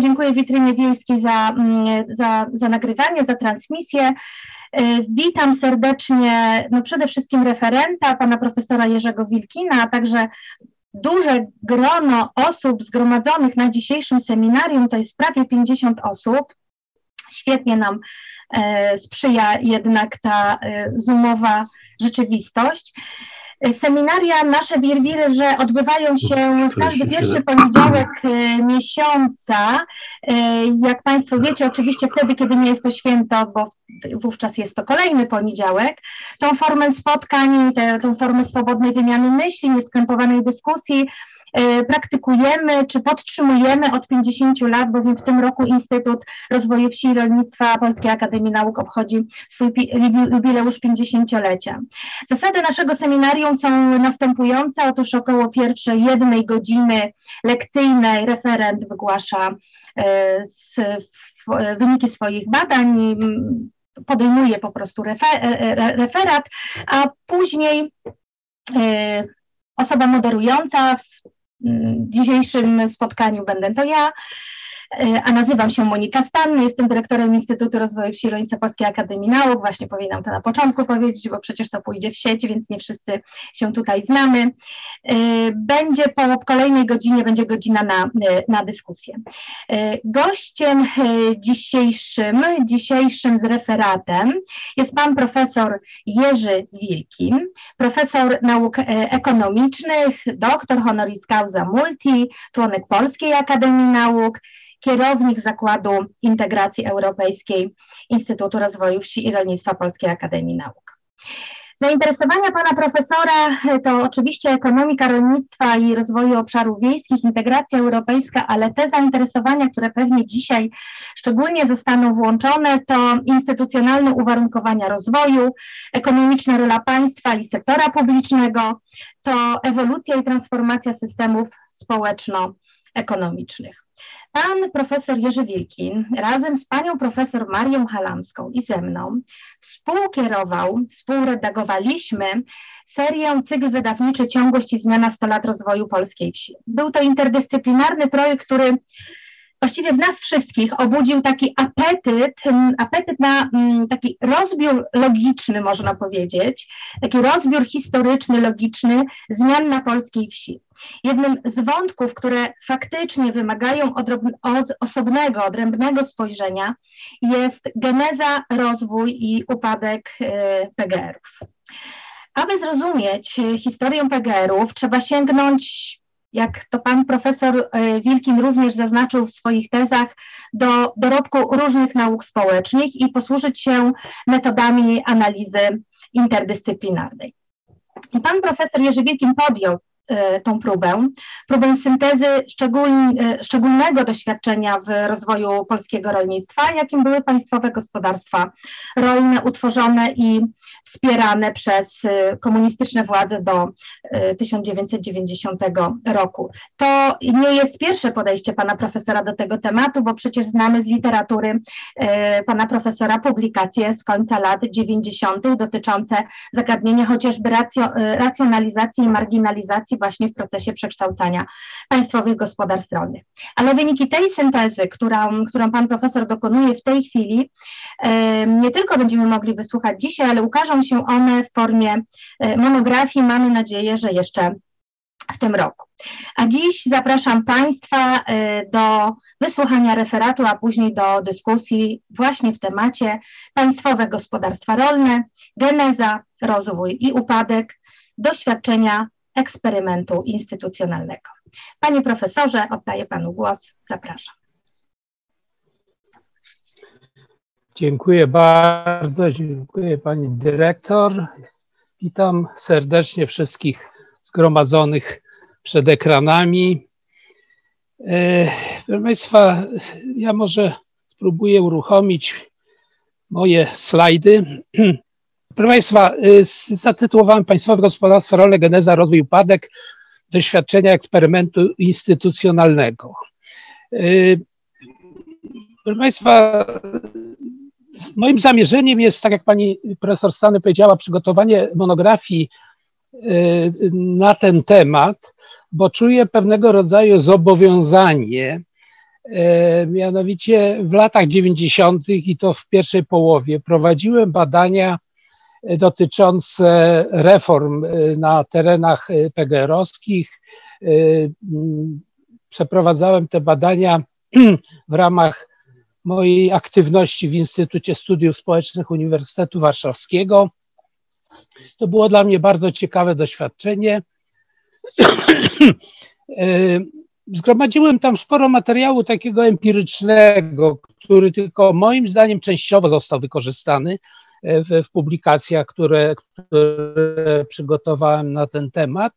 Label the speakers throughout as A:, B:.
A: podziękuję Witrynie Wiejskiej za, mm, za, za nagrywanie, za transmisję. Witam serdecznie no przede wszystkim referenta, pana profesora Jerzego Wilkina, a także duże grono osób zgromadzonych na dzisiejszym seminarium, to jest prawie 50 osób. Świetnie nam e, sprzyja jednak ta e, zoomowa rzeczywistość. Seminaria nasze Wirwiry, że odbywają się w każdy pierwszy poniedziałek e, miesiąca. E, jak Państwo wiecie, oczywiście wtedy, kiedy nie jest to święto, bo wówczas jest to kolejny poniedziałek, tą formę spotkań, tę, tą formę swobodnej wymiany myśli, nieskrępowanej dyskusji praktykujemy czy podtrzymujemy od 50 lat, bowiem w tym roku Instytut Rozwoju Wsi i Rolnictwa Polskiej Akademii Nauk obchodzi swój jubileusz 50-lecia. Zasady naszego seminarium są następujące. Otóż około pierwszej jednej godziny lekcyjnej referent wygłasza e, wyniki swoich badań, podejmuje po prostu e, referat, a później osoba moderująca dzisiejszym spotkaniu będę. To ja, a nazywam się Monika Stanny, jestem dyrektorem Instytutu Rozwoju Wsi Rolnictwa Polskiej Akademii Nauk, właśnie powinnam to na początku powiedzieć, bo przecież to pójdzie w sieć, więc nie wszyscy się tutaj znamy. E, będzie po kolejnej godzinie, będzie godzina na, e, na dyskusję. Gościem dzisiejszym, dzisiejszym z referatem jest pan profesor Jerzy Wilkin, profesor nauk ekonomicznych, doktor honoris causa multi, członek Polskiej Akademii Nauk, kierownik Zakładu Integracji Europejskiej Instytutu Rozwoju Wsi i Rolnictwa Polskiej Akademii Nauk. Zainteresowania pana profesora to oczywiście ekonomika rolnictwa i rozwoju obszarów wiejskich, integracja europejska, ale te zainteresowania, które pewnie dzisiaj szczególnie zostaną włączone, to instytucjonalne uwarunkowania rozwoju, ekonomiczna rola państwa i sektora publicznego, to ewolucja i transformacja systemów społeczno-ekonomicznych. Pan profesor Jerzy Wilkin razem z panią profesor Marią Halamską i ze mną współkierował, współredagowaliśmy serię cykl wydawniczy Ciągłość i zmiana 100 lat rozwoju polskiej wsi. Był to interdyscyplinarny projekt, który właściwie w nas wszystkich obudził taki apetyt, apetyt na taki rozbiór logiczny, można powiedzieć, taki rozbiór historyczny, logiczny zmian na polskiej wsi. Jednym z wątków, które faktycznie wymagają od osobnego, odrębnego spojrzenia, jest geneza, rozwój i upadek y, PGR-ów. Aby zrozumieć y, historię PGR-ów, trzeba sięgnąć jak to pan profesor e, Wilkin również zaznaczył w swoich tezach, do dorobku różnych nauk społecznych i posłużyć się metodami analizy interdyscyplinarnej. I pan profesor Jerzy Wilkin podjął tą próbę, próbę syntezy e, szczególnego doświadczenia w rozwoju polskiego rolnictwa, jakim były państwowe gospodarstwa rolne utworzone i wspierane przez e, komunistyczne władze do 1990 roku. To nie jest pierwsze podejście pana profesora do tego tematu, bo przecież znamy z literatury pana profesora publikacje z końca lat 90. dotyczące zagadnienia chociażby racjonalizacji i marginalizacji właśnie w procesie przekształcania państwowych gospodarstw rolnych. Ale wyniki tej syntezy, którą, którą pan profesor dokonuje w tej chwili, nie tylko będziemy mogli wysłuchać dzisiaj, ale ukażą się one w formie e, monografii. Mamy nadzieję, że jeszcze w tym roku. A dziś zapraszam Państwa e, do wysłuchania referatu, a później do dyskusji właśnie w temacie państwowe gospodarstwa rolne, geneza, rozwój i upadek, doświadczenia eksperymentu instytucjonalnego. Panie profesorze, oddaję panu głos. Zapraszam.
B: Dziękuję bardzo, dziękuję pani dyrektor. Witam serdecznie wszystkich zgromadzonych przed ekranami. E, proszę Państwa, ja może spróbuję uruchomić moje slajdy. Proszę Państwa, y, zatytułowałem Państwowe Gospodarstwo Rolne Geneza, Rozwój, Upadek, Doświadczenia Eksperymentu Instytucjonalnego. Y, proszę Państwa, moim zamierzeniem jest, tak jak Pani Profesor Stany powiedziała, przygotowanie monografii y, na ten temat, bo czuję pewnego rodzaju zobowiązanie Mianowicie w latach 90. i to w pierwszej połowie prowadziłem badania dotyczące reform na terenach PGR-owskich. Przeprowadzałem te badania w ramach mojej aktywności w Instytucie Studiów Społecznych Uniwersytetu Warszawskiego. To było dla mnie bardzo ciekawe doświadczenie. Zgromadziłem tam sporo materiału takiego empirycznego, który tylko moim zdaniem częściowo został wykorzystany w, w publikacjach, które, które przygotowałem na ten temat.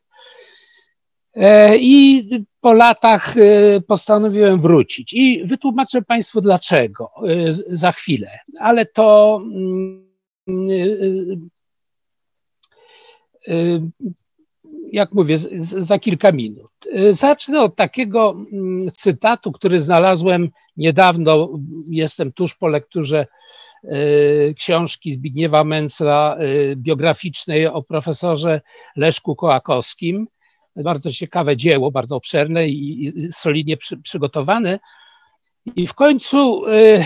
B: E, I po latach e, postanowiłem wrócić. I wytłumaczę Państwu dlaczego e, za chwilę, ale to mm, jak mówię, za kilka minut. Zacznę od takiego mm, cytatu, który znalazłem niedawno. Jestem tuż po lekturze książki Zbigniewa Mencla biograficznej o profesorze Leszku Kołakowskim bardzo ciekawe dzieło, bardzo obszerne i solidnie przy, przygotowane. I w końcu e,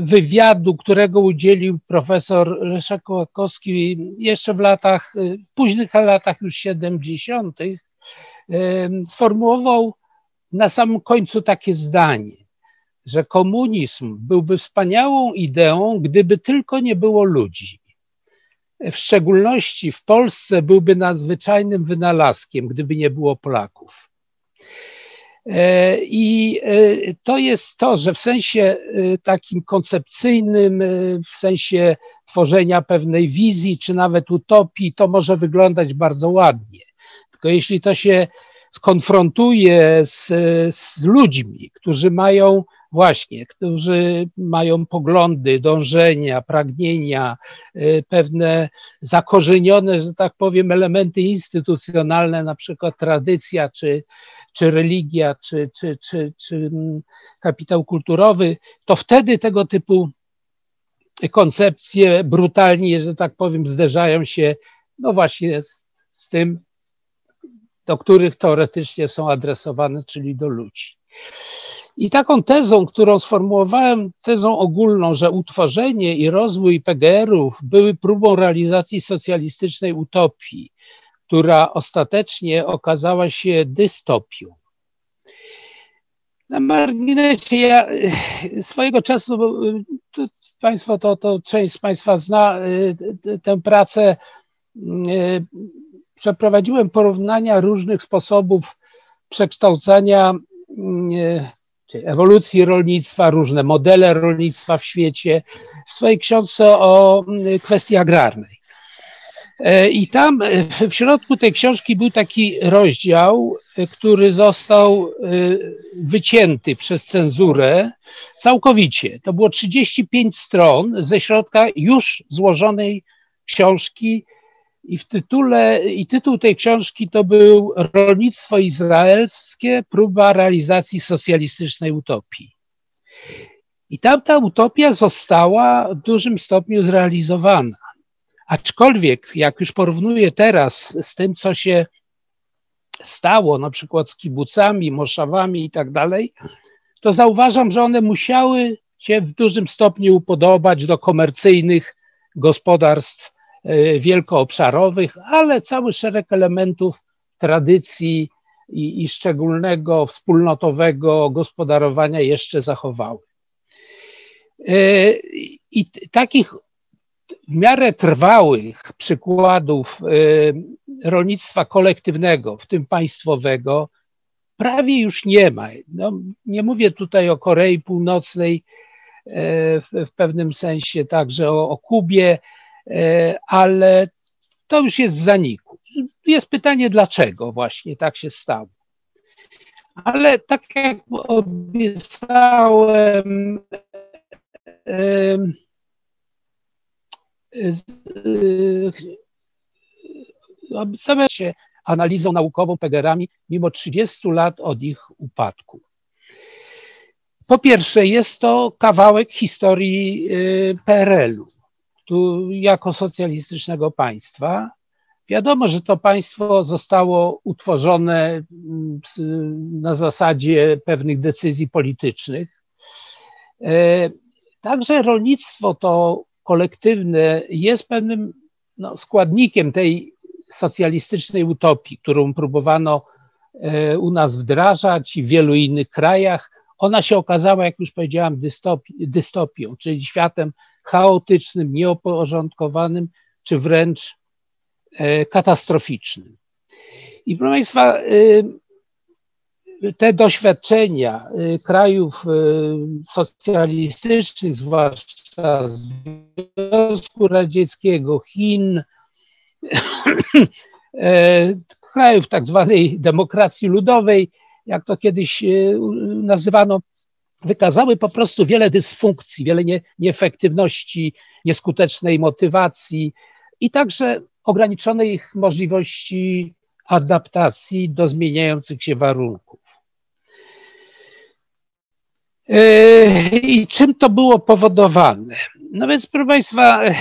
B: wywiadu, którego udzielił profesor Leszek Kołakowski jeszcze w latach, w późnych latach już 70., sformułował na samym końcu takie zdanie, że komunizm byłby wspaniałą ideą, gdyby tylko nie było ludzi w szczególności w Polsce byłby nadzwyczajnym wynalazkiem, gdyby nie było Polaków. E, I e, to jest to, że w sensie e, takim koncepcyjnym, w sensie tworzenia pewnej wizji, czy nawet utopii, to może wyglądać bardzo ładnie. Tylko jeśli to się skonfrontuje z, z ludźmi, którzy mają właśnie, którzy mają poglądy, dążenia, pragnienia, y, pewne zakorzenione, że tak powiem, elementy instytucjonalne, na przykład tradycja, czy, czy religia, czy, czy, czy, czy mm, kapitał kulturowy, to wtedy tego typu koncepcje brutalnie, że tak powiem, zderzają się, no właśnie z, z tym, do których teoretycznie są adresowane, czyli do ludzi. I taką tezą, którą sformułowałem, tezą ogólną, że utworzenie i rozwój PGR-ów były próbą realizacji socjalistycznej utopii, która ostatecznie okazała się dystopią. Na marginesie ja swojego czasu, to Państwo, to, to część z Państwa zna tę pracę, przeprowadziłem porównania różnych sposobów przekształcania czy ewolucji rolnictwa, różne modele rolnictwa w świecie, w swojej książce o mm, kwestii agrarnej. E, I tam e, w środku tej książki był taki rozdział, e, który został wycięty przez cenzurę całkowicie. To było 35 stron ze środka już złożonej książki i w tytule, i tytuł tej książki to był Rolnictwo izraelskie, próba realizacji socjalistycznej utopii. I tamta utopia została w dużym stopniu zrealizowana. Aczkolwiek, jak już porównuję teraz z tym, co się stało, na przykład z kibucami, moszawami i tak dalej, to zauważam, że one musiały się w dużym stopniu upodobać do komercyjnych gospodarstw wielkoobszarowych, ale cały szereg elementów tradycji i, i szczególnego wspólnotowego gospodarowania jeszcze zachowały. E, I takich w miarę trwałych przykładów e, rolnictwa kolektywnego, w tym państwowego, prawie już nie ma. No, nie mówię tutaj o Korei Północnej, w, w pewnym sensie także o, o Kubie, E, ale to już jest w zaniku. Jest pytanie, dlaczego właśnie tak się stało. Ale tak jak obiecałem, obiecałem się analizą naukową PGR-ami mimo 30 lat od ich upadku. Po pierwsze, jest to kawałek historii y, PRL-u tu jako socjalistycznego państwa. Wiadomo, że to państwo zostało utworzone mm, na zasadzie pewnych decyzji politycznych. E, także rolnictwo to kolektywne jest pewnym no, składnikiem tej socjalistycznej utopii, którą próbowano e, u nas wdrażać i w wielu innych krajach. Ona się okazała, jak już powiedziałam, dystopi dystopią, czyli światem chaotycznym, nieoporządkowanym, czy wręcz e, katastroficznym. I proszę Państwa, e, te doświadczenia krajów socjalistycznych, zwłaszcza Związku Radzieckiego, Chin, E, krajów tak zwanej demokracji ludowej, jak to kiedyś e, nazywano, wykazały po prostu wiele dysfunkcji, wiele nie, nieefektywności, nieskutecznej motywacji i także ograniczonej możliwości adaptacji do zmieniających się warunków. E, I czym to było powodowane? No więc, proszę Państwa, e,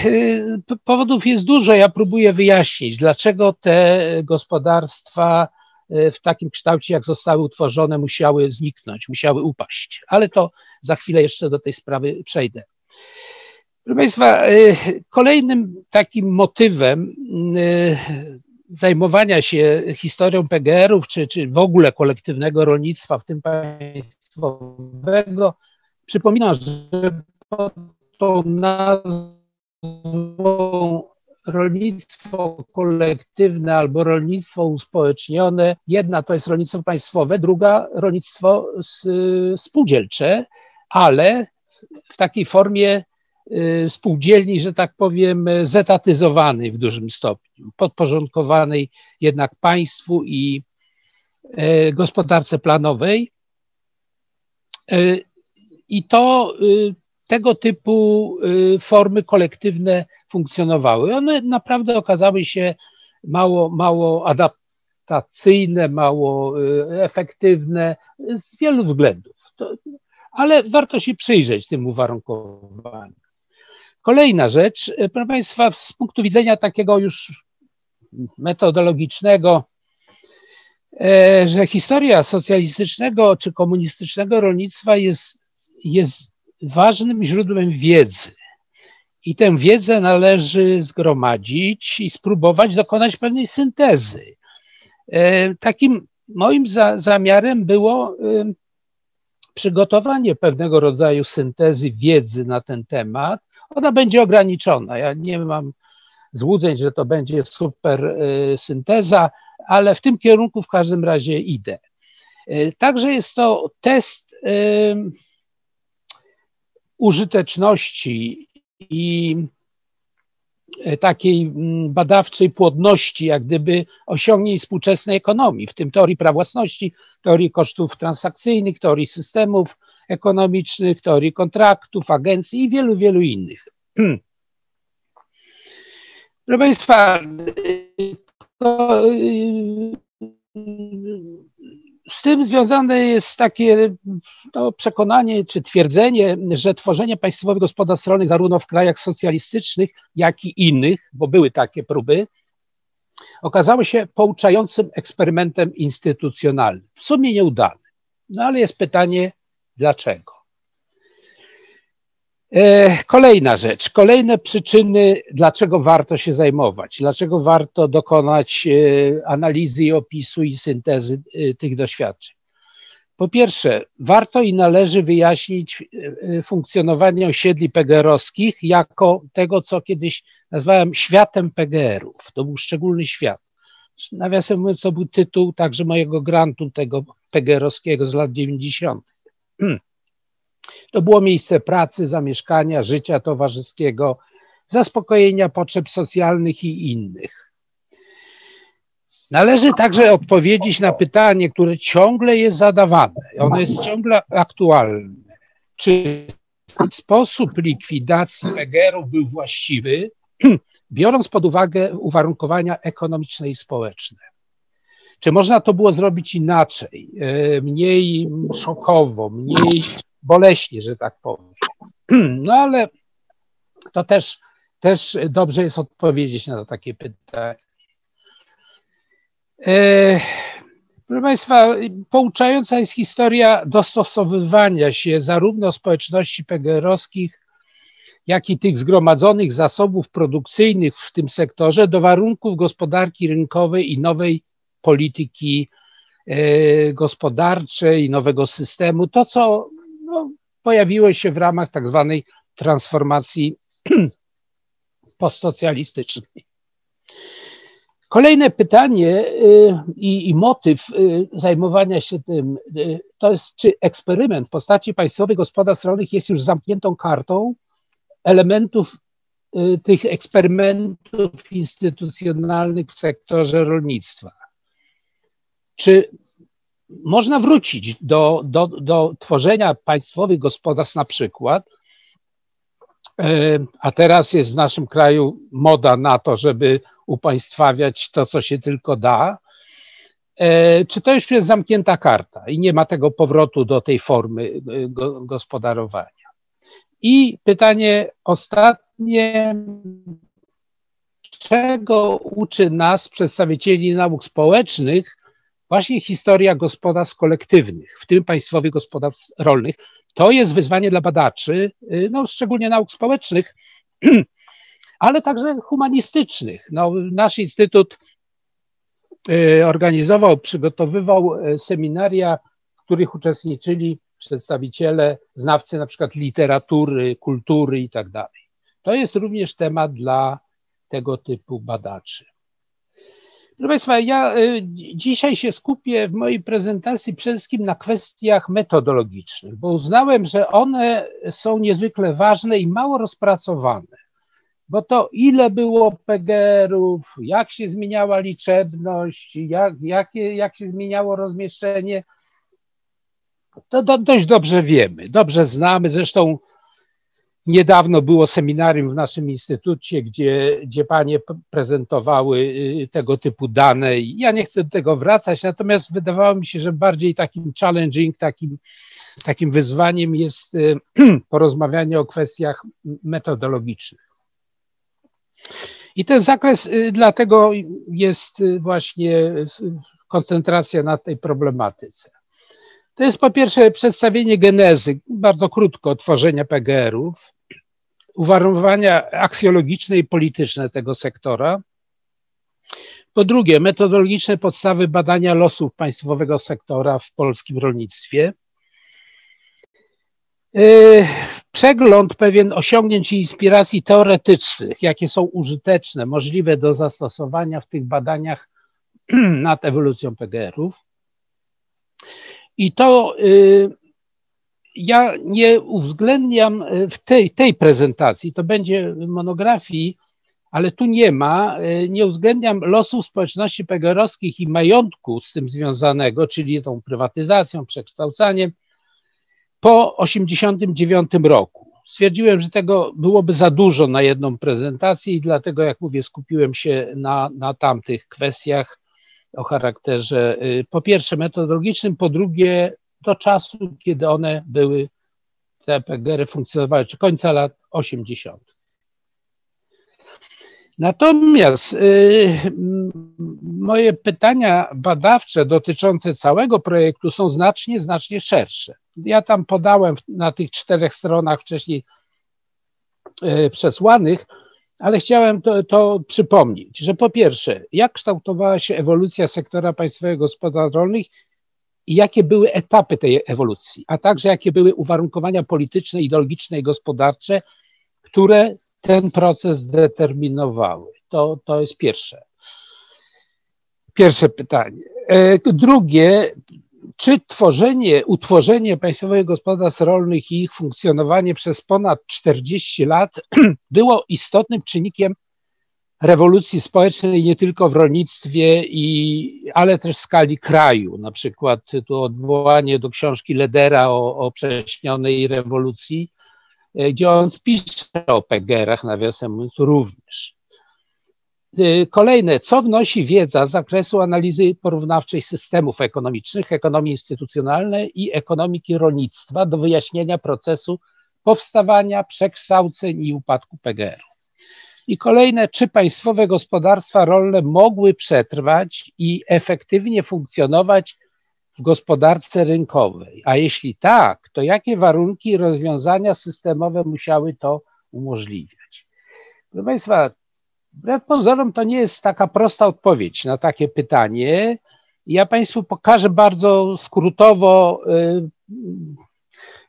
B: powodów jest dużo. Ja próbuję wyjaśnić, dlaczego te gospodarstwa w takim kształcie, jak zostały utworzone, musiały zniknąć, musiały upaść. Ale to za chwilę jeszcze do tej sprawy przejdę. Proszę Państwa, kolejnym takim motywem zajmowania się historią PGR-ów, czy, czy w ogóle kolektywnego rolnictwa, w tym państwowego, przypominam, że pod tą nazwą rolnictwo kolektywne albo rolnictwo uspołecznione. Jedna to jest rolnictwo państwowe, druga rolnictwo spółdzielcze, ale w takiej formie Y, spółdzielni, że tak powiem, zetatyzowanej w dużym stopniu, podporządkowanej jednak państwu i e, gospodarce planowej. I to y, tego typu y, formy kolektywne funkcjonowały. One naprawdę okazały się mało, mało adaptacyjne, mało efektywne z wielu względów. To, ale warto się przyjrzeć tym uwarunkowaniom. Kolejna rzecz, e, proszę Państwa, z punktu widzenia takiego już metodologicznego, e, że historia socjalistycznego czy komunistycznego rolnictwa jest, jest ważnym źródłem wiedzy. I tę wiedzę należy zgromadzić i spróbować dokonać pewnej syntezy. E, takim moim za, zamiarem było przygotowanie pewnego rodzaju syntezy wiedzy na ten temat, ona będzie ograniczona. Ja nie mam złudzeń, że to będzie super y, synteza, ale w tym kierunku w każdym razie idę. Także jest to test użyteczności i takiej mm, badawczej płodności, jak gdyby osiągnięć współczesnej ekonomii, w tym teorii praw własności, teorii kosztów transakcyjnych, teorii systemów ekonomicznych, teorii kontraktów, agencji i wielu, wielu innych. Proszę Państwa, z tym związane jest takie no, przekonanie czy twierdzenie, że tworzenie państwowych gospodarstw rolnych zarówno w krajach socjalistycznych, jak i innych, bo były takie próby, okazało się pouczającym eksperymentem instytucjonalnym. W sumie nieudany. No ale jest pytanie, dlaczego? E, kolejna rzecz, kolejne przyczyny, dlaczego warto się zajmować, dlaczego warto dokonać e, analizy i opisu i syntezy e, tych doświadczeń. Po pierwsze, warto i należy wyjaśnić funkcjonowanie osiedli PGR-owskich jako tego, co kiedyś nazwałem światem PGR-ów. To był szczególny świat. Nawiasem mówiąc, to był tytuł także mojego grantu tego PGR-owskiego z lat 90. To było miejsce pracy, zamieszkania, życia towarzyskiego, zaspokojenia potrzeb socjalnych i innych. Należy także odpowiedzieć na pytanie, które ciągle jest zadawane. Ono jest ciągle aktualne. Czy sposób likwidacji PGR-u był właściwy, biorąc pod uwagę uwarunkowania ekonomiczne i społeczne? Czy można to było zrobić inaczej, e, mniej szokowo, mniej boleśnie, że tak powiem. No ale to też, też dobrze jest odpowiedzieć na takie pytanie. E, proszę Państwa, pouczająca jest historia dostosowywania się zarówno społeczności PGR-owskich, jak i tych zgromadzonych zasobów produkcyjnych w tym sektorze do warunków gospodarki rynkowej i nowej polityki e, gospodarczej, nowego systemu. To, co no, pojawiło się w ramach tak zwanej transformacji postsocjalistycznej. Kolejne pytanie y, i, i, motyw y, zajmowania się tym y, to jest, czy eksperyment w postaci państwowych gospodarstw rolnych jest już zamkniętą kartą elementów tych eksperymentów instytucjonalnych w sektorze rolnictwa. Czy można wrócić do, do, do tworzenia państwowych gospodarstw na przykład, e, a teraz jest w naszym kraju moda na to, żeby upaństwawiać to, co się tylko da. E, czy to już jest zamknięta karta i nie ma tego powrotu do tej formy e, gospodarowania? I pytanie ostatnie, czego uczy nas przedstawicieli nauk społecznych właśnie historia gospodarstw kolektywnych, w tym państwowych gospodarstw rolnych. To jest wyzwanie dla badaczy, y, no, szczególnie nauk społecznych, ale także humanistycznych. No, nasz instytut y, organizował, przygotowywał y, seminaria, w których uczestniczyli przedstawiciele, znawcy na przykład literatury, kultury i tak dalej. To jest również temat dla tego typu badaczy. Proszę Państwa, ja y, dzisiaj się skupię w mojej prezentacji przede wszystkim na kwestiach metodologicznych, bo uznałem, że one są niezwykle ważne i mało rozpracowane. Bo to ile było PGR-ów, jak się zmieniała liczebność, jak, jak, jak się zmieniało rozmieszczenie, to dość dobrze wiemy, dobrze znamy. Zresztą Niedawno było seminarium w naszym instytucie, gdzie, gdzie panie prezentowały y, tego typu dane. Ja nie chcę do tego wracać, natomiast wydawało mi się, że bardziej takim challenging, takim, takim wyzwaniem jest y, porozmawianie o kwestiach metodologicznych. I ten zakres y, dlatego jest właśnie koncentracja na tej problematyce. To jest po pierwsze przedstawienie genezy, bardzo krótko, tworzenia PGR-ów, uwarunkowania aksjologiczne i polityczne tego sektora. Po drugie, metodologiczne podstawy badania losów państwowego sektora w polskim rolnictwie. Yy, przegląd pewien osiągnięć i inspiracji teoretycznych, jakie są użyteczne, możliwe do zastosowania w tych badaniach nad ewolucją PGR-ów. I to yy, ja nie uwzględniam e, w tej, tej prezentacji, to będzie monografii, ale tu nie ma, e, nie uwzględniam losów społeczności pegerowskich i majątku z tym związanego, czyli tą prywatyzacją, przekształcaniem po 1989 roku. Stwierdziłem, że tego byłoby za dużo na jedną prezentację i dlatego, jak mówię, skupiłem się na, na tamtych kwestiach o charakterze e, po pierwsze metodologicznym, po drugie do czasu, kiedy one były, te PGR-y funkcjonowały, czy końca lat 80. Natomiast y, moje pytania badawcze dotyczące całego projektu są znacznie, znacznie szersze. Ja tam podałem na tych czterech stronach wcześniej y, przesłanych, ale chciałem to, to, przypomnieć, że po pierwsze, jak kształtowała się ewolucja sektora państwowego gospodarstw rolnych i jakie były etapy tej ewolucji, a także jakie były uwarunkowania polityczne, ideologiczne i gospodarcze, które ten proces determinowały. To, to jest pierwsze. Pierwsze pytanie. E, drugie, czy tworzenie, utworzenie państwowych gospodarstw rolnych i ich funkcjonowanie przez ponad 40 lat było istotnym czynnikiem rewolucji społecznej nie tylko w rolnictwie, i, ale też w skali kraju. Na przykład tu odwołanie do książki Ledera o, o prześnionej rewolucji, e, gdzie on pisze o PGR-ach, nawiasem mówiąc, również. E, kolejne, co wnosi wiedza z zakresu analizy porównawczej systemów ekonomicznych, ekonomii instytucjonalnej i ekonomiki rolnictwa do wyjaśnienia procesu powstawania, przekształceń i upadku PGR-u. I kolejne, czy państwowe gospodarstwa rolne mogły przetrwać i efektywnie funkcjonować w gospodarce rynkowej? A jeśli tak, to jakie warunki i rozwiązania systemowe musiały to umożliwiać? Proszę Państwa, wbrew pozorom to nie jest taka prosta odpowiedź na takie pytanie. Ja Państwu pokażę bardzo skrótowo y,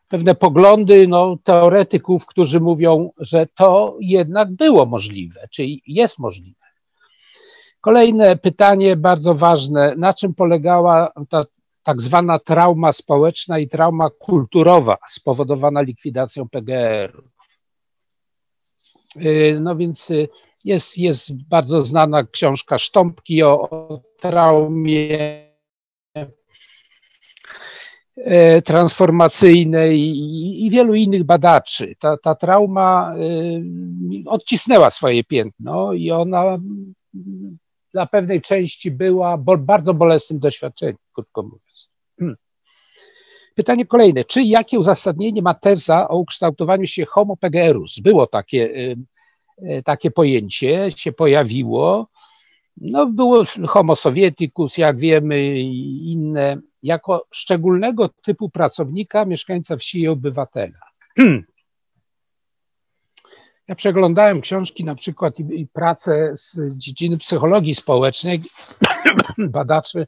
B: pewne poglądy no, teoretyków, którzy mówią, że to jednak było możliwe, czyli jest możliwe. Kolejne pytanie, bardzo ważne, na czym polegała ta tak zwana trauma społeczna i trauma kulturowa spowodowana likwidacją PGR. Y, no więc y, jest, jest bardzo znana książka Sztąpki o, o traumie transformacyjnej i, wielu innych badaczy. Ta, ta trauma e, odcisnęła swoje piętno i ona dla pewnej części była bardzo bolesnym doświadczeniem, krótko mówiąc. Hmm. Pytanie kolejne. Czy jakie uzasadnienie ma teza o ukształtowaniu się homo PGRus? Było takie, e, takie pojęcie, się pojawiło. No, było homo sovieticus, jak wiemy, inne jako szczególnego typu pracownika, mieszkańca wsi i obywatela. Ja przeglądałem książki na przykład i, i pracę z dziedziny psychologii społecznej, badaczy,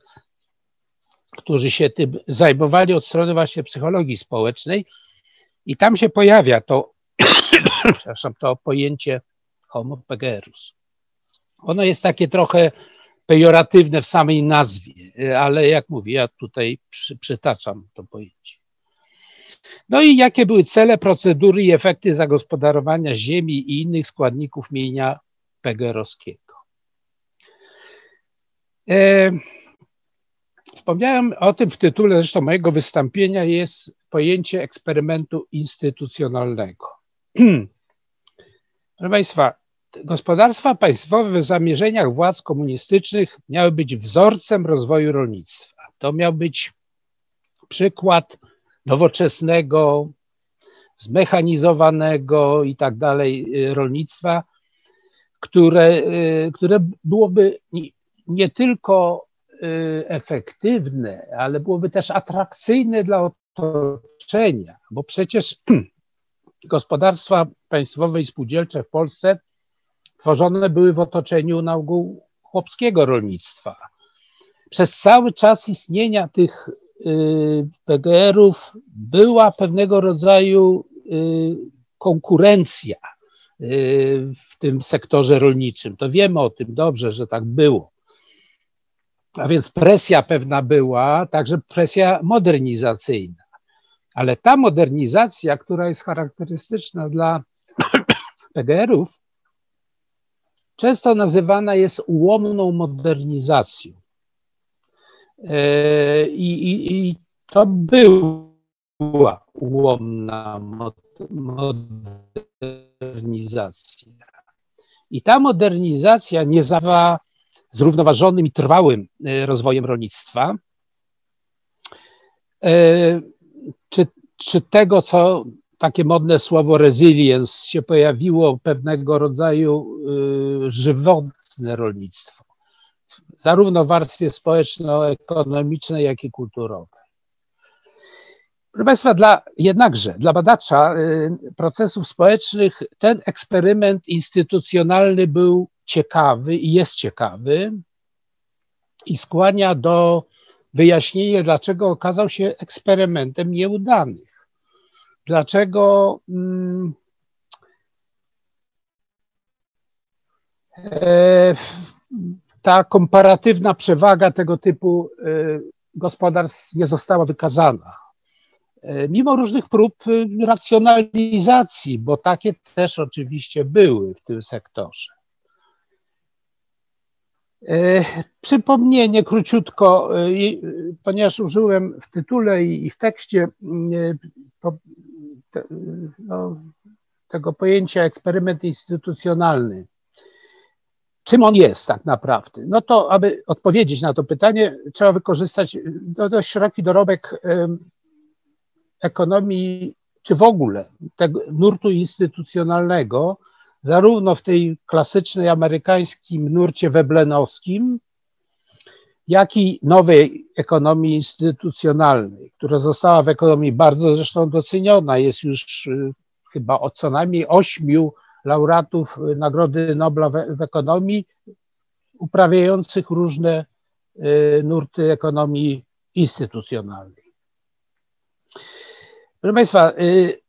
B: którzy się tym zajmowali od strony właśnie psychologii społecznej i tam się pojawia to, przepraszam, to pojęcie homo pegerus. Ono jest takie trochę pejoratywne w samej nazwie, ale jak mówię, ja tutaj przy, przytaczam to pojęcie. No i jakie były cele, procedury i efekty zagospodarowania ziemi i innych składników mienia pegerowskiego? E, wspomniałem o tym w tytule zresztą mojego wystąpienia, jest pojęcie eksperymentu instytucjonalnego. Proszę Państwa, Gospodarstwa państwowe w zamierzeniach władz komunistycznych miały być wzorcem rozwoju rolnictwa. To miał być przykład nowoczesnego, zmechanizowanego i tak dalej y, rolnictwa, które, y, które byłoby nie tylko y, efektywne, ale byłoby też atrakcyjne dla otoczenia, bo przecież gospodarstwa państwowe i spółdzielcze w Polsce tworzone były w otoczeniu na ogół chłopskiego rolnictwa. Przez cały czas istnienia tych y, PGR-ów była pewnego rodzaju y, konkurencja y, w tym sektorze rolniczym. To wiemy o tym dobrze, że tak było. A więc presja pewna była, także presja modernizacyjna. Ale ta modernizacja, która jest charakterystyczna dla PGR-ów, często nazywana jest ułomną modernizacją. E, I, i, i to była ułomna modernizacja. I ta modernizacja nie zawa zrównoważonym i trwałym e, rozwojem rolnictwa, e, czy, czy tego, co takie modne słowo resilience się pojawiło, pewnego rodzaju y, żywotne rolnictwo, zarówno w warstwie społeczno-ekonomicznej, jak i kulturowej. Proszę Państwa, dla, jednakże dla badacza y, procesów społecznych ten eksperyment instytucjonalny był ciekawy i jest ciekawy i skłania do wyjaśnienia, dlaczego okazał się eksperymentem nieudany dlaczego mm, e, ta komparatywna przewaga tego typu e, gospodarstw nie została wykazana. E, mimo różnych prób racjonalizacji, bo takie też oczywiście były w tym sektorze. Przypomnienie króciutko, ponieważ użyłem w tytule i w tekście te, no, tego pojęcia eksperyment instytucjonalny. Czym on jest tak naprawdę? No to, aby odpowiedzieć na to pytanie, trzeba wykorzystać no, dość szeroki dorobek ekonomii, czy w ogóle tego nurtu instytucjonalnego, zarówno w tej klasycznej amerykańskim nurcie weblenowskim, jak i nowej ekonomii instytucjonalnej, która została w ekonomii bardzo zresztą doceniona. Jest już y, chyba o co najmniej ośmiu laureatów Nagrody Nobla w, ekonomii, uprawiających różne y, nurty ekonomii instytucjonalnej. Proszę Państwa, y,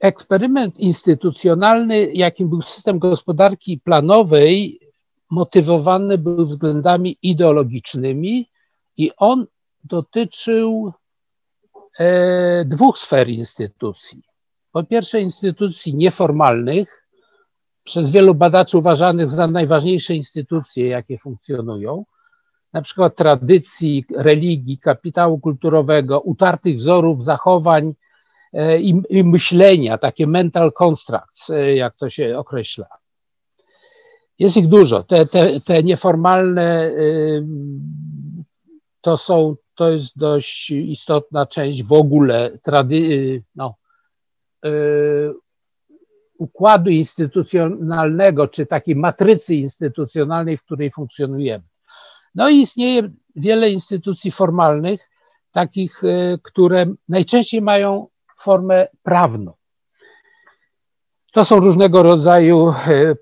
B: eksperyment instytucjonalny, jakim był system gospodarki planowej, motywowany był względami ideologicznymi i on dotyczył e, dwóch sfer instytucji. Po pierwsze, instytucji nieformalnych, przez wielu badaczy uważanych za najważniejsze instytucje, jakie funkcjonują, na przykład tradycji, religii, kapitału kulturowego, utartych wzorów zachowań e, i, i myślenia, takie mental constructs, e, jak to się określa. Jest ich dużo. Te, te, te nieformalne to są, to jest dość istotna część w ogóle trady, no, y, układu instytucjonalnego, czy takiej matrycy instytucjonalnej, w której funkcjonujemy. No i istnieje wiele instytucji formalnych, takich, y, które najczęściej mają formę prawną. To są różnego rodzaju e,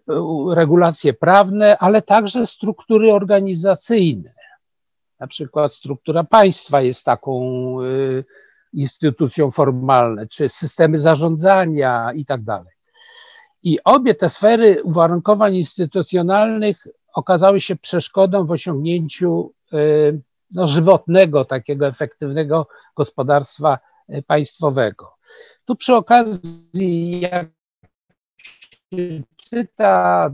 B: regulacje prawne, ale także struktury organizacyjne. Na przykład struktura państwa jest taką e, instytucją formalną, czy systemy zarządzania i tak dalej. I obie te sfery uwarunkowań instytucjonalnych okazały się przeszkodą w osiągnięciu e, no, żywotnego, takiego efektywnego gospodarstwa państwowego. Tu przy okazji, jak czyta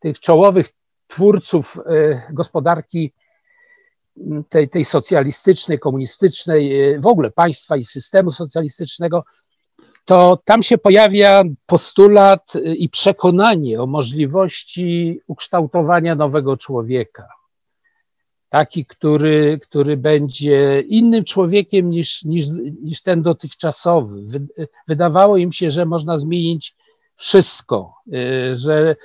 B: tych czołowych twórców y, gospodarki tej, tej socjalistycznej, komunistycznej, y, w ogóle państwa i systemu socjalistycznego, to tam się pojawia postulat y, i przekonanie o możliwości ukształtowania nowego człowieka. Taki, który, który będzie innym człowiekiem niż, niż, niż ten dotychczasowy. Wydawało im się, że można zmienić wszystko, y, że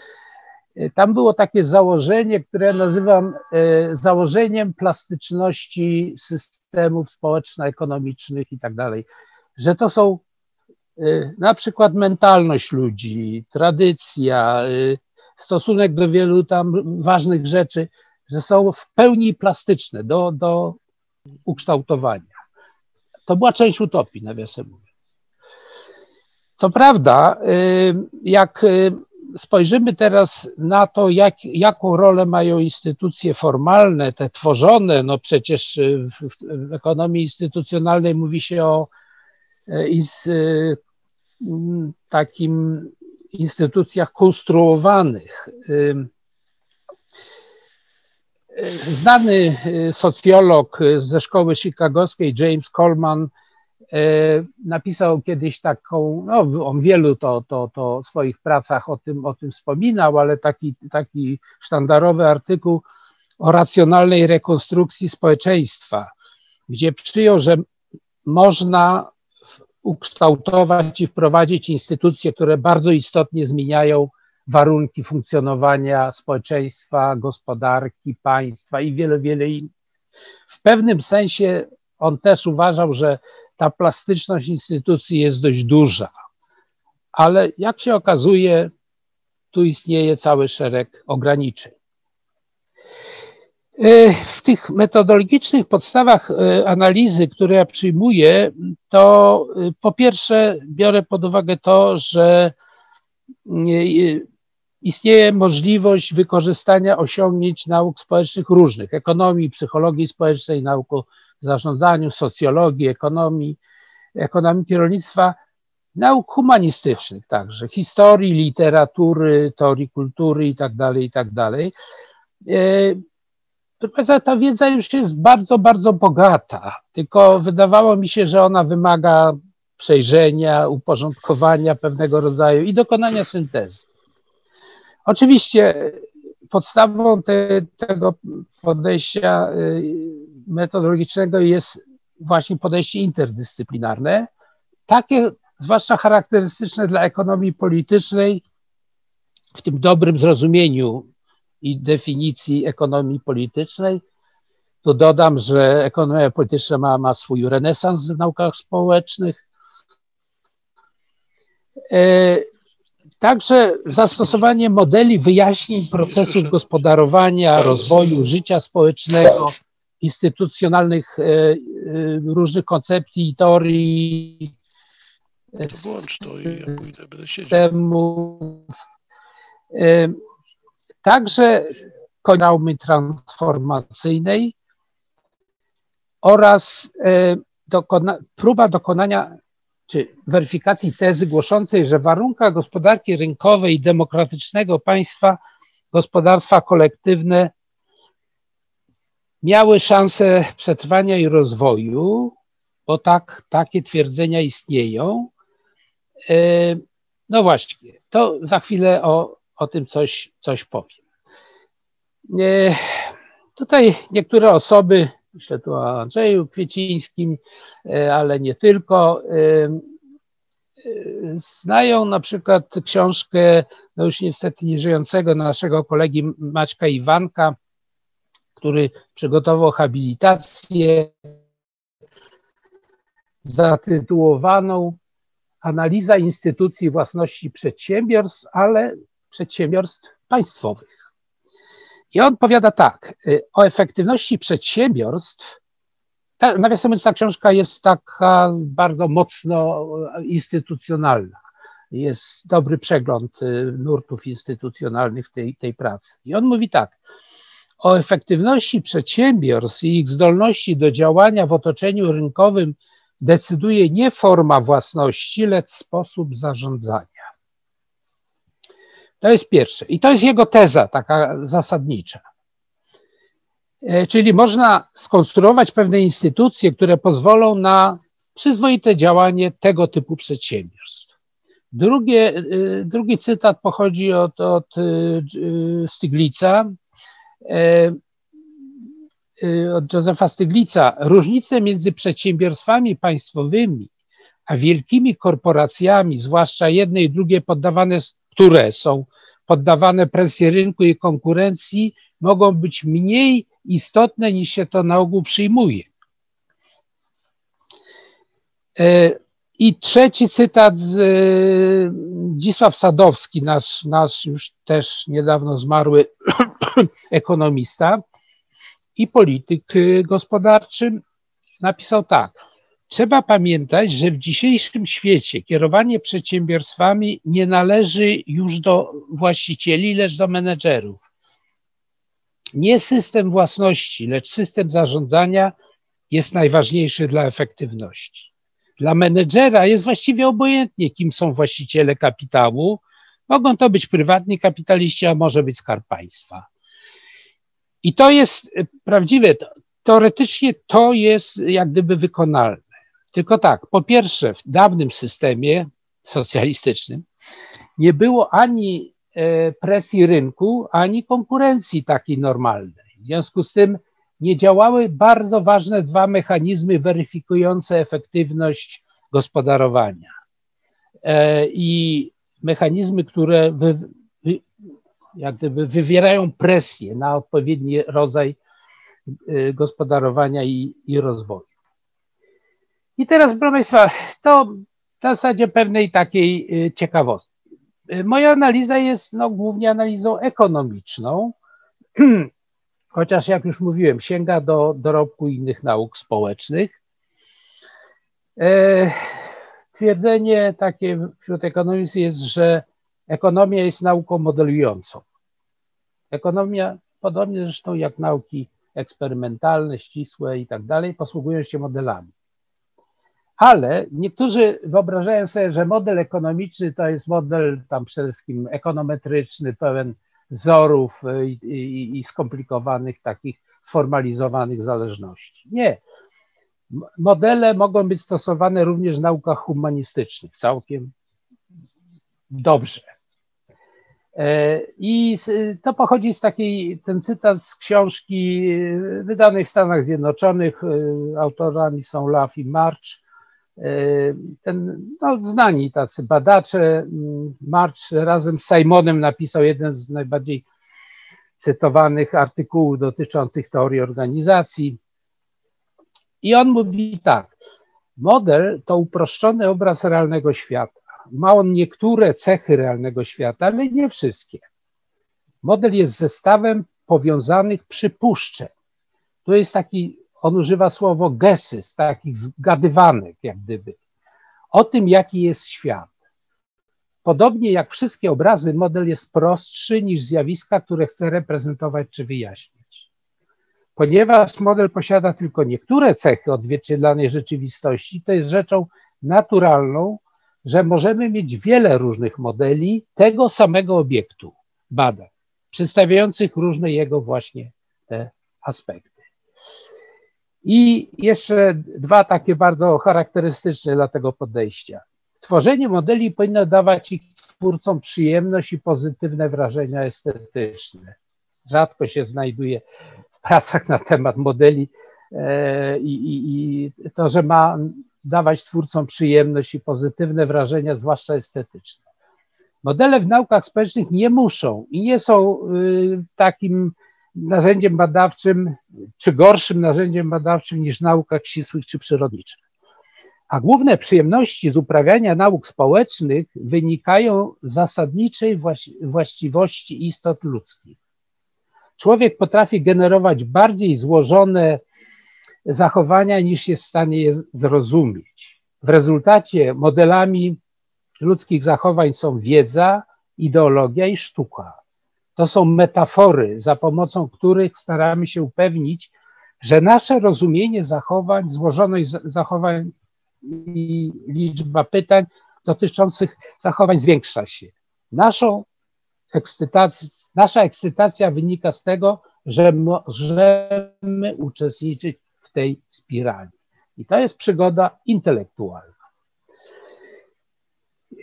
B: y, tam było takie założenie, które nazywam y, założeniem plastyczności systemów społeczno-ekonomicznych i tak dalej, że to są na przykład mentalność ludzi, tradycja, stosunek do wielu tam ważnych rzeczy, że są w pełni plastyczne do, do ukształtowania. To była część utopii, nawiasem mówiąc. Co prawda, y, jak y, spojrzymy teraz na to, jak, jaką rolę mają instytucje formalne, te tworzone, no przecież w, w ekonomii instytucjonalnej mówi się o y, takim instytucjach konstruowanych. Znany socjolog ze szkoły chicagowskiej, James Coleman, E, napisał kiedyś taką, no on wielu to, to, to w swoich pracach o tym, o tym wspominał, ale taki, taki sztandarowy artykuł o racjonalnej rekonstrukcji społeczeństwa, gdzie przyjął, że można ukształtować i wprowadzić instytucje, które bardzo istotnie zmieniają warunki funkcjonowania społeczeństwa, gospodarki, państwa i wiele, wiele innych. W pewnym sensie on też uważał, że ta plastyczność instytucji jest dość duża, ale jak się okazuje, tu istnieje cały szereg ograniczeń. E, w tych metodologicznych podstawach e, analizy, które ja przyjmuję, to e, po pierwsze biorę pod uwagę to, że istnieje możliwość wykorzystania osiągnięć nauk społecznych różnych, ekonomii, psychologii społecznej, nauk o zarządzaniu, socjologii, ekonomii, ekonomii rolnictwa, nauk humanistycznych także, historii, literatury, teorii kultury i tak dalej, i tak. E, ta wiedza już jest bardzo, bardzo bogata, tylko wydawało mi się, że ona wymaga przejrzenia, uporządkowania pewnego rodzaju i dokonania syntezy. Oczywiście podstawą te, tego podejścia y, metodologicznego jest właśnie podejście interdyscyplinarne, takie, zwłaszcza charakterystyczne dla ekonomii politycznej, w tym dobrym zrozumieniu i definicji ekonomii politycznej. Tu dodam, że ekonomia polityczna ma, ma swój renesans w naukach społecznych. E, także zastosowanie modeli wyjaśnień procesów gospodarowania, rozwoju życia społecznego, instytucjonalnych e, e, różnych koncepcji i teorii systemów. Także traumy transformacyjnej oraz dokona, próba dokonania czy weryfikacji tezy głoszącej, że w warunkach gospodarki rynkowej i demokratycznego państwa gospodarstwa kolektywne miały szansę przetrwania i rozwoju, bo tak, takie twierdzenia istnieją. E, no właśnie, to za chwilę o, o tym coś, coś powiem. E, tutaj niektóre osoby, myślę tu o Andrzeju Kwiecińskim, e, ale nie tylko, znają na przykład książkę, no już niestety nieżyjącego naszego kolegi Maćka Iwanka, który przygotował habilitację zatytułowaną Analiza instytucji własności przedsiębiorstw, ale przedsiębiorstw państwowych. I on powiada tak, y, o efektywności przedsiębiorstw. Ta, nawiasem mówiąc, ta książka jest taka bardzo mocno instytucjonalna. Jest dobry przegląd y, nurtów instytucjonalnych tej, tej pracy. I on mówi tak, o efektywności przedsiębiorstw i ich zdolności do działania w otoczeniu rynkowym decyduje nie forma własności, lecz sposób zarządzania. To jest pierwsze. I to jest jego teza, taka zasadnicza. E, czyli można skonstruować pewne instytucje, które pozwolą na przyzwoite działanie tego typu przedsiębiorstw. Drugie, e, drugi cytat pochodzi od, od e, Stiglica, Y, od Józefa Styglica, różnice między przedsiębiorstwami państwowymi a wielkimi korporacjami, zwłaszcza jedne i drugie poddawane, które są poddawane presji rynku i konkurencji, mogą być mniej istotne niż się to na ogół przyjmuje. Y, I trzeci cytat z y, Dzisław Sadowski, nasz, nasz już też niedawno zmarły ekonomista, i polityk y, gospodarczy, napisał tak. Trzeba pamiętać, że w dzisiejszym świecie kierowanie przedsiębiorstwami nie należy już do właścicieli, lecz do menedżerów. Nie system własności, lecz system zarządzania jest najważniejszy dla efektywności. Dla menedżera jest właściwie obojętnie, kim są właściciele kapitału. Mogą to być prywatni kapitaliści, a może być skarb państwa. I to jest e, prawdziwe. Teoretycznie to jest jak gdyby wykonalne. Tylko tak, po pierwsze, w dawnym systemie socjalistycznym nie było ani e, presji rynku, ani konkurencji takiej normalnej. W związku z tym nie działały bardzo ważne dwa mechanizmy weryfikujące efektywność gospodarowania. E, I mechanizmy, które jak gdyby wywierają presję na odpowiedni rodzaj y, gospodarowania i, i rozwoju. I teraz, proszę Państwa, to w zasadzie pewnej takiej y, ciekawostki. Y, moja analiza jest no, głównie analizą ekonomiczną, chociaż jak już mówiłem, sięga do dorobku innych nauk społecznych. E, twierdzenie takie wśród ekonomistów jest, że Ekonomia jest nauką modelującą. Ekonomia, podobnie zresztą jak nauki eksperymentalne, ścisłe i tak dalej, posługują się modelami. Ale niektórzy wyobrażają sobie, że model ekonomiczny to jest model tam przede wszystkim ekonometryczny, pełen wzorów i, i, i skomplikowanych, takich sformalizowanych zależności. Nie. Modele mogą być stosowane również w naukach humanistycznych całkiem dobrze. E, I to pochodzi z takiej, ten cytat z książki wydanej w Stanach Zjednoczonych. E, autorami są Love i March. Ten, no, znani tacy badacze, March razem z Simonem napisał jeden z najbardziej cytowanych artykułów dotyczących teorii organizacji. I on mówi tak, model to uproszczony obraz realnego świata. Ma on niektóre cechy realnego świata, ale nie wszystkie. Model jest zestawem powiązanych przypuszczeń. Tu jest taki, on używa słowo gesys, takich zgadywanek, jak gdyby, o tym, jaki jest świat. Podobnie jak wszystkie obrazy, model jest prostszy niż zjawiska, które chce reprezentować czy wyjaśnić. Ponieważ model posiada tylko niektóre cechy odzwierciedlanej rzeczywistości, to jest rzeczą naturalną, że możemy mieć wiele różnych modeli tego samego obiektu badań, przedstawiających różne jego właśnie te aspekty. I jeszcze dwa takie bardzo charakterystyczne dla tego podejścia. Tworzenie modeli powinno dawać ich twórcom przyjemność i pozytywne wrażenia estetyczne. Rzadko się znajduje w pracach na temat modeli e, i, i, i to, że ma dawać twórcom przyjemność i pozytywne wrażenia, zwłaszcza estetyczne. Modele w naukach społecznych nie muszą i nie są y, takim narzędziem badawczym, czy gorszym narzędziem badawczym niż w naukach ścisłych czy przyrodniczych. A główne przyjemności z uprawiania nauk społecznych wynikają z zasadniczej właściwości istot ludzkich. Człowiek potrafi generować bardziej złożone zachowania niż jest w stanie je zrozumieć. W rezultacie modelami ludzkich zachowań są wiedza, ideologia i sztuka. To są metafory, za pomocą których staramy się upewnić, że nasze rozumienie zachowań, złożoność zachowań i liczba pytań dotyczących zachowań zwiększa się. Naszą ekscytację, nasza ekscytacja wynika z tego, że możemy uczestniczyć w tej spirali. I to jest przygoda intelektualna.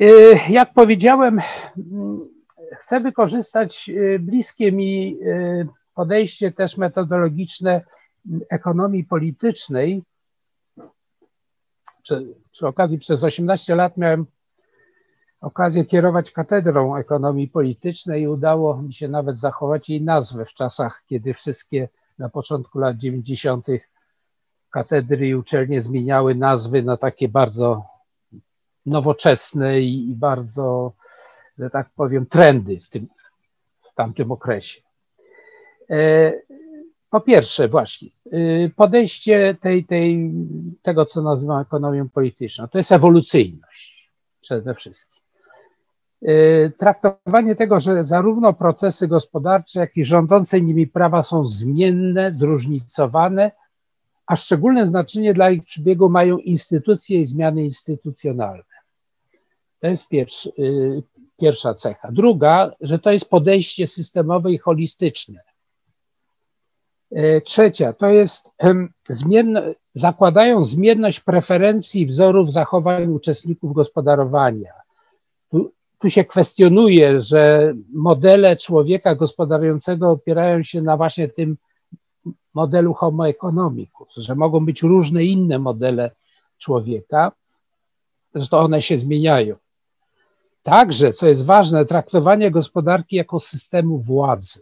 B: Y, jak powiedziałem, chcę wykorzystać y, bliskie mi y, podejście też metodologiczne ekonomii politycznej, przy, przy okazji przez 18 lat miałem okazję kierować katedrą ekonomii politycznej i udało mi się nawet zachować jej nazwę w czasach, kiedy wszystkie na początku lat 90. katedry i uczelnie zmieniały nazwy na takie bardzo nowoczesne i, bardzo, że tak powiem, trendy w, tym, w tamtym okresie. E, po pierwsze, właśnie, y, podejście tej, tej, tego, co nazywam ekonomią polityczną, to jest ewolucyjność przede wszystkim. Y, traktowanie tego, że zarówno procesy gospodarcze, jak i rządzące nimi prawa są zmienne, zróżnicowane, a szczególne znaczenie dla ich przebiegu mają instytucje i zmiany instytucjonalne. To jest pierwszy, y, pierwsza cecha. Druga, że to jest podejście systemowe i holistyczne E, trzecia to jest zakładają zmienność preferencji wzorów zachowań uczestników gospodarowania. Tu, tu się kwestionuje, że modele człowieka gospodarującego opierają się na właśnie tym modelu homo economicus, że mogą być różne inne modele człowieka, zresztą one się zmieniają. Także, co jest ważne, traktowanie gospodarki jako systemu władzy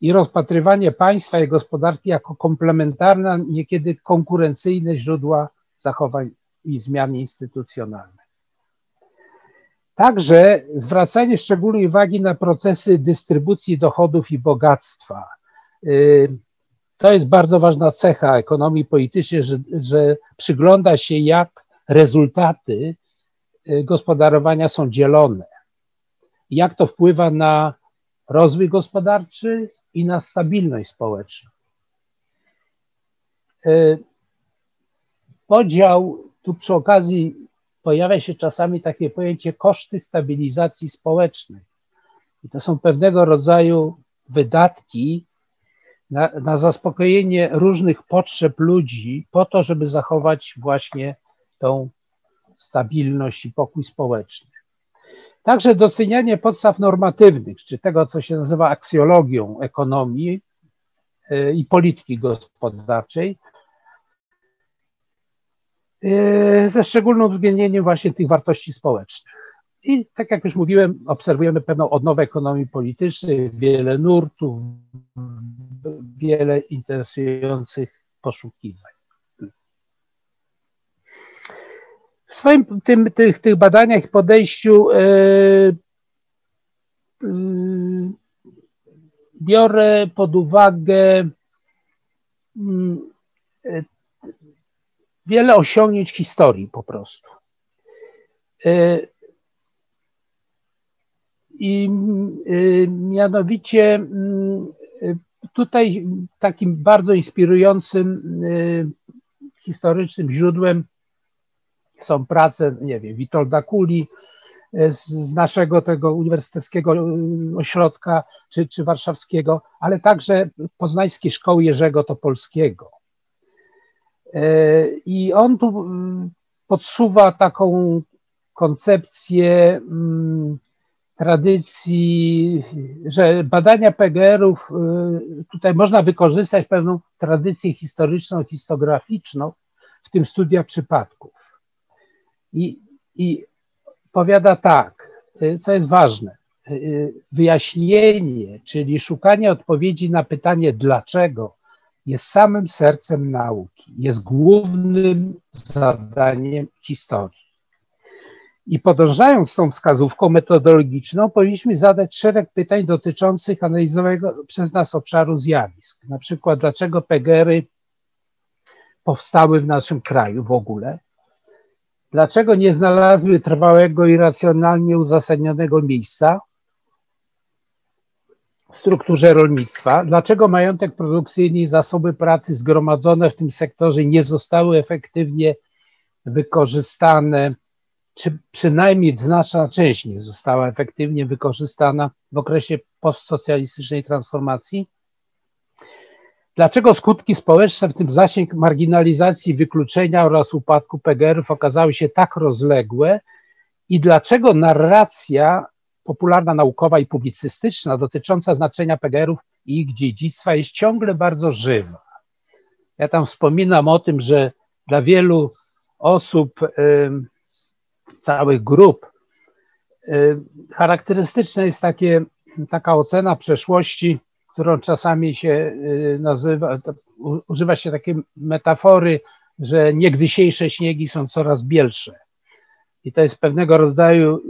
B: i rozpatrywanie państwa i gospodarki jako komplementarne, niekiedy konkurencyjne źródła zachowań i zmian instytucjonalnych. Także zwracanie szczególnej uwagi na procesy dystrybucji dochodów i bogactwa. Y, to jest bardzo ważna cecha ekonomii politycznej, że, że przygląda się, jak rezultaty gospodarowania są dzielone, jak to wpływa na rozwój gospodarczy i na stabilność społeczną. E, podział, tu przy okazji pojawia się czasami takie pojęcie koszty stabilizacji społecznej. I to są pewnego rodzaju wydatki na, na zaspokojenie różnych potrzeb ludzi, po to, żeby zachować właśnie tą stabilność i pokój społeczny. Także docenianie podstaw normatywnych, czy tego, co się nazywa aksjologią ekonomii y, i polityki gospodarczej, ze szczególnym uwzględnieniem właśnie tych wartości społecznych. I tak jak już mówiłem, obserwujemy pewną odnowę ekonomii politycznej, wiele nurtów, wiele interesujących poszukiwań. W swoim tym, tych, tych badaniach i podejściu yy, yy, biorę pod uwagę yy, wiele osiągnięć historii po prostu. I mianowicie tutaj takim bardzo inspirującym historycznym źródłem są prace, nie wiem, Witolda Kuli e, z, z naszego tego uniwersyteckiego e, ośrodka, czy, czy warszawskiego, ale także poznańskie szkoły Jerzego Topolskiego. E, I on tu podsuwa taką koncepcję tradycji, że badania PGR-ów tutaj można wykorzystać pewną tradycję historyczną, histograficzną, w tym studia przypadków. I, I powiada tak, y, co jest ważne. Y, wyjaśnienie, czyli szukanie odpowiedzi na pytanie dlaczego, jest samym sercem nauki, jest głównym zadaniem historii. I podążając tą wskazówką metodologiczną, powinniśmy zadać szereg pytań dotyczących analizowanego przez nas obszaru zjawisk. Na przykład, dlaczego PGR-y powstały w naszym kraju w ogóle, Dlaczego nie znalazły trwałego i racjonalnie uzasadnionego miejsca w strukturze rolnictwa? Dlaczego majątek produkcyjny i zasoby pracy zgromadzone w tym sektorze nie zostały efektywnie wykorzystane, czy przynajmniej znaczna część nie została efektywnie wykorzystana w okresie postsocjalistycznej transformacji? Dlaczego skutki społeczne, w tym zasięg marginalizacji, wykluczenia oraz upadku PGR-ów okazały się tak rozległe i dlaczego narracja popularna, naukowa i publicystyczna dotycząca znaczenia PGR-ów i ich dziedzictwa jest ciągle bardzo żywa. Ja tam wspominam o tym, że dla wielu osób, całych grup, charakterystyczne jest takie, taka ocena przeszłości którą czasami się y, nazywa, używa się takiej metafory, że niegdysiejsze śniegi są coraz bielsze. I to jest pewnego rodzaju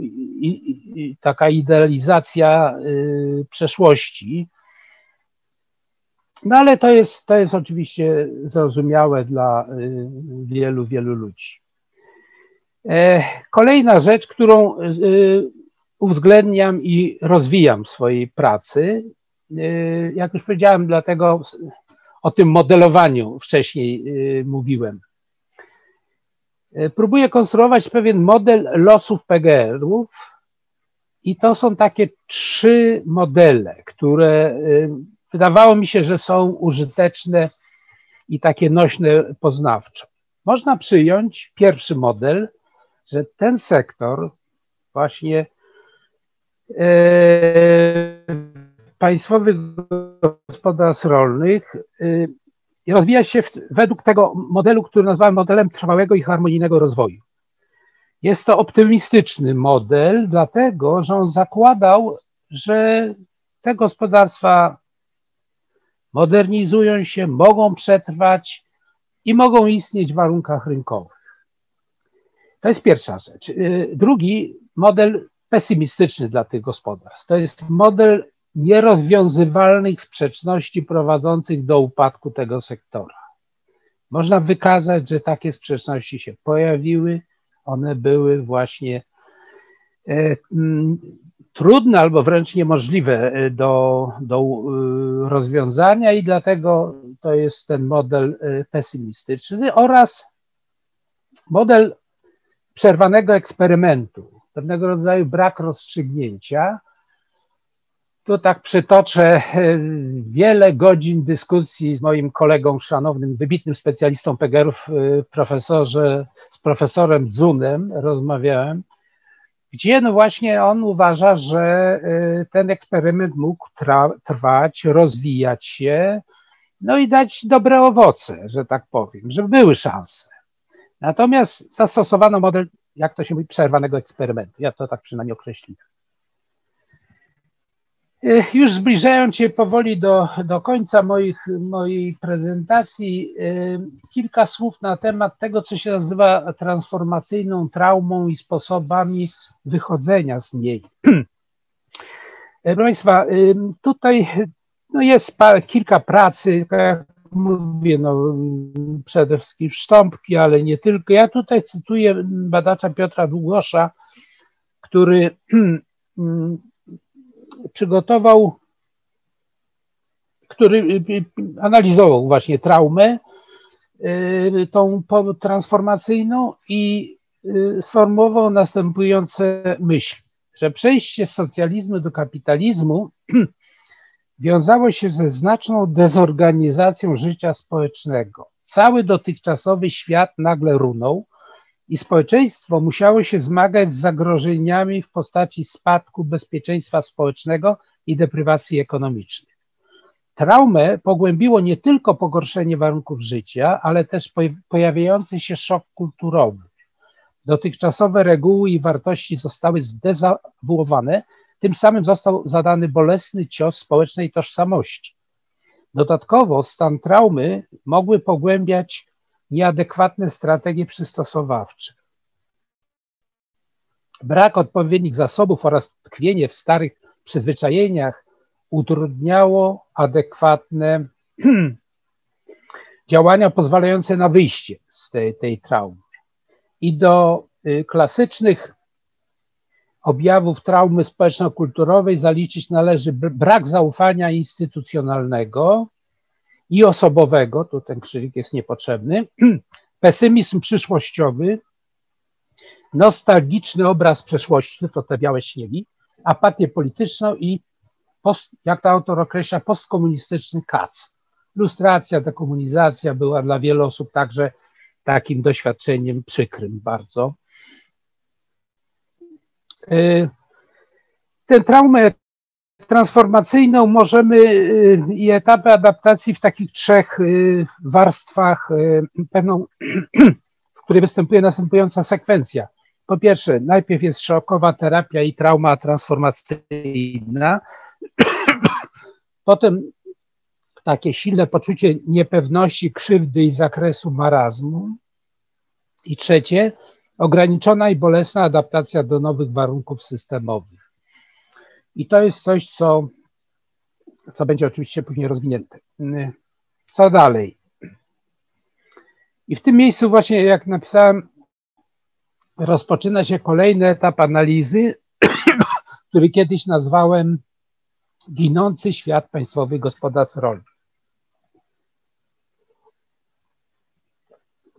B: taka idealizacja y, przeszłości. No ale to jest, to jest oczywiście zrozumiałe dla y, wielu, wielu ludzi. E, kolejna rzecz, którą uwzględniam i rozwijam w swojej pracy, jak już powiedziałem, dlatego o tym modelowaniu wcześniej y, mówiłem. Y, próbuję konstruować pewien model losów PGR-ów i to są takie trzy modele, które wydawało mi się, że są użyteczne i takie nośne poznawczo. Można przyjąć pierwszy model, że ten sektor właśnie państwowych gospodarstw rolnych y, rozwija się według tego modelu, który nazwałem modelem trwałego i harmonijnego rozwoju. Jest to optymistyczny model, dlatego że on zakładał, że te gospodarstwa modernizują się, mogą przetrwać i mogą istnieć w warunkach rynkowych. To jest pierwsza rzecz. Y, drugi model pesymistyczny dla tych gospodarstw. To jest model nierozwiązywalnych sprzeczności prowadzących do upadku tego sektora. Można wykazać, że takie sprzeczności się pojawiły, one były właśnie e, trudne albo wręcz niemożliwe e, do, do e, rozwiązania i dlatego to jest ten model pesymistyczny oraz model przerwanego eksperymentu, pewnego rodzaju brak rozstrzygnięcia, tu tak przytoczę e, wiele godzin dyskusji z moim kolegą szanownym, wybitnym specjalistą PGR-ów, e, profesorze, z profesorem Zunem rozmawiałem, gdzie no właśnie on uważa, że e, ten eksperyment mógł trwać, rozwijać się, no i dać dobre owoce, że tak powiem, że były szanse. Natomiast zastosowano model, jak to się mówi, przerwanego eksperymentu. Ja to tak przynajmniej określiłem. Y, już zbliżając się powoli do, do końca moich, mojej prezentacji, y, kilka słów na temat tego, co się nazywa transformacyjną traumą i sposobami wychodzenia z niej. Proszę Państwa, tutaj no jest kilka pracy, jak mówię, no, przede wszystkim szczątki, ale nie tylko. Ja tutaj cytuję badacza Piotra Długosza, który przygotował, który y, y, analizował właśnie traumę, y, tą transformacyjną i sformułował następujące myśli, że przejście z socjalizmu do kapitalizmu wiązało się ze znaczną dezorganizacją życia społecznego. Cały dotychczasowy świat nagle runął, i społeczeństwo musiało się zmagać z zagrożeniami w postaci spadku bezpieczeństwa społecznego i deprywacji ekonomicznej. Traumę pogłębiło nie tylko pogorszenie warunków życia, ale też pojawiający się szok kulturowy. Dotychczasowe reguły i wartości zostały zdezawuowane, tym samym został zadany bolesny cios społecznej tożsamości. Dodatkowo stan traumy mogły pogłębiać nieadekwatne strategie przystosowawcze. Brak odpowiednich zasobów oraz tkwienie w starych przyzwyczajeniach utrudniało adekwatne działania pozwalające na wyjście z tej, tej traumy. I do y, klasycznych objawów traumy społeczno-kulturowej zaliczyć należy brak zaufania instytucjonalnego, i osobowego, tu ten krzyżyk jest niepotrzebny, pesymizm przyszłościowy, nostalgiczny obraz przeszłości, to te białe śniegi, apatię polityczną i, post, jak to autor określa, postkomunistyczny kac. Lustracja, dekomunizacja była dla wielu osób także takim doświadczeniem przykrym bardzo. Y, Tę traumę transformacyjną możemy y, i etapy adaptacji w takich trzech y, warstwach, y, pewną, w której występuje następująca sekwencja. Po pierwsze, najpierw jest szokowa terapia i trauma transformacyjna, potem takie silne poczucie niepewności, krzywdy i zakresu marazmu. I trzecie, ograniczona i bolesna adaptacja do nowych warunków systemowych. I to jest coś, co, co będzie oczywiście później rozwinięte. Co dalej? I w tym miejscu właśnie, jak napisałem, rozpoczyna się kolejny etap analizy, który kiedyś nazwałem ginący świat państwowych gospodarstw rolnych.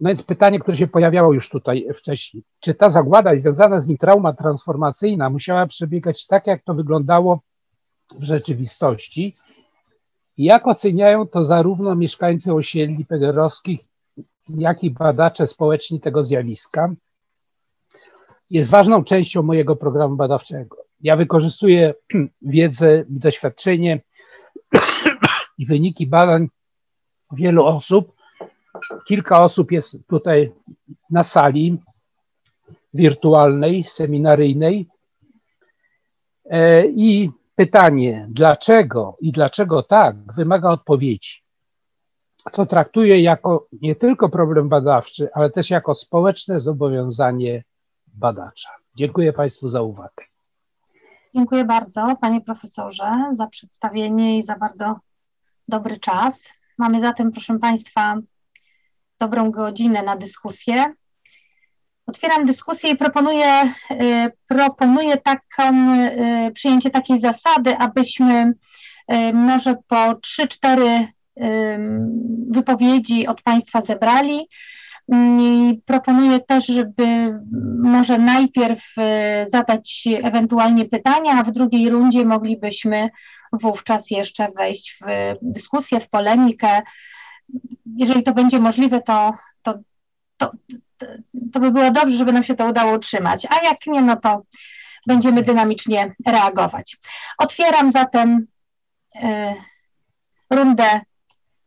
B: No więc pytanie, które się pojawiało już tutaj wcześniej. Czy ta zagłada i związana z nim trauma transformacyjna musiała przebiegać tak, jak to wyglądało w rzeczywistości? Jak oceniają to zarówno mieszkańcy osiedli pederowskich, jak i badacze społeczni tego zjawiska? Jest ważną częścią mojego programu badawczego. Ja wykorzystuję wiedzę i doświadczenie i wyniki badań wielu osób, Kilka osób jest tutaj na sali wirtualnej, seminaryjnej. E, I pytanie, dlaczego i dlaczego tak, wymaga odpowiedzi. Co traktuję jako nie tylko problem badawczy, ale też jako społeczne zobowiązanie badacza. Dziękuję Państwu za uwagę.
A: Dziękuję bardzo, Panie Profesorze, za przedstawienie i za bardzo dobry czas. Mamy zatem, proszę Państwa, dobrą godzinę na dyskusję. Otwieram dyskusję i proponuję, y, proponuję taką, y, przyjęcie takiej zasady, abyśmy y, może po 3-4 wypowiedzi od Państwa zebrali. I proponuję też, żeby może najpierw zadać ewentualnie pytania, a w drugiej rundzie moglibyśmy wówczas jeszcze wejść w dyskusję, w polemikę, jeżeli to będzie możliwe, to, to, to, to by było dobrze, żeby nam się to udało utrzymać, a jak nie, no to będziemy dynamicznie reagować. Otwieram zatem y, rundę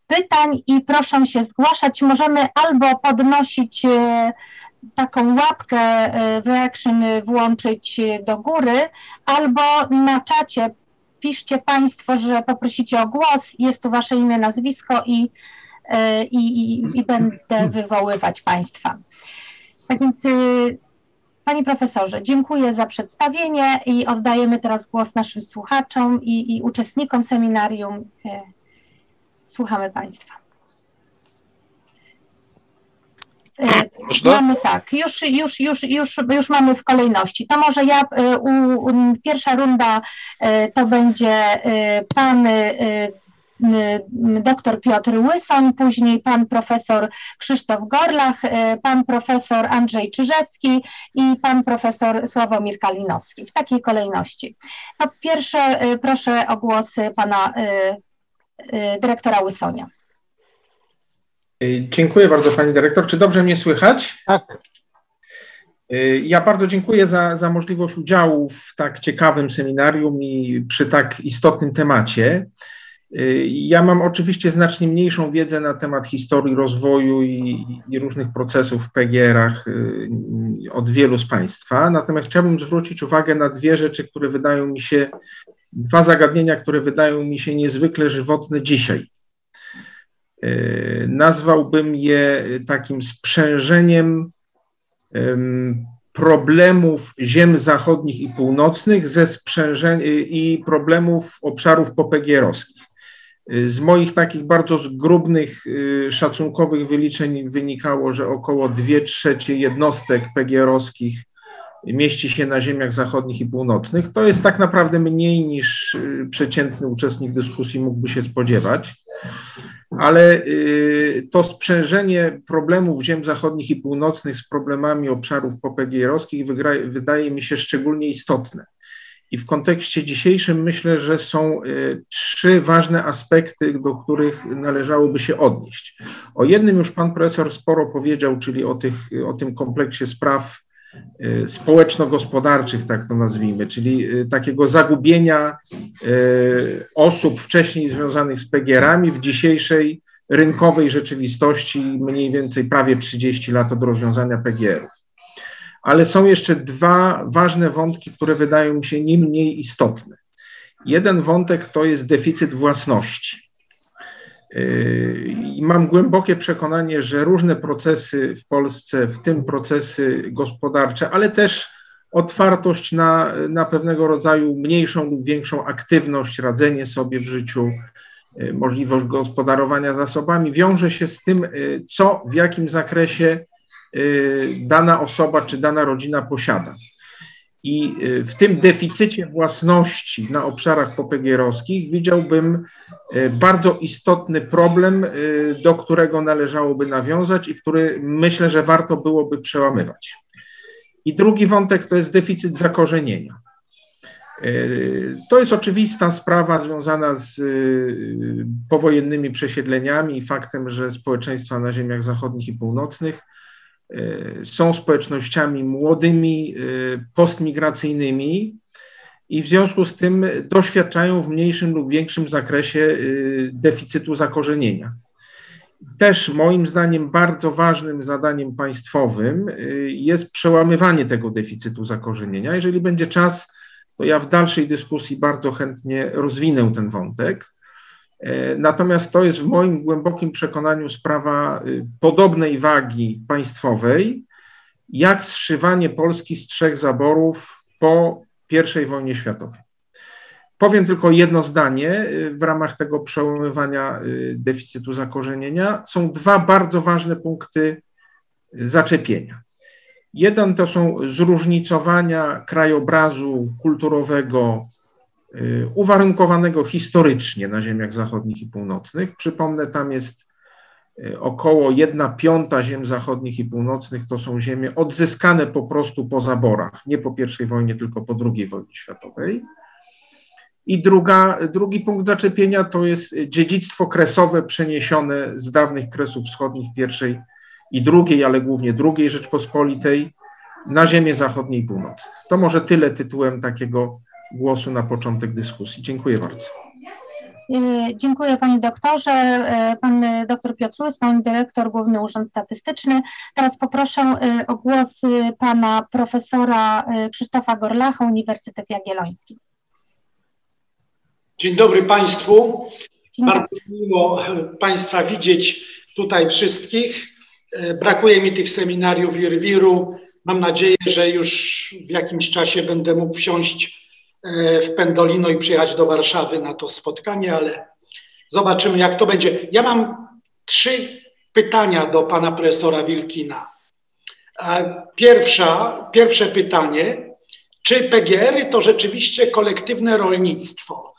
A: pytań i proszę się zgłaszać. Możemy albo podnosić taką łapkę reaction włączyć do góry, albo na czacie piszcie Państwo, że poprosicie o głos, jest tu Wasze imię, nazwisko i, i, i, i będę wywoływać Państwa. Tak więc Panie profesorze, dziękuję za przedstawienie i oddajemy teraz głos naszym słuchaczom i, i uczestnikom seminarium. E, słuchamy Państwa. E, Można? Mamy tak, już, już, już, już, już mamy w kolejności. To może ja, e, u, u, pierwsza runda to będzie pan dr Piotr Łyson, później pan profesor Krzysztof Gorlach, e, pan profesor Andrzej Czyżewski i pan profesor Sławomir Kalinowski, w takiej kolejności. Po pierwsze e, proszę o głos pana e, dyrektora Łysonia.
C: Dziękuję bardzo pani dyrektor. Czy dobrze mnie słychać?
B: Tak.
C: Ja bardzo dziękuję za, za możliwość udziału w tak ciekawym seminarium i przy tak istotnym temacie. Ja mam oczywiście znacznie mniejszą wiedzę na temat historii rozwoju i, i, różnych procesów w PGR-ach y, od wielu z Państwa, natomiast chciałbym zwrócić uwagę na dwie rzeczy, które wydają mi się, dwa zagadnienia, które wydają mi się niezwykle żywotne dzisiaj. Y, nazwałbym je takim sprzężeniem problemów ziem zachodnich i północnych ze sprzężeniem i problemów obszarów popegierowskich. Z moich takich bardzo zgrubnych, y, szacunkowych wyliczeń wynikało, że około 2 trzecie jednostek PGR-owskich mieści się na ziemiach zachodnich i północnych. To jest tak naprawdę mniej niż y, przeciętny uczestnik dyskusji mógłby się spodziewać, ale y, to sprzężenie problemów ziem zachodnich i północnych z problemami obszarów popegierowskich wydaje mi się szczególnie istotne. I w kontekście dzisiejszym myślę, że są y, trzy ważne aspekty, do których należałoby się odnieść. O jednym już pan profesor sporo powiedział, czyli o, tych, o tym kompleksie spraw y, społeczno-gospodarczych, tak to nazwijmy, czyli y, takiego zagubienia osób wcześniej związanych z PGR-ami w dzisiejszej rynkowej rzeczywistości, mniej więcej prawie 30 lat od rozwiązania PGR-ów ale są jeszcze dwa ważne wątki, które wydają mi się nie mniej istotne. Jeden wątek to jest deficyt własności. Yy, I mam głębokie przekonanie, że różne procesy w Polsce, w tym procesy gospodarcze, ale też otwartość na, na pewnego rodzaju mniejszą lub większą aktywność, radzenie sobie w życiu, yy, możliwość gospodarowania zasobami, wiąże się z tym, yy, co w jakim zakresie dana osoba czy dana rodzina posiada. I y, w tym deficycie własności na obszarach popegierowskich widziałbym y, bardzo istotny problem, do którego należałoby nawiązać i który myślę, że warto byłoby przełamywać. I drugi wątek to jest deficyt zakorzenienia. To jest oczywista sprawa związana z powojennymi przesiedleniami i faktem, że społeczeństwa na ziemiach zachodnich i północnych Y, są społecznościami młodymi, y, postmigracyjnymi i w związku z tym doświadczają w mniejszym lub większym zakresie y, deficytu zakorzenienia. Też moim zdaniem bardzo ważnym zadaniem państwowym jest przełamywanie tego deficytu zakorzenienia. Jeżeli będzie czas, to ja w dalszej dyskusji bardzo chętnie rozwinę ten wątek. E, natomiast to jest w moim głębokim przekonaniu sprawa y, podobnej wagi państwowej, jak zszywanie Polski z trzech zaborów po I wojnie światowej. Powiem tylko jedno zdanie y, w ramach tego przełamywania y, deficytu zakorzenienia. Są dwa bardzo ważne punkty zaczepienia. Jeden to są zróżnicowania krajobrazu kulturowego uwarunkowanego historycznie na ziemiach zachodnich i północnych. Przypomnę, tam jest y, około 1 piąta ziem zachodnich i północnych to są ziemie odzyskane po prostu po zaborach, nie po I wojnie, tylko po II wojnie światowej. I druga, drugi punkt zaczepienia to jest dziedzictwo kresowe przeniesione z dawnych kresów wschodnich I i II, ale głównie II Rzeczpospolitej na ziemię zachodnie i północne. To może tyle tytułem takiego głosu na początek dyskusji. Dziękuję bardzo.
A: Dziękuję Panie Doktorze. Pan Dr Piotr Łysoń, Dyrektor Główny Urząd Statystyczny. Teraz poproszę o głos Pana Profesora Krzysztofa Gorlacha, Uniwersytet Jagielloński.
D: Dzień dobry Państwu. Dzień Bardzo miło Państwa widzieć tutaj wszystkich. Brakuje mi tych seminariów Irwiru. Mam nadzieję, że już w jakimś czasie będę mógł wsiąść e, w Pendolino i przyjechać do Warszawy na to spotkanie, ale zobaczymy, jak to będzie. Ja mam trzy pytania do pana profesora Wilkina. Pierwsza, pierwsze pytanie, czy PGR-y to rzeczywiście kolektywne rolnictwo?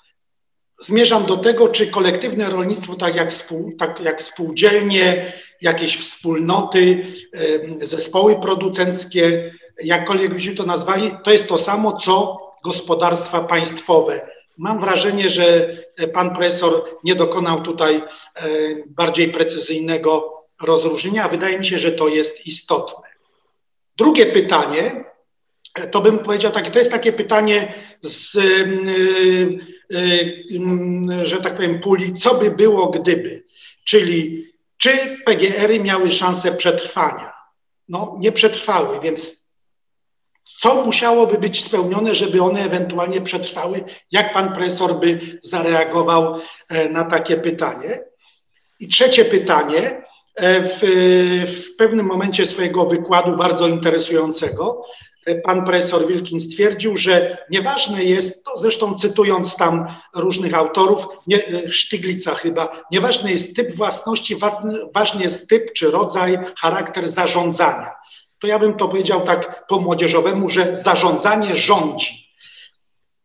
D: Zmierzam do tego, czy kolektywne rolnictwo, tak jak, spół, tak jak spółdzielnie, jakieś wspólnoty, zespoły producenckie, jakkolwiek byśmy to nazwali, to jest to samo, co gospodarstwa państwowe. Mam wrażenie, że pan profesor nie dokonał tutaj bardziej precyzyjnego rozróżnienia, a wydaje mi się, że to jest istotne. Drugie pytanie, to bym powiedział takie, to jest takie pytanie z, że tak powiem, puli, co by było gdyby, czyli czy PGR-y miały szansę przetrwania? No, nie przetrwały, więc co musiałoby być spełnione, żeby one ewentualnie przetrwały? Jak pan profesor by zareagował e, na takie pytanie? I trzecie pytanie. E, w, w pewnym momencie swojego wykładu, bardzo interesującego, pan profesor Wilkin stwierdził, że nieważne jest, to zresztą cytując tam różnych autorów, nie, Sztyglica chyba, nieważny jest typ własności, ważny jest typ czy rodzaj, charakter zarządzania. To ja bym to powiedział tak po młodzieżowemu, że zarządzanie rządzi.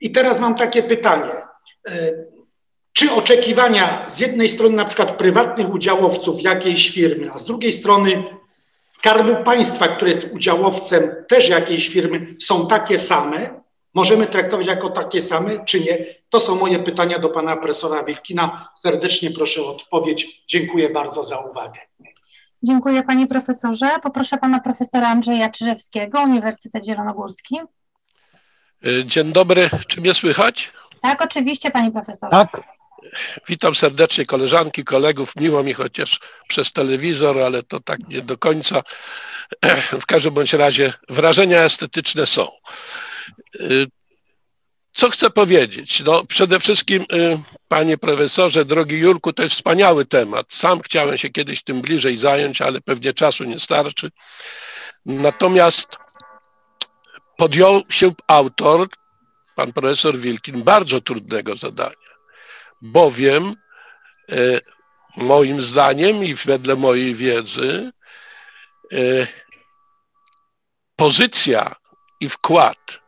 D: I teraz mam takie pytanie. E, czy oczekiwania z jednej strony na przykład prywatnych udziałowców jakiejś firmy, a z drugiej strony Skarbu Państwa, który jest udziałowcem też jakiejś firmy, są takie same? Możemy traktować jako takie same, czy nie? To są moje pytania do pana profesora Wilkina. Serdecznie proszę o odpowiedź. Dziękuję bardzo za uwagę.
A: Dziękuję panie profesorze. Poproszę pana profesora Andrzeja Czyżewskiego, Uniwersytet Zielonogórski.
E: Dzień dobry. Czy mnie słychać?
A: Tak, oczywiście, panie profesorze.
B: Tak.
E: Witam serdecznie koleżanki, kolegów. Miło mi chociaż przez telewizor, ale to tak nie do końca. W każdym bądź razie wrażenia estetyczne są. Co chcę powiedzieć? No, przede wszystkim, y, panie profesorze, drogi Jurku, to jest wspaniały temat. Sam chciałem się kiedyś tym bliżej zająć, ale pewnie czasu nie starczy. Natomiast podjął się autor, pan profesor Wilkin, bardzo trudnego zadania bowiem e, moim zdaniem i wedle mojej wiedzy e, pozycja i wkład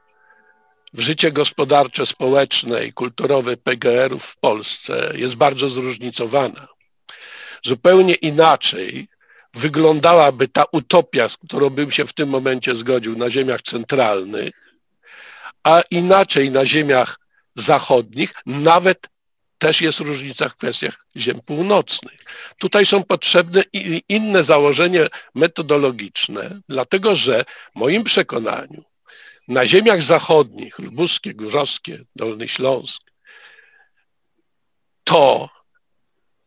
E: w życie gospodarcze, społeczne i kulturowe PGR-ów w Polsce jest bardzo zróżnicowana. Zupełnie inaczej wyglądałaby ta utopia, z którą bym się w tym momencie zgodził na ziemiach centralnych, a inaczej na ziemiach zachodnich, nawet też jest różnica w kwestiach ziem północnych. Tutaj są potrzebne inne założenia metodologiczne, dlatego że w moim przekonaniu na ziemiach zachodnich, lubuskie, górzowskie, Dolny Śląsk, to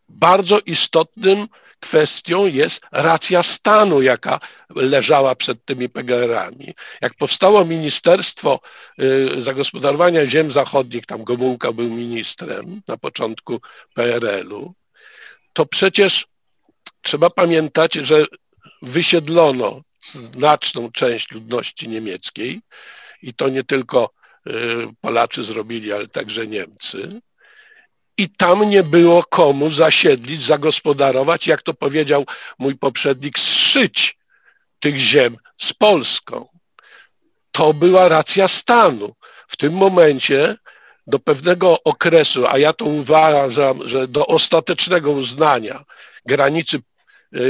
E: bardzo istotnym kwestią jest racja stanu, jaka leżała przed tymi PGR-ami. Jak powstało Ministerstwo y, Zagospodarowania Ziem Zachodnich, tam Gomułka był ministrem na początku PRL-u, to przecież trzeba pamiętać, że wysiedlono znaczną część ludności niemieckiej i to nie tylko y, Polacy zrobili, ale także Niemcy i tam nie było komu zasiedlić, zagospodarować, jak to powiedział mój poprzednik, zszyć tych ziem z Polską. To była racja stanu. W tym momencie do pewnego okresu, a ja to uważam, że do ostatecznego uznania granicy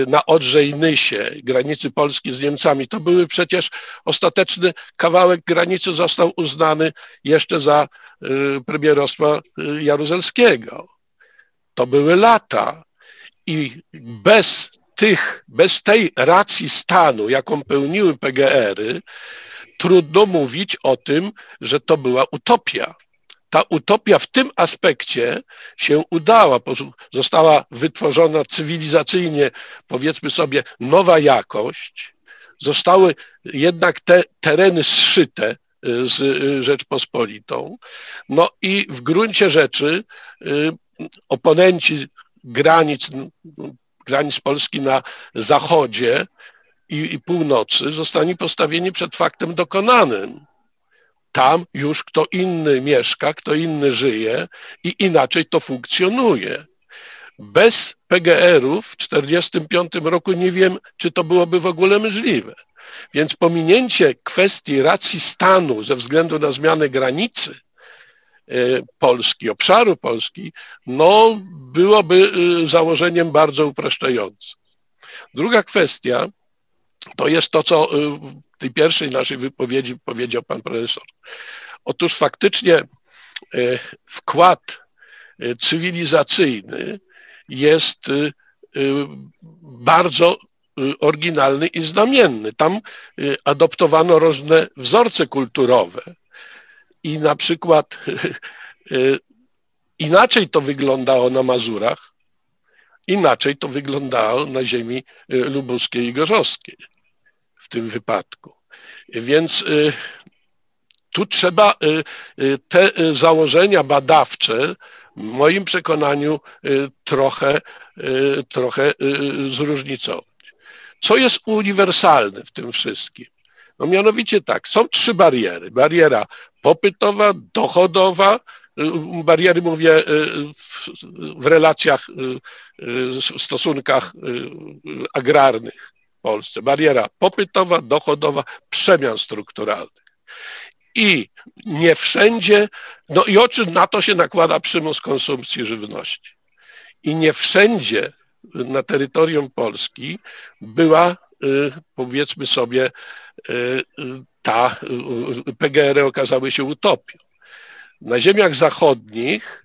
E: na Odrze i Nysie, granicy Polski z Niemcami, to były przecież ostateczny kawałek granicy został uznany jeszcze za Y, premierostwa y, Jaruzelskiego. To były lata i bez tych, bez tej racji stanu, jaką pełniły PGR-y, trudno mówić o tym, że to była utopia. Ta utopia w tym aspekcie się udała. Została wytworzona cywilizacyjnie, powiedzmy sobie, nowa jakość. Zostały jednak te tereny zszyte y, z y, Rzeczpospolitą. No i w gruncie rzeczy y, oponenci granic, granic Polski na zachodzie i, i północy zostali postawieni przed faktem dokonanym tam już kto inny mieszka, kto inny żyje i inaczej to funkcjonuje. Bez PGR-ów w 1945 roku nie wiem, czy to byłoby w ogóle możliwe. Więc pominięcie kwestii racji stanu ze względu na zmianę granicy e, Polski, obszaru Polski, no byłoby e, założeniem bardzo upraszczającym. Druga kwestia to jest to, co e, tej pierwszej naszej wypowiedzi powiedział pan profesor. Otóż faktycznie e, wkład e, cywilizacyjny jest e, bardzo oryginalny i znamienny. Tam adoptowano różne wzorce kulturowe i na przykład inaczej to wyglądało na Mazurach, inaczej to wyglądało na ziemi lubuskiej i gorzowskiej tym wypadku. Więc y, tu trzeba y, y, te założenia badawcze, w moim przekonaniu, trochę, trochę zróżnicować. Co jest uniwersalne w tym wszystkim? No mianowicie tak, są trzy bariery. Bariera popytowa, dochodowa, bariery mówię w, w relacjach, w stosunkach agrarnych Polsce. Bariera popytowa, dochodowa, przemian strukturalnych. I nie wszędzie, no i oczy na to się nakłada przymus konsumpcji żywności. I nie wszędzie na terytorium Polski była, y, powiedzmy sobie, y, ta y, PGR okazały się utopią. Na ziemiach zachodnich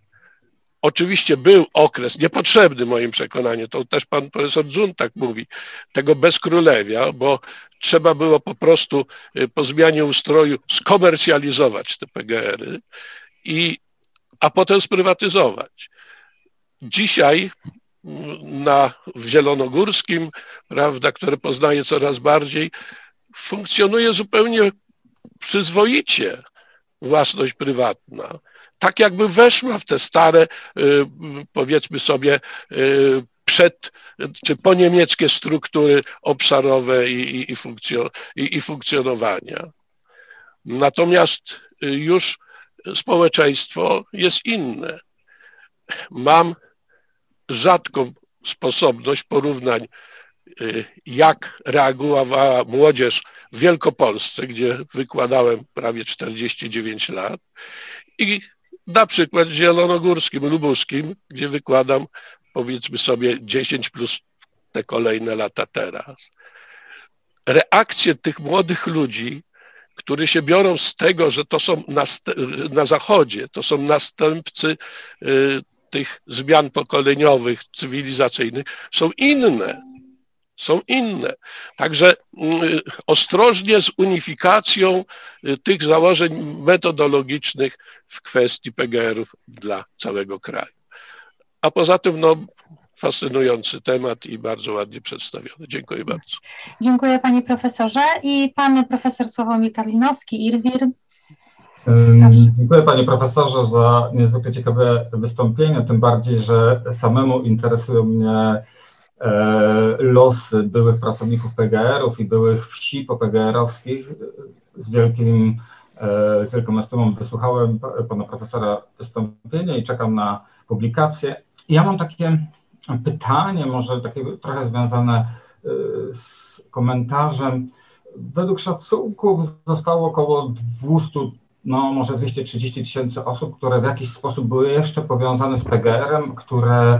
E: Oczywiście był okres niepotrzebny moim przekonaniu, to też pan profesor Dzun tak mówi, tego bezkrólewia, bo trzeba było po prostu y, po zmianie ustroju skomercjalizować te PGR-y, i, a potem sprywatyzować. Dzisiaj mm, na, w Zielonogórskim, prawda, które poznaję coraz bardziej, funkcjonuje zupełnie przyzwoicie własność prywatna tak jakby weszła w te stare, y, powiedzmy sobie, y, przed czy po niemieckie struktury obszarowe i, i, i, i funkcjonowania. Natomiast y, już społeczeństwo jest inne. Mam rzadką sposobność porównań, jak reagowała młodzież w Wielkopolsce, gdzie wykładałem prawie 49 lat i na przykład zielonogórskim, lubuskim, gdzie wykładam powiedzmy sobie 10 plus te kolejne lata teraz. Reakcje tych młodych ludzi, którzy się biorą z tego, że to są na zachodzie, to są następcy y, tych zmian pokoleniowych, cywilizacyjnych, są inne są inne. Także mm, ostrożnie z unifikacją y, tych założeń metodologicznych w kwestii PGR-ów dla całego kraju. A poza tym, no, fascynujący temat i bardzo ładnie przedstawiony. Dziękuję bardzo.
A: Dziękuję panie profesorze i pan profesor Sławomir Karlinowski, IRWIR.
F: Dziękuję panie profesorze za niezwykle ciekawe wystąpienie, tym bardziej, że samemu interesują mnie losy byłych pracowników PGR-ów i byłych wsi popGR-owskich. Z wielkim, e, z wielką estymą wysłuchałem pana profesora wystąpienia i czekam na publikację. Ja mam takie pytanie, może takie trochę związane e, z komentarzem. Według szacunków zostało około 200, no może 230 tysięcy osób, które w jakiś sposób były jeszcze powiązane z PGR-em, które E,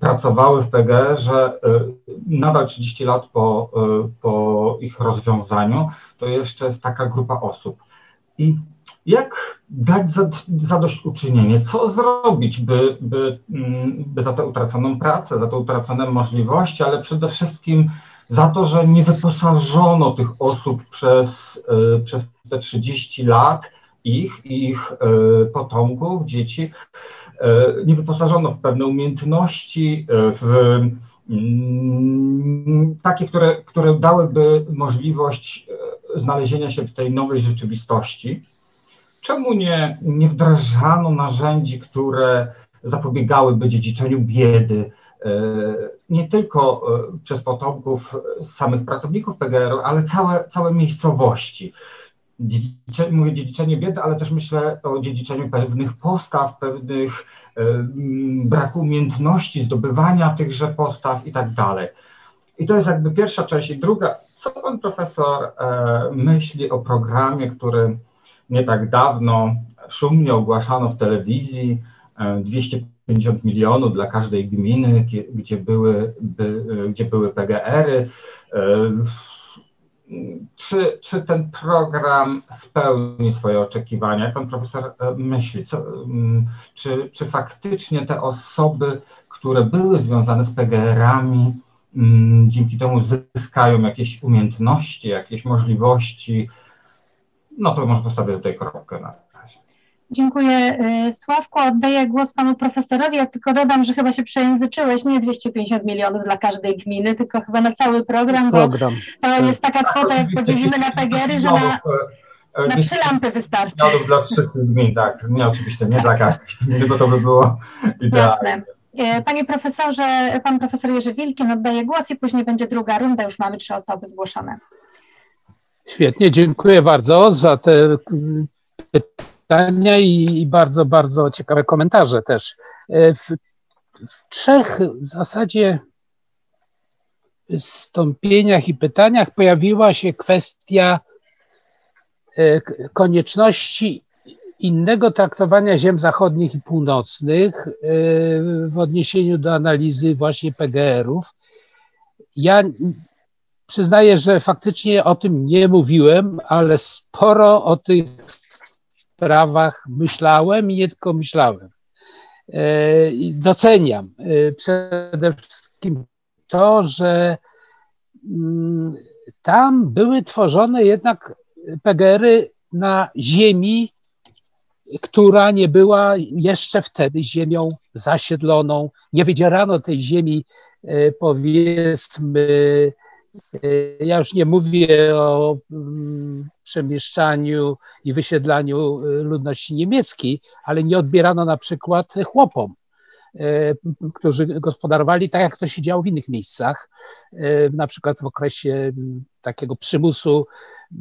F: pracowały w PGR-ze nadal 30 lat po, e, po ich rozwiązaniu, to jeszcze jest taka grupa osób. I jak dać zadośćuczynienie? Co zrobić, by, by, mm, by za tę utraconą pracę, za te utracone możliwości, ale przede wszystkim za to, że nie wyposażono tych osób przez, e, przez te 30 lat ich i ich potomków, dzieci nie wyposażono w pewne umiejętności, w mm, takie, które, które dałyby możliwość znalezienia się w tej nowej rzeczywistości. Czemu nie, nie wdrażano narzędzi, które zapobiegałyby dziedziczeniu biedy, e, nie tylko e, przez potomków samych pracowników PGR-u, ale całe, całe miejscowości. Dziedziczenie, mówię dziedziczenie biedy, ale też myślę o dziedziczeniu pewnych postaw, pewnych e, braku umiejętności zdobywania tychże postaw i tak dalej. I to jest jakby pierwsza część. I druga, co pan profesor myśli o programie, który nie tak dawno szumnie ogłaszano w telewizji 250 e, milionów dla każdej gminy, gdzie były, by, e, gdzie były PGR-y. E, czy, czy ten program spełni swoje oczekiwania? Jak pan profesor myśli, co, czy, czy faktycznie te osoby, które były związane z PGR-ami, dzięki temu zyskają jakieś umiejętności, jakieś możliwości, no to może postawię tutaj kropkę na.
A: Dziękuję. Y, Sławku, oddaję głos panu profesorowi. Ja tylko dodam, że chyba się przejęzyczyłeś, nie 250 milionów dla każdej gminy, tylko chyba na cały program, program. bo to jest taka kwota, jak podzielimy na PGR-y, że na, e, na trzy lampy wystarczy.
F: Dla wszystkich gmin, tak. Nie, oczywiście nie dla każdej gminy, bo to by było idealne.
A: E, panie profesorze, pan profesor Jerzy Wilkin oddaje głos i później będzie druga runda, już mamy trzy osoby zgłoszone.
B: Świetnie, dziękuję bardzo za te pytania i bardzo, bardzo ciekawe komentarze też. E, w, w trzech w zasadzie wystąpieniach i pytaniach pojawiła się kwestia e, konieczności innego traktowania ziem zachodnich i północnych e, w odniesieniu do analizy właśnie PGR-ów. Ja Przyznaję, że faktycznie o tym nie mówiłem, ale sporo o tych sprawach myślałem i nie tylko myślałem. E, doceniam e, przede wszystkim to, że mm, tam były tworzone jednak PGR-y na ziemi, która nie była jeszcze wtedy ziemią zasiedloną. Nie wydzierano tej ziemi, e, powiedzmy, ja już nie mówię o mm, przemieszczaniu i wysiedlaniu y, ludności niemieckiej, ale nie odbierano na przykład chłopom, y, którzy gospodarowali tak, jak to się działo w innych miejscach, na przykład w okresie mm, takiego przymusu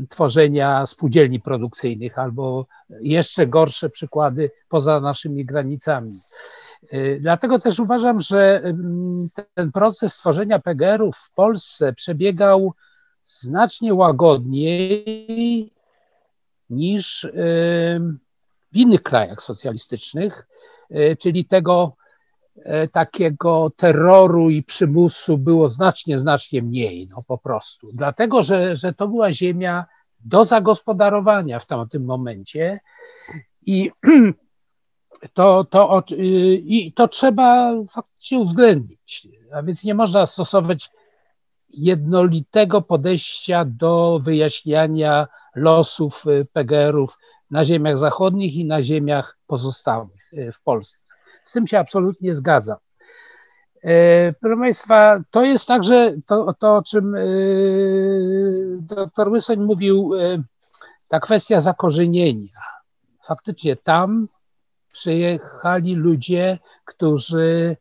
B: tworzenia spółdzielni produkcyjnych, albo jeszcze gorsze przykłady poza naszymi granicami. Y, dlatego też uważam, że mm, ten proces tworzenia PGR-ów w Polsce przebiegał znacznie łagodniej niż y, w innych krajach socjalistycznych, y, czyli tego takiego terroru i przymusu było znacznie, znacznie mniej, no po prostu. Dlatego, że, że to była ziemia do zagospodarowania w tamtym momencie i to, to, i to trzeba faktycznie uwzględnić. A więc nie można stosować jednolitego podejścia do wyjaśniania losów y, PGR-ów na ziemiach zachodnich i na ziemiach pozostałych y, w Polsce. Z tym się absolutnie zgadzam. Y, proszę Państwa, to jest także to, to o czym dr Łysoń mówił, ta kwestia zakorzenienia. Faktycznie tam przyjechali ludzie, którzy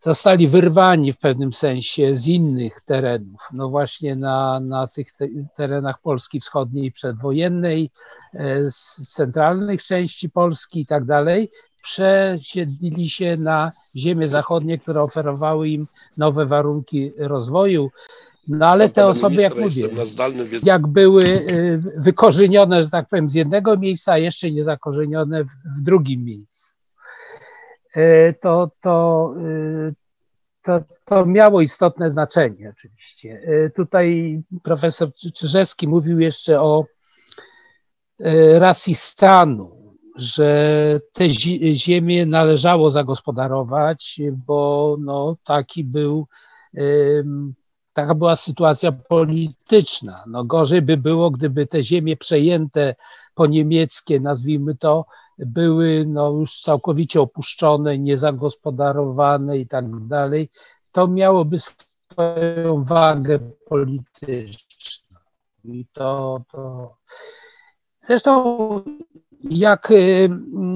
B: zostali wyrwani w pewnym sensie z innych terenów, no właśnie na, na tych te, terenach Polski Wschodniej przedwojennej, e, z centralnych części Polski i tak dalej, przesiedlili się na ziemie zachodnie, które oferowały im nowe warunki rozwoju. No ale te osoby, jak mówię, jak były y, wykorzenione, że tak powiem, z jednego miejsca, a jeszcze nie zakorzenione w, w drugim miejscu, y, to, to, y, to, to miało istotne znaczenie oczywiście. Tutaj profesor Czyżewski mówił jeszcze o racji stanu, że te ziemie należało zagospodarować, bo no, taki był taka była sytuacja polityczna. No gorzej by było, gdyby te ziemie przejęte poniemieckie, nazwijmy to, były no, już całkowicie opuszczone, niezagospodarowane i tak dalej, to miałoby swoją wagę polityczną. I to, to... Zresztą jak y,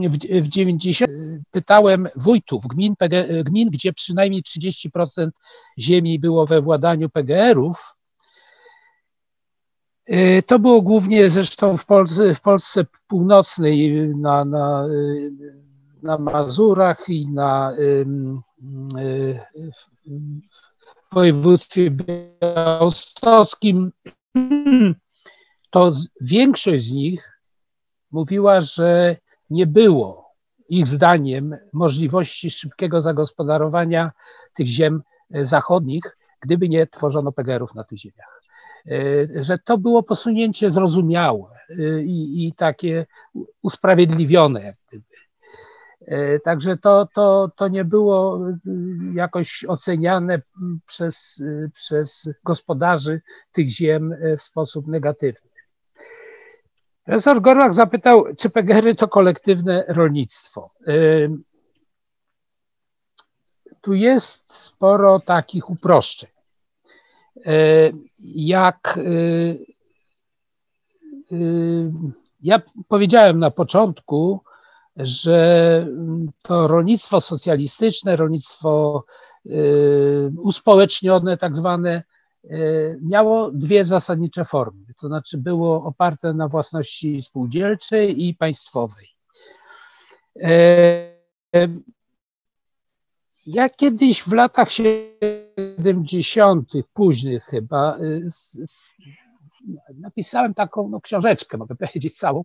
B: w, w 90 pytałem wójtów gmin, gmin, gdzie przynajmniej 30% ziemi było we władaniu PGR-ów, y, to było głównie zresztą w Polsce, w Polsce północnej, na, na, na Mazurach i na y, w województwie białostockim. To większość z nich mówiła, że nie było ich zdaniem możliwości szybkiego zagospodarowania tych ziem e, zachodnich, gdyby nie tworzono PGR-ów na tych ziemiach. E, że to było posunięcie zrozumiałe e, i, i takie usprawiedliwione, jak gdyby. Także to, to, to nie było jakoś oceniane przez, przez gospodarzy tych ziem w sposób negatywny. Profesor Gorlach zapytał, czy PGR-y to kolektywne rolnictwo. Tu jest sporo takich uproszczeń. Jak ja powiedziałem na początku, że to rolnictwo socjalistyczne, rolnictwo uspołecznione, tak zwane, miało dwie zasadnicze formy. To znaczy było oparte na własności spółdzielczej i państwowej. E, ja kiedyś w latach 70., późnych chyba, e, napisałem taką no, książeczkę, mogę powiedzieć całą,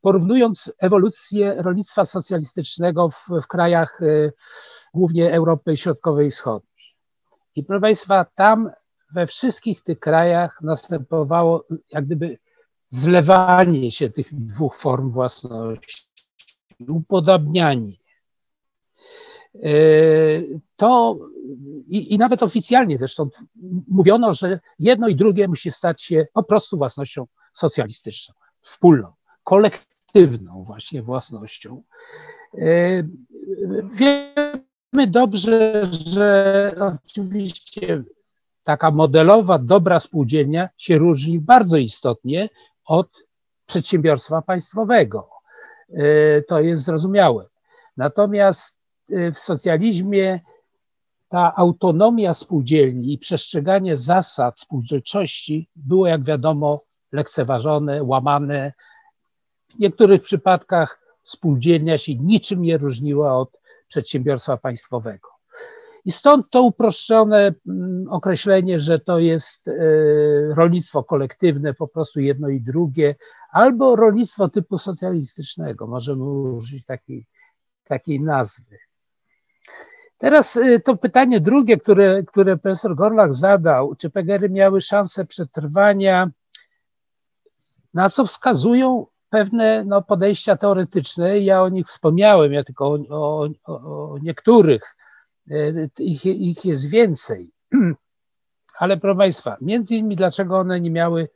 B: porównując ewolucję rolnictwa socjalistycznego w, w krajach głównie Europy Środkowej i Wschodniej. I proszę Państwa, tam we wszystkich tych krajach następowało jak gdyby zlewanie się tych dwóch form własności, upodabnianie. E, to i, i, nawet oficjalnie zresztą mówiono, że jedno i drugie musi stać się po prostu własnością socjalistyczną, wspólną, kolektywną właśnie własnością. E, wiemy dobrze, że oczywiście taka modelowa, dobra spółdzielnia się różni bardzo istotnie od przedsiębiorstwa państwowego. E, to jest zrozumiałe. Natomiast e, w socjalizmie ta autonomia spółdzielni i przestrzeganie zasad spółdzielczości było, jak wiadomo, lekceważone, łamane. W niektórych przypadkach spółdzielnia się niczym nie różniła od przedsiębiorstwa państwowego. I stąd to uproszczone mm, określenie, że to jest e, rolnictwo kolektywne, po prostu jedno i drugie, albo rolnictwo typu socjalistycznego, możemy użyć takiej, takiej nazwy. Teraz e, to pytanie drugie, które, które profesor Gorlach zadał, czy PGR-y miały szansę przetrwania, na co wskazują pewne no, podejścia teoretyczne. Ja o nich wspomniałem, ja tylko o, o, o niektórych ich, ich jest więcej. Ale proszę Państwa, między innymi dlaczego one nie miały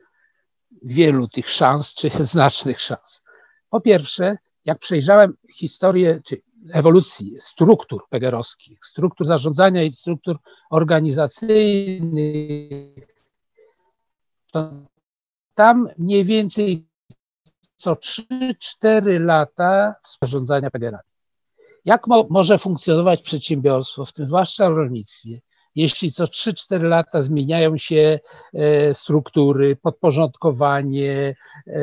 B: wielu tych szans, czy znacznych szans. Po pierwsze, jak przejrzałem historię, czy ewolucji struktur pegerowskich, struktur zarządzania i struktur organizacyjnych, to tam mniej więcej co 3-4 lata zarządzania pegerami. Jak mo może funkcjonować przedsiębiorstwo, w tym zwłaszcza w rolnictwie, jeśli co 3-4 lata zmieniają się e, struktury, podporządkowanie, e,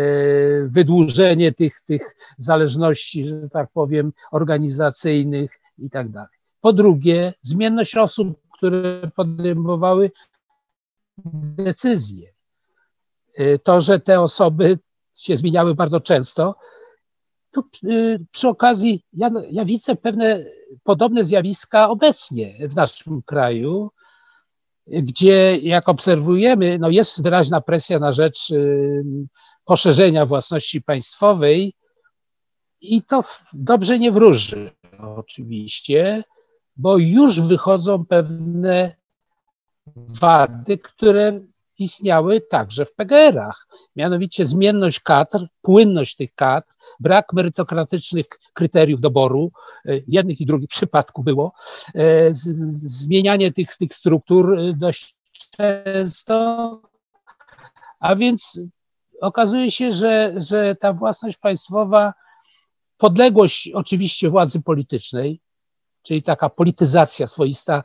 B: wydłużenie tych, tych zależności, że tak powiem, organizacyjnych i tak dalej. Po drugie, zmienność osób, które podejmowały decyzje. E, to, że te osoby się zmieniały bardzo często, tu y, przy okazji ja, ja widzę pewne podobne zjawiska obecnie w naszym kraju, gdzie jak obserwujemy, no jest wyraźna presja na rzecz y, poszerzenia własności państwowej i to dobrze nie wróży oczywiście, bo już wychodzą pewne wady, które istniały także w PGR-ach. Mianowicie zmienność kadr, płynność tych kadr, brak merytokratycznych kryteriów doboru, e, jednych i drugich przypadku było, e, zmienianie tych, tych struktur e, dość często, a więc okazuje się, że, że ta własność państwowa, podległość oczywiście władzy politycznej, czyli taka polityzacja swoista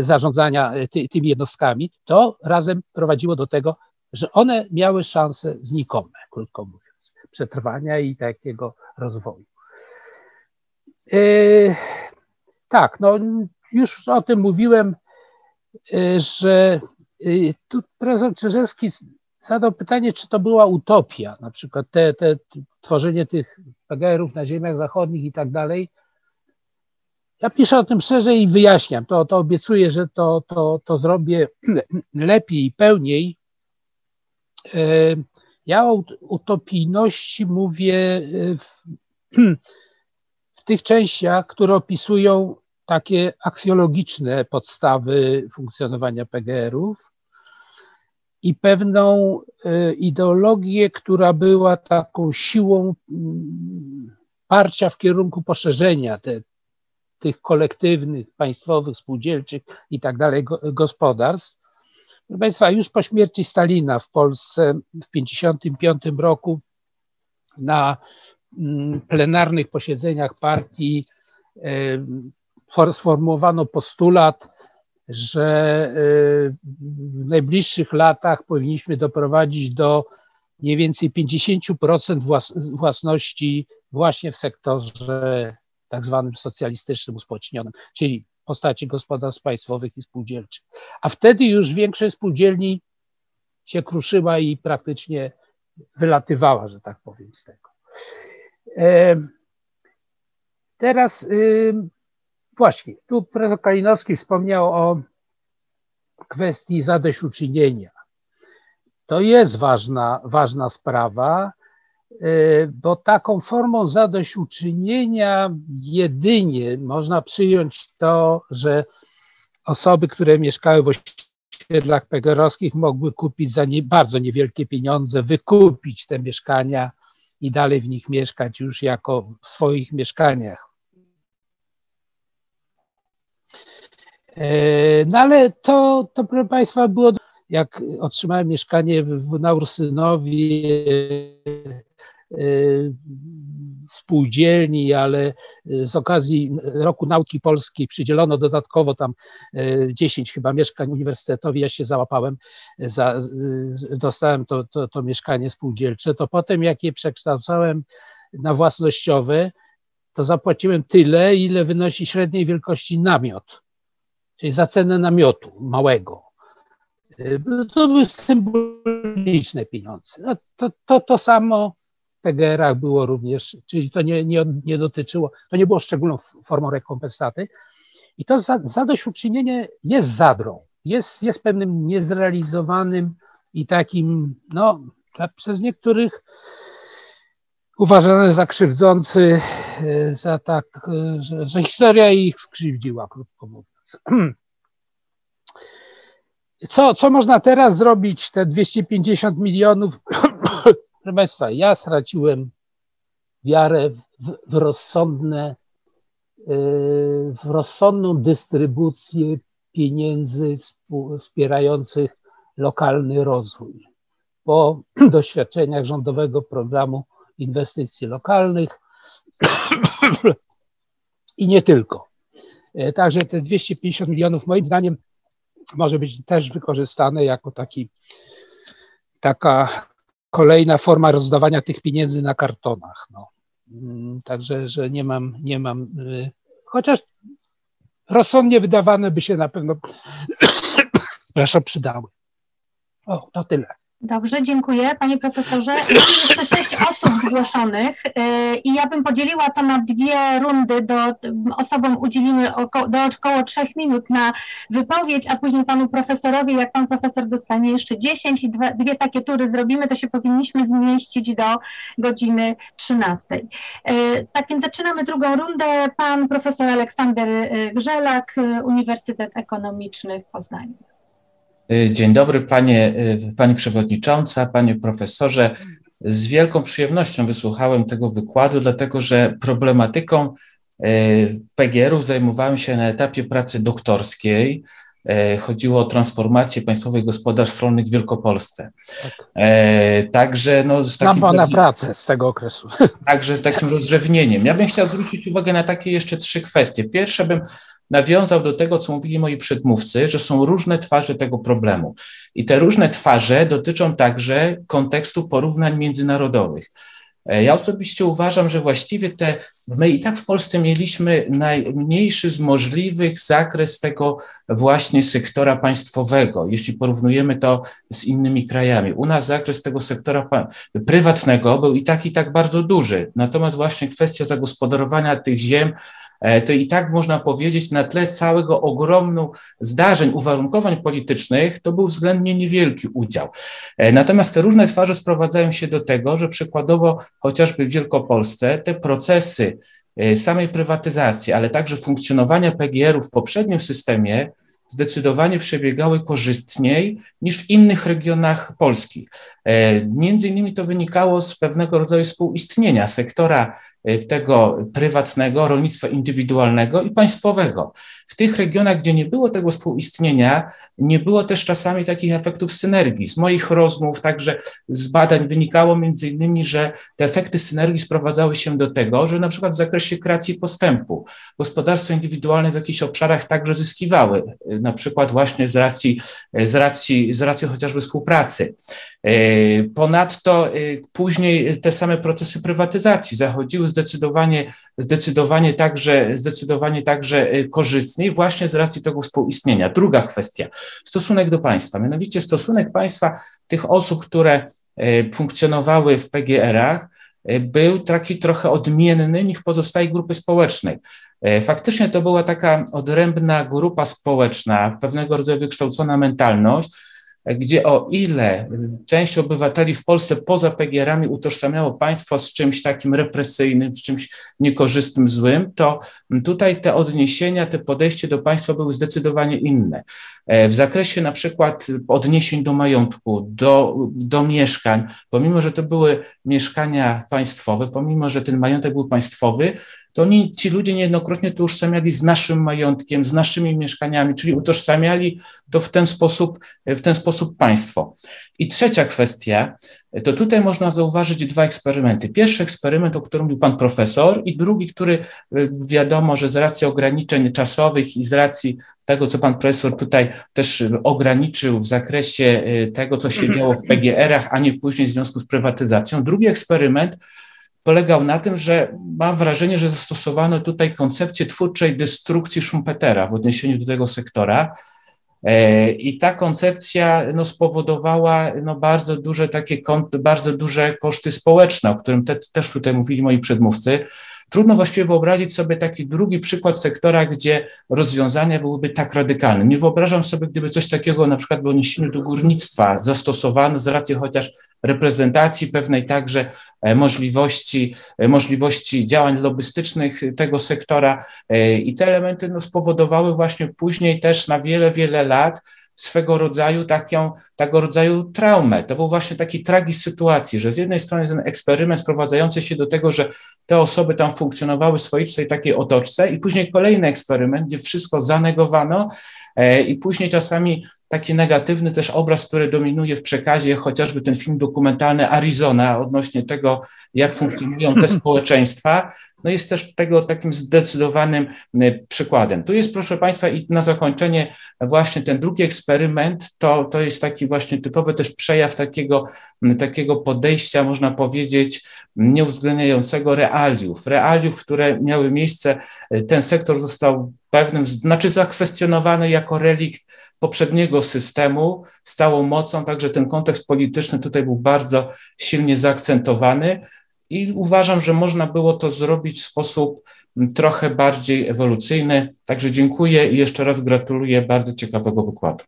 B: zarządzania ty, tymi jednostkami, to razem prowadziło do tego, że one miały szanse znikome, krótko mówiąc przetrwania i takiego rozwoju. E, tak, no już o tym mówiłem, e, że e, tu profesor Czyżewski zadał pytanie, czy to była utopia, na przykład te, te tworzenie tych PGR-ów na ziemiach zachodnich i tak dalej. Ja piszę o tym szerzej i wyjaśniam. To, to obiecuję, że to, to, to zrobię lepiej i pełniej. Ja o utopijności mówię y, w, w tych częściach, które opisują takie aksjologiczne podstawy funkcjonowania PGR-ów i pewną y, ideologię, która była taką siłą mm, parcia w kierunku poszerzenia te, tych kolektywnych, państwowych, spółdzielczych i tak dalej gospodarstw. Proszę Państwa, już po śmierci Stalina w Polsce w 1955 roku na mm, plenarnych posiedzeniach partii sformułowano postulat, że e, w najbliższych latach powinniśmy doprowadzić do mniej więcej 50% własności właśnie w sektorze tak zwanym socjalistycznym, uspołecznionym, czyli postaci gospodarstw państwowych i spółdzielczych. A wtedy już większość spółdzielni się kruszyła i praktycznie wylatywała, że tak powiem, z tego. Teraz właśnie, tu profesor Kalinowski wspomniał o kwestii zadośćuczynienia. To jest ważna, ważna sprawa, bo taką formą zadośćuczynienia jedynie można przyjąć to, że osoby, które mieszkały w osiedlach pegerowskich mogły kupić za nie, bardzo niewielkie pieniądze, wykupić te mieszkania i dalej w nich mieszkać już jako w swoich mieszkaniach. Y, no ale to, to proszę Państwa, było, jak otrzymałem mieszkanie w, na Ursynowie, Y, spółdzielni, ale z okazji Roku Nauki Polskiej przydzielono dodatkowo tam 10 y, chyba mieszkań uniwersytetowi, ja się załapałem, za, dostałem to, to, to mieszkanie spółdzielcze, to potem jak je przekształcałem na własnościowe, to zapłaciłem tyle, ile wynosi średniej wielkości namiot, czyli za cenę namiotu małego. To były symboliczne pieniądze. No, to, to, to samo PGR-ach było również, czyli to nie, nie, nie dotyczyło, to nie było szczególną formą rekompensaty. I to za, zadośćuczynienie jest zadrą, jest, jest pewnym niezrealizowanym i takim, no, przez niektórych uważane za krzywdzący, e, za tak, e, że, że historia ich skrzywdziła, krótko mówiąc. Co, co można teraz zrobić? Te 250 milionów Proszę Państwa, ja straciłem wiarę w, w rozsądne, y, w rozsądną dystrybucję pieniędzy wspierających lokalny rozwój. Po doświadczeniach rządowego programu inwestycji lokalnych i nie tylko. E, także te 250 milionów moim zdaniem może być też wykorzystane jako taki, taka kolejna forma rozdawania tych pieniędzy na kartonach. No. Mm, także, że nie mam, nie mam, y, chociaż rozsądnie wydawane by się na pewno, przydały. O, to tyle.
A: Dobrze, dziękuję Panie Profesorze. Mamy jeszcze sześć osób zgłoszonych y, i ja bym podzieliła to na dwie rundy. Do, osobom udzielimy do około trzech minut na wypowiedź, a później Panu Profesorowi, jak Pan Profesor dostanie jeszcze dziesięć i dwie takie tury zrobimy, to się powinniśmy zmieścić do godziny 13. Y, tak więc zaczynamy drugą rundę. Pan Profesor Aleksander y, Grzelak, Uniwersytet Ekonomiczny w Poznaniu.
G: Dzień dobry, panie, pani przewodnicząca, panie profesorze. Z wielką przyjemnością wysłuchałem tego wykładu, dlatego że problematyką PGR-ów zajmowałem się na etapie pracy doktorskiej. E, chodziło o transformację państwowych gospodarstw rolnych w Wielkopolsce. Tak.
B: E, także no, z takim Znam Pana pracę z tego okresu.
G: Także z takim rozrzewnieniem. Ja bym chciał zwrócić uwagę na takie jeszcze trzy kwestie. Pierwsze bym nawiązał do tego, co mówili moi przedmówcy, że są różne twarze tego problemu. I te różne twarze dotyczą także kontekstu porównań międzynarodowych. E, ja osobiście uważam, że właściwie te, my i tak w Polsce mieliśmy najmniejszy z możliwych zakres tego właśnie sektora państwowego, jeśli porównujemy to z innymi krajami. U nas zakres tego sektora prywatnego był i tak, i tak bardzo duży. Natomiast właśnie kwestia zagospodarowania tych ziem, to i tak można powiedzieć na tle całego ogromnu zdarzeń, uwarunkowań politycznych, to był względnie niewielki udział. E, natomiast te różne twarze sprowadzają się do tego, że przykładowo chociażby w Wielkopolsce te procesy e, samej prywatyzacji, ale także funkcjonowania PGR-u w poprzednim systemie zdecydowanie przebiegały korzystniej niż w innych regionach Polski. Między innymi to wynikało z pewnego rodzaju współistnienia sektora tego prywatnego, rolnictwa indywidualnego i państwowego. W tych regionach, gdzie nie było tego współistnienia, nie było też czasami takich efektów synergii. Z moich rozmów, także z badań wynikało między innymi, że te efekty synergii sprowadzały się do tego, że na przykład w zakresie kreacji postępu gospodarstwa indywidualne w jakichś obszarach także zyskiwały, y, na przykład właśnie z racji, z racji, z racji chociażby współpracy. Y, ponadto później te same procesy prywatyzacji zachodziły zdecydowanie, zdecydowanie, także, zdecydowanie także y, korzystniej właśnie z racji tego współistnienia. Druga kwestia, stosunek do państwa, mianowicie stosunek państwa tych osób, które y, funkcjonowały w PGR-ach, y, był taki trochę odmienny niż pozostałej grupy społecznej. Faktycznie to była taka odrębna grupa społeczna, pewnego rodzaju wykształcona mentalność, gdzie o ile część obywateli w Polsce poza PGR-ami utożsamiało państwo z czymś takim represyjnym, z czymś niekorzystnym, złym, to tutaj te odniesienia, te podejście do państwa były zdecydowanie inne. E, w zakresie na przykład odniesień do majątku, do, do mieszkań, pomimo, że to były mieszkania państwowe, pomimo, że ten majątek był państwowy, to oni, ci ludzie niejednokrotnie to utożsamiali z naszym majątkiem, z naszymi mieszkaniami, czyli utożsamiali to w ten sposób, w ten sposób państwo. I trzecia kwestia, to tutaj można zauważyć dwa eksperymenty. Pierwszy eksperyment, o którym mówił pan profesor, i drugi, który y, wiadomo, że z racji ograniczeń czasowych i z racji tego, co pan profesor tutaj też ograniczył w zakresie y, tego, co się działo w PGR-ach, a nie później w związku z prywatyzacją. Drugi eksperyment polegał na tym, że mam wrażenie, że zastosowano tutaj koncepcję twórczej destrukcji Schumpetera w odniesieniu do tego sektora. E, I ta koncepcja no, spowodowała no, bardzo duże takie bardzo duże koszty społeczne, o którym te, też tutaj mówili moi przedmówcy. Trudno właściwie wyobrazić sobie taki drugi przykład sektora, gdzie rozwiązania byłyby tak radykalne. Nie wyobrażam sobie, gdyby coś takiego na przykład w odniesieniu do górnictwa zastosowano z racji chociaż reprezentacji pewnej także e, możliwości, e, możliwości działań lobbystycznych tego sektora e, i te elementy no, spowodowały właśnie później też na wiele, wiele lat swego rodzaju taką, tego rodzaju traumę. To był właśnie taki tragizm sytuacji, że z jednej strony ten eksperyment sprowadzający się do tego, że te osoby tam funkcjonowały w swoistej takiej otoczce i później kolejny eksperyment, gdzie wszystko zanegowano i później czasami taki negatywny też obraz, który dominuje w przekazie, chociażby ten film dokumentalny Arizona odnośnie tego, jak funkcjonują te społeczeństwa, no jest też tego takim zdecydowanym y, przykładem. Tu jest, proszę Państwa, i na zakończenie właśnie ten drugi eksperyment, to, to jest taki właśnie typowy też przejaw takiego, takiego podejścia, można powiedzieć, nieuwzględniającego realiów. Realiów, które miały miejsce, y, ten sektor został pewnym, znaczy zakwestionowany jako relikt poprzedniego systemu z całą mocą, także ten kontekst polityczny tutaj był bardzo silnie zaakcentowany i uważam, że można było to zrobić w sposób trochę bardziej ewolucyjny. Także dziękuję i jeszcze raz gratuluję bardzo ciekawego wykładu.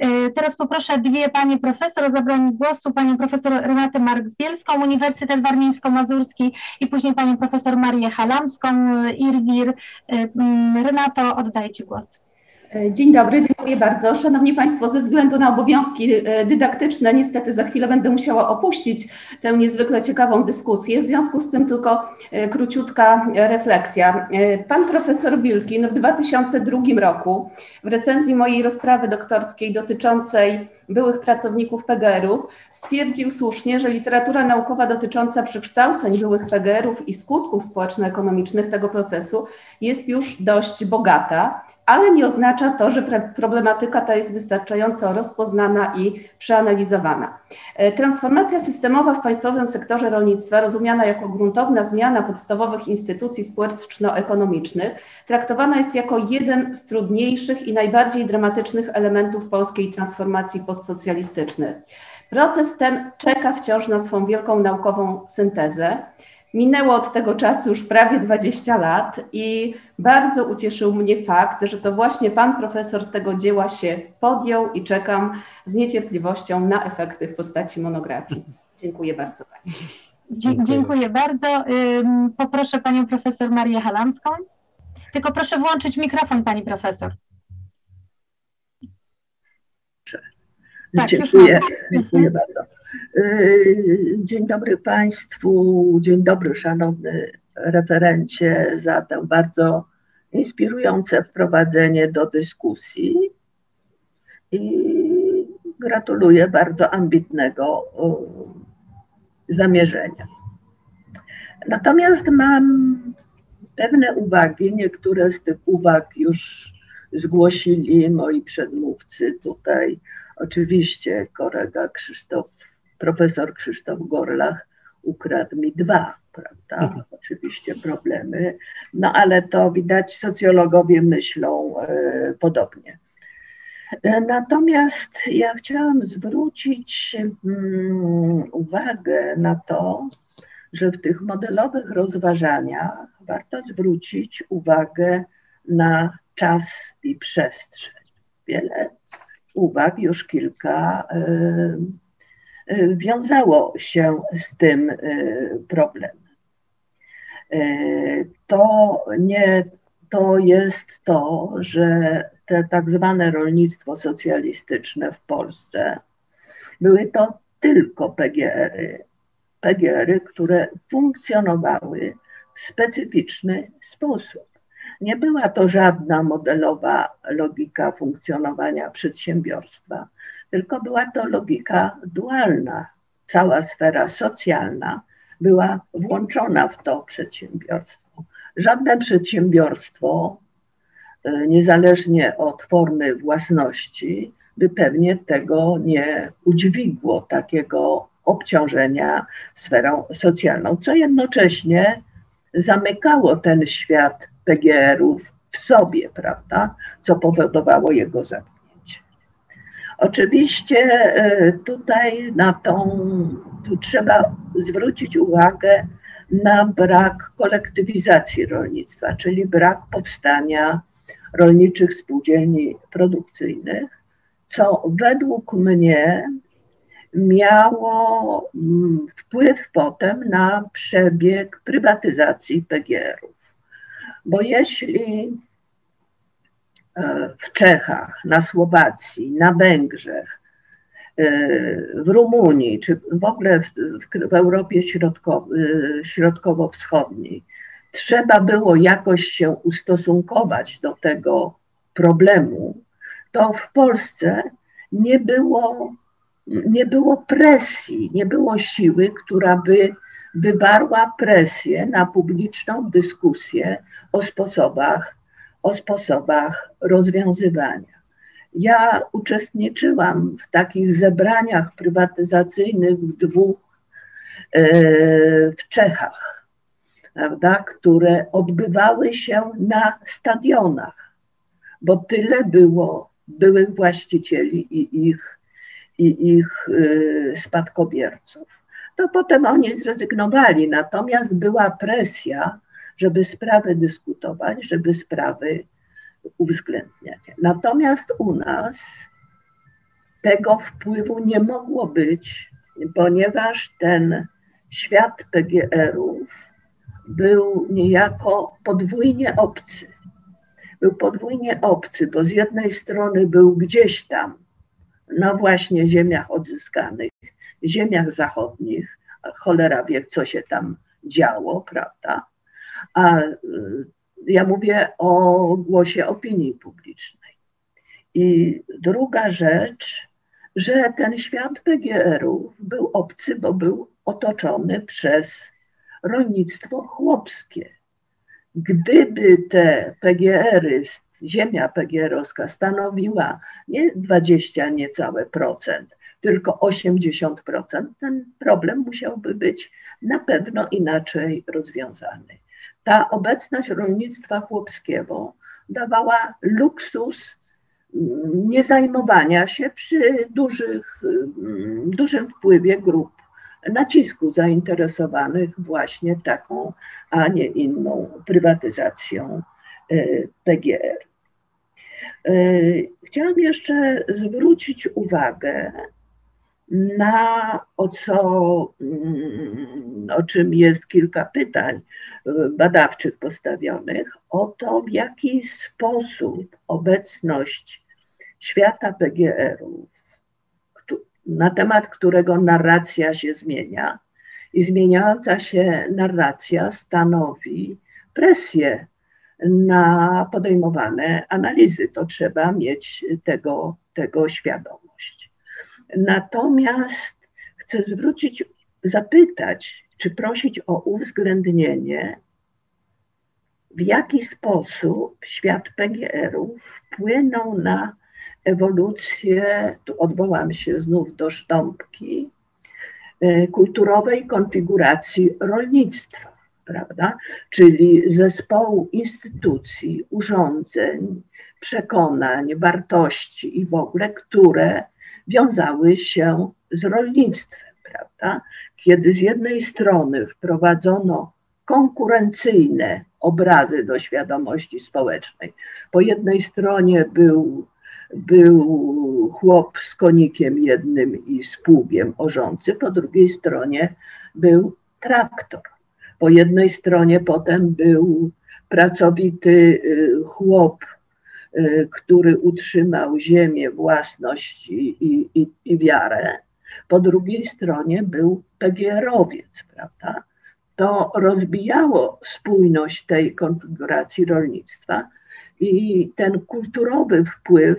A: E, teraz poproszę dwie panie profesor o zabranie głosu, panią profesor Renatę Mark-Zbielską, Uniwersytet Warmińsko-Mazurski i później panią profesor Marię Halamską, IRWIR. E, Renato, oddaję ci głos.
H: E, dzień dobry, dziękuję bardzo. Szanowni Państwo, ze względu na obowiązki e, dydaktyczne, niestety za chwilę będę musiała opuścić tę niezwykle ciekawą dyskusję. W związku z tym tylko e, króciutka refleksja. Pan profesor Wilkin w 2002 roku w recenzji mojej rozprawy doktorskiej dotyczącej byłych pracowników PGR-ów stwierdził słusznie, że literatura naukowa dotycząca przekształceń byłych PGR-ów i skutków społeczno-ekonomicznych tego procesu jest już dość bogata ale nie oznacza to, że problematyka ta jest wystarczająco rozpoznana i przeanalizowana. E, transformacja systemowa w państwowym sektorze rolnictwa, rozumiana jako gruntowna zmiana podstawowych instytucji społeczno-ekonomicznych, traktowana jest jako jeden z trudniejszych i najbardziej dramatycznych elementów polskiej transformacji postsocjalistycznej. Proces ten czeka wciąż na swą wielką naukową syntezę. Minęło od tego czasu już prawie 20 lat i bardzo ucieszył mnie fakt, że to właśnie pan profesor tego dzieła się podjął i czekam z niecierpliwością na efekty w postaci monografii. Dziękuję bardzo Państwu.
A: Dziękuję. Dziękuję bardzo. Poproszę panią profesor Marię Halamską. Tylko proszę włączyć mikrofon pani profesor.
I: Tak, dziękuję, dziękuję bardzo. Yy, dzień dobry Państwu, dzień dobry szanowny referencie za tę bardzo inspirujące wprowadzenie do dyskusji i gratuluję bardzo ambitnego zamierzenia. Natomiast mam pewne uwagi, niektóre z tych uwag już zgłosili moi przedmówcy tutaj. Oczywiście kolega Krzysztof profesor Krzysztof Gorlach ukradł mi dwa, prawda? Mhm. Oczywiście problemy, no ale to widać socjologowie myślą e, podobnie. E, natomiast ja chciałam zwrócić mm, uwagę na to, że w tych modelowych rozważaniach warto zwrócić uwagę na czas i przestrzeń. Wiele uwag, już kilka y, Y, wiązało się z tym y, problemem. Y, to nie to jest to, że te tak zwane rolnictwo socjalistyczne w Polsce były to tylko PGR-y, PGR-y, które funkcjonowały w specyficzny sposób. Nie była to żadna modelowa logika funkcjonowania przedsiębiorstwa tylko była to logika dualna. Cała sfera socjalna była włączona w to przedsiębiorstwo. Żadne przedsiębiorstwo, e, niezależnie od formy własności, by pewnie tego nie udźwigło, takiego obciążenia sferą socjalną, co jednocześnie zamykało ten świat PGR-ów w sobie, prawda, co powodowało jego zamknięcie. Oczywiście e, tutaj na tą, tu trzeba zwrócić uwagę na brak kolektywizacji rolnictwa, czyli brak powstania rolniczych spółdzielni produkcyjnych, co według mnie miało mm, wpływ potem na przebieg prywatyzacji PGR-ów. Bo jeśli w Czechach, na Słowacji, na Węgrzech, e, w Rumunii, czy w ogóle w, w, Europie Środkowo, e, Środkowo-Wschodniej, trzeba było jakoś się ustosunkować do tego problemu, to w Polsce nie było, nie było presji, nie było siły, która by wywarła presję na publiczną dyskusję o sposobach o sposobach rozwiązywania. Ja uczestniczyłam w takich zebraniach prywatyzacyjnych w dwóch, e, w Czechach, prawda, które odbywały się na stadionach, bo tyle było byłych właścicieli i ich, i ich e, spadkobierców. To potem oni zrezygnowali, natomiast była presja, żeby sprawy dyskutować, żeby sprawy uwzględniać. Natomiast u nas tego wpływu nie mogło być, ponieważ ten świat PGR-ów był niejako podwójnie obcy. był podwójnie obcy, bo z jednej strony był gdzieś tam, na właśnie ziemiach odzyskanych, ziemiach zachodnich, cholera wie, co się tam działo, prawda? A y, ja mówię o głosie opinii publicznej. I druga rzecz, że ten świat PGR-ów był obcy, bo był otoczony przez rolnictwo chłopskie. Gdyby te PGR-y, ziemia PGR-owska stanowiła nie 20 niecałe procent, tylko 80%, ten problem musiałby być na pewno inaczej rozwiązany. Ta obecność rolnictwa chłopskiego dawała luksus mm, nie zajmowania się przy dużych, mm, dużym wpływie grup nacisku zainteresowanych właśnie taką, a nie inną prywatyzacją e, PGR. E, chciałam jeszcze zwrócić uwagę na o co, mm, o czym jest kilka pytań badawczych postawionych, o to, w jaki sposób obecność świata PGR-ów, na temat którego narracja się zmienia, i zmieniająca się narracja stanowi presję na podejmowane analizy. To trzeba mieć tego, tego świadomość. Natomiast chcę zwrócić, zapytać, czy prosić o uwzględnienie, w jaki sposób świat PGR-ów wpłynął na ewolucję, tu odwołam się znów do sztąpki, e, kulturowej konfiguracji rolnictwa, prawda? Czyli zespołu instytucji, urządzeń, przekonań, wartości i w ogóle, które wiązały się z rolnictwem, prawda? Kiedy z jednej strony wprowadzono konkurencyjne obrazy do świadomości społecznej. Po jednej stronie był, był chłop z konikiem jednym i z pługiem orzący, po drugiej stronie był traktor. Po jednej stronie potem był pracowity y, chłop który utrzymał ziemię, własność i, i, i wiarę. Po drugiej stronie był PGR-owiec, prawda? To rozbijało spójność tej konfiguracji rolnictwa i ten kulturowy wpływ,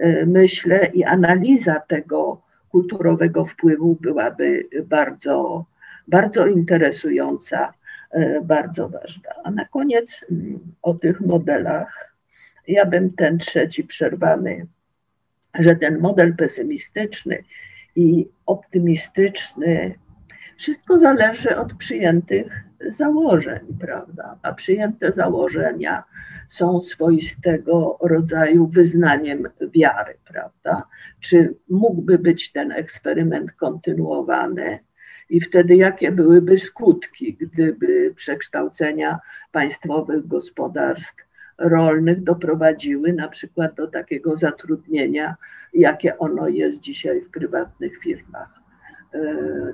I: y, myślę, i analiza tego kulturowego wpływu byłaby bardzo, bardzo interesująca, y, bardzo ważna. A na koniec mm, o tych modelach ja bym ten trzeci przerwany, że ten model pesymistyczny i optymistyczny, wszystko zależy od przyjętych założeń, prawda? A przyjęte założenia są swoistego rodzaju wyznaniem wiary, prawda? Czy mógłby być ten eksperyment kontynuowany? I wtedy jakie byłyby skutki, gdyby przekształcenia państwowych gospodarstw rolnych doprowadziły na przykład do takiego zatrudnienia, jakie ono jest dzisiaj w prywatnych firmach. E,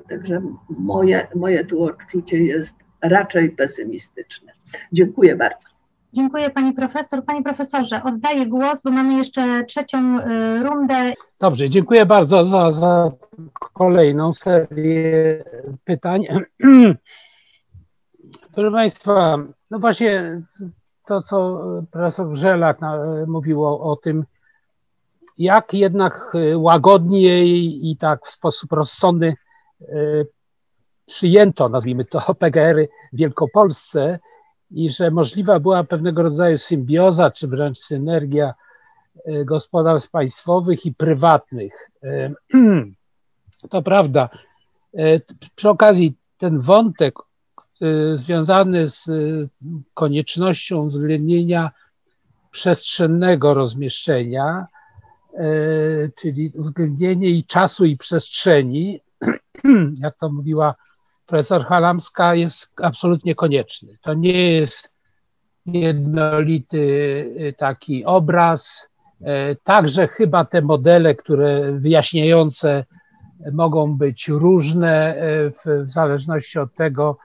I: także moje, moje tu odczucie jest raczej pesymistyczne. Dziękuję bardzo.
A: Dziękuję Pani Profesor. Panie Profesorze, oddaję głos, bo mamy jeszcze trzecią e, rundę.
B: Dobrze, dziękuję bardzo za, za kolejną serię pytań. Proszę Państwa, no właśnie to, co profesor Grzelak mówił o, o tym, jak jednak łagodnie i tak w sposób rozsądny e, przyjęto, nazwijmy to, PGR-y w Wielkopolsce i że możliwa była pewnego rodzaju symbioza, czy wręcz synergia e, gospodarstw państwowych i prywatnych. E, to prawda. Przy okazji ten wątek związany z y, koniecznością uwzględnienia przestrzennego rozmieszczenia, y, czyli uwzględnienie i czasu i przestrzeni, jak to mówiła profesor Halamska, jest absolutnie konieczny. To nie jest jednolity taki obraz. Także chyba te modele, które wyjaśniające mogą być różne w, w zależności od tego,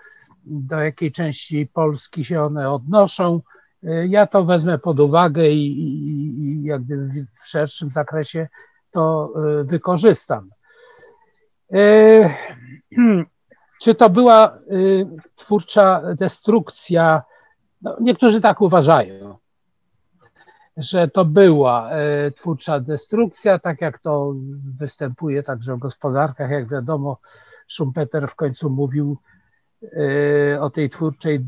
B: do jakiej części Polski się one odnoszą Ja to wezmę pod uwagę i, i, i jak gdyby w szerszym zakresie to wykorzystam. Czy to była twórcza destrukcja? No, niektórzy tak uważają że to była e, twórcza destrukcja, tak jak to występuje także w gospodarkach. Jak wiadomo, Schumpeter w końcu mówił e, o tej twórczej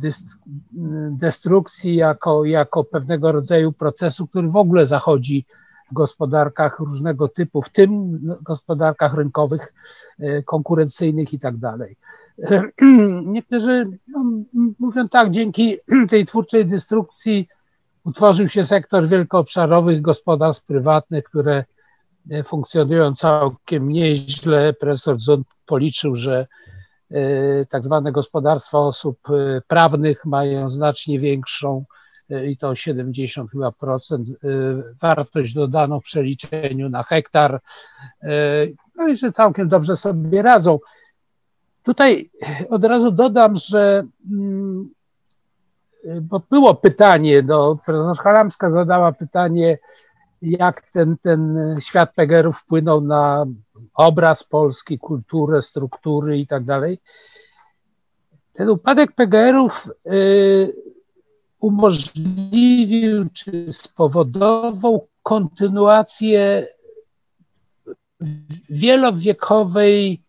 B: destrukcji jako, jako pewnego rodzaju procesu, który w ogóle zachodzi w gospodarkach różnego typu, w tym gospodarkach rynkowych, e, konkurencyjnych i tak dalej. Niektórzy no, mówią tak, dzięki tej twórczej destrukcji utworzył się sektor wielkoobszarowych gospodarstw prywatnych, które e, funkcjonują całkiem nieźle. Profesor Zund policzył, że tak zwane gospodarstwa osób e, prawnych mają znacznie większą i to 70 chyba procent wartość dodaną w przeliczeniu na hektar. No i że całkiem dobrze sobie radzą. Tutaj od razu dodam, że mm, bo było pytanie, no, profesor Halamska zadała pytanie, jak ten, ten świat Pegerów wpłynął na obraz Polski, kulturę, struktury i tak dalej. Ten upadek Pegerów y, umożliwił czy spowodował kontynuację wielowiekowej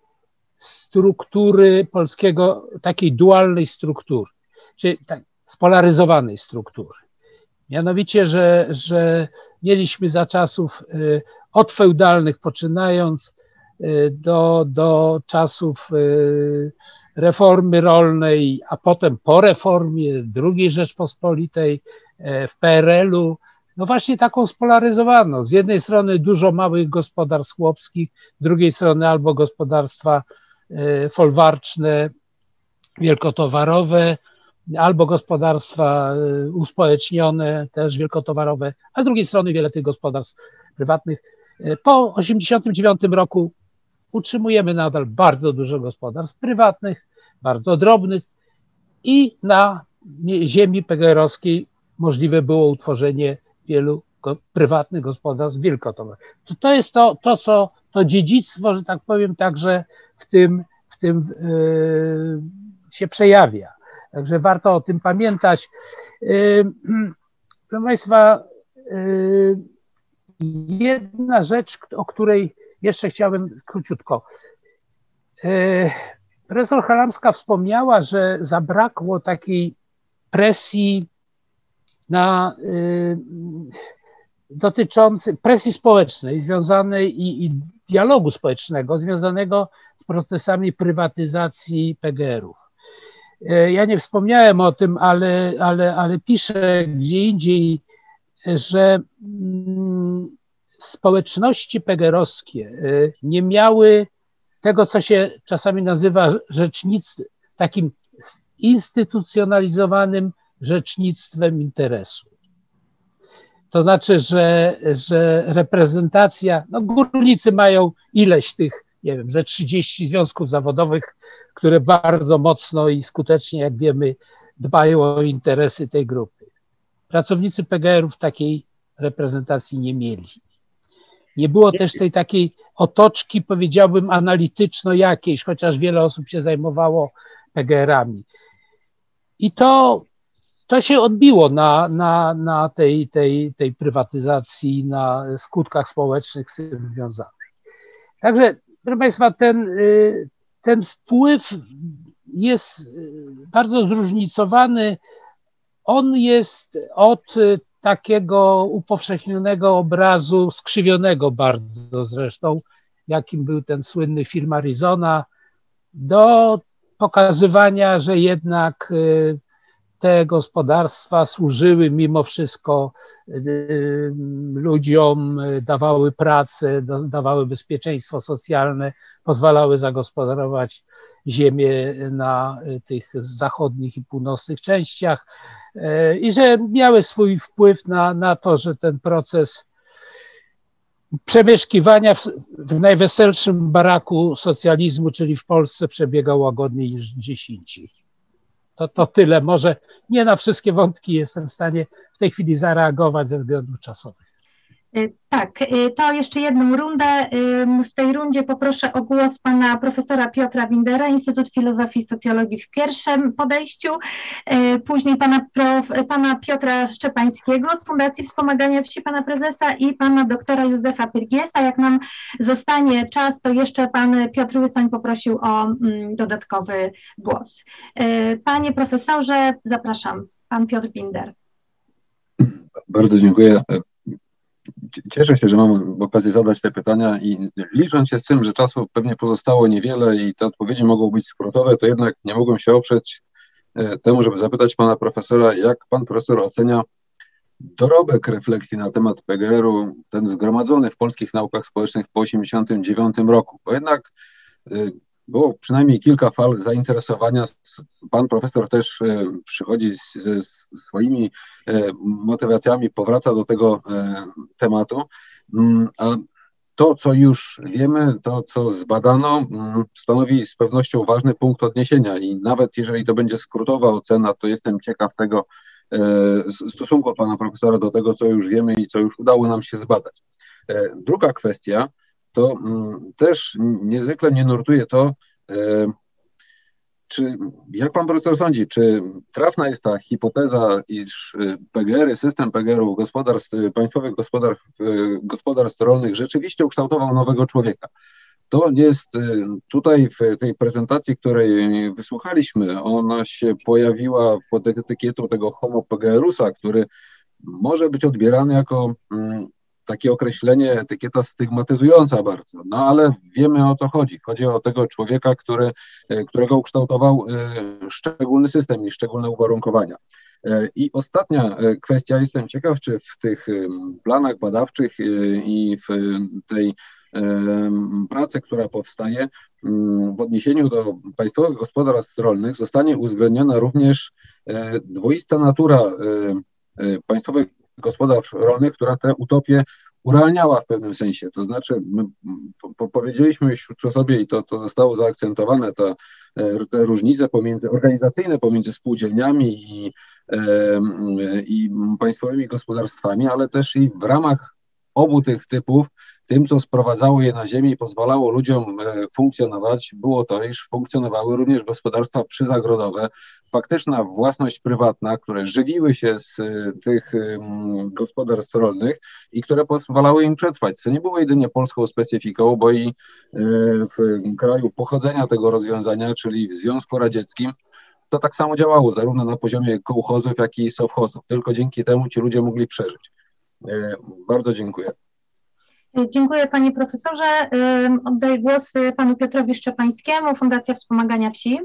B: struktury polskiego, takiej dualnej struktury. Czyli tak, spolaryzowanej struktury. Mianowicie, że, że mieliśmy za czasów y, od feudalnych poczynając do, do czasów y, reformy rolnej, a potem po reformie II Rzeczpospolitej w PRL-u, no właśnie taką spolaryzowaną. Z jednej strony dużo małych gospodarstw chłopskich, z drugiej strony albo gospodarstwa folwarczne, wielkotowarowe, albo gospodarstwa y, uspołecznione, też wielkotowarowe, a z drugiej strony wiele tych gospodarstw prywatnych. Po 1989 roku utrzymujemy nadal bardzo dużo gospodarstw prywatnych, bardzo drobnych i na ziemi PGR-owskiej możliwe było utworzenie wielu prywatnych gospodarstw wielkotowarowych. To, to jest to, to, co to dziedzictwo, że tak powiem, także w tym, w tym yy, się przejawia. Także warto o tym pamiętać. Y, proszę Państwa, y, jedna rzecz, o której jeszcze chciałbym króciutko. Y, profesor Halamska wspomniała, że zabrakło takiej presji na dotyczącej presji społecznej związanej i, i dialogu społecznego związanego z procesami prywatyzacji PGR-ów. E, ja nie wspomniałem o tym, ale, ale, ale piszę gdzie indziej, że mm, społeczności pegerowskie e, nie miały tego, co się czasami nazywa rzecznictwem, takim instytucjonalizowanym rzecznictwem interesu. To znaczy, że, że reprezentacja, no górnicy mają ileś tych nie wiem, ze 30 związków zawodowych, które bardzo mocno i skutecznie, jak wiemy, dbają o interesy tej grupy. Pracownicy PGR-ów takiej reprezentacji nie mieli. Nie było też tej takiej otoczki, powiedziałbym, analityczno jakiejś, chociaż wiele osób się zajmowało PGR-ami. I to, to się odbiło na, na, na tej, tej, tej prywatyzacji, na skutkach społecznych z tym związanych. Także proszę Państwa, ten, y, ten wpływ jest y, bardzo zróżnicowany. On jest od y, takiego upowszechnionego obrazu, skrzywionego bardzo zresztą, jakim był ten słynny film Arizona, do pokazywania, że jednak te gospodarstwa służyły mimo wszystko y, y, ludziom, dawały pracę, dawały bezpieczeństwo socjalne, pozwalały zagospodarować ziemię na tych zachodnich i północnych częściach y, i że miały swój wpływ na, na to, że ten proces przemieszkiwania w, w najweselszym baraku socjalizmu, czyli w Polsce, przebiegał łagodniej niż indziej. To, to tyle. Może nie na wszystkie wątki jestem w stanie w tej chwili zareagować ze względów czasowych.
A: Y, tak, y, to jeszcze jedną rundę. W tej rundzie poproszę o głos pana profesora Piotra Windera, Instytut Filozofii i Socjologii w pierwszym podejściu, y, później pana, prof, pana Piotra Szczepańskiego z Fundacji Wspomagania Wsi, pana prezesa i pana doktora Józefa Pyrgiesa. Jak nam zostanie czas, to jeszcze pan Piotr Łysoń poprosił o mm, dodatkowy głos. Panie profesorze, zapraszam, pan Piotr Binder.
J: Bardzo dziękuję cieszę się, że mam okazję zadać te pytania i licząc się z tym, że czasu pewnie pozostało niewiele i te odpowiedzi mogą być skrótowe, to jednak nie mogłem się oprzeć e, temu, żeby zapytać pana profesora, jak pan profesor ocenia dorobek refleksji na temat PGR-u, ten zgromadzony w polskich naukach społecznych po 1989 roku, bo jednak e, było przynajmniej kilka fal zainteresowania. Pan profesor też e, przychodzi ze swoimi e, motywacjami, powraca do tego e, tematu. Mm, a to, co już wiemy, to, co zbadano, mm, stanowi z pewnością ważny punkt odniesienia i nawet jeżeli to będzie skrótowa ocena, to jestem ciekaw tego stosunku pana profesora do tego, co już wiemy i co już udało nam się zbadać. Druga kwestia, to mm, też niezwykle mnie nurtuje to, e, czy, jak pan profesor sądzi, czy trafna jest ta hipoteza, iż e, PGR-y, system PGR-ów gospodarstw, państwowych gospodarstw, e, gospodarstw rolnych rzeczywiście ukształtował nowego człowieka? To jest tutaj w tej prezentacji, której wysłuchaliśmy, ona się pojawiła pod etykietą tego homo PGR-usa, który może być odbierany jako mm, takie określenie, etykieta stygmatyzująca bardzo, no ale wiemy o co chodzi. Chodzi o tego człowieka, który, e, którego ukształtował e, szczególny system i szczególne uwarunkowania. E, I ostatnia kwestia, jestem ciekaw, czy w tych planach badawczych i w tej pracy, która powstaje w odniesieniu do państwowych gospodarstw rolnych zostanie uwzględniona również dwoista natura państwowych gospodarstw rolnych, która tę utopię urealniała w pewnym sensie. To znaczy, my po, powiedzieliśmy już sobie i to, to zostało zaakcentowane, to, e, te różnice pomiędzy, organizacyjne pomiędzy spółdzielniami i, e, i państwowymi gospodarstwami, ale też i w ramach obu tych typów tym, co sprowadzało je na ziemię i pozwalało ludziom e, funkcjonować, było to, iż funkcjonowały również gospodarstwa przyzagrodowe, faktyczna własność prywatna, które żywiły się z e, tych gospodarstw rolnych i które pozwalały im przetrwać, co nie było jedynie polską specyfiką, bo i e, w kraju pochodzenia tego rozwiązania, czyli w Związku Radzieckim, to tak samo działało, zarówno na poziomie kołchozów, jak i sowchozów. Tylko dzięki temu ci ludzie mogli przeżyć. Bardzo dziękuję.
A: Dziękuję panie profesorze. Oddaję głos panu Piotrowi Szczepańskiemu, Fundacja Wspomagania Wsi.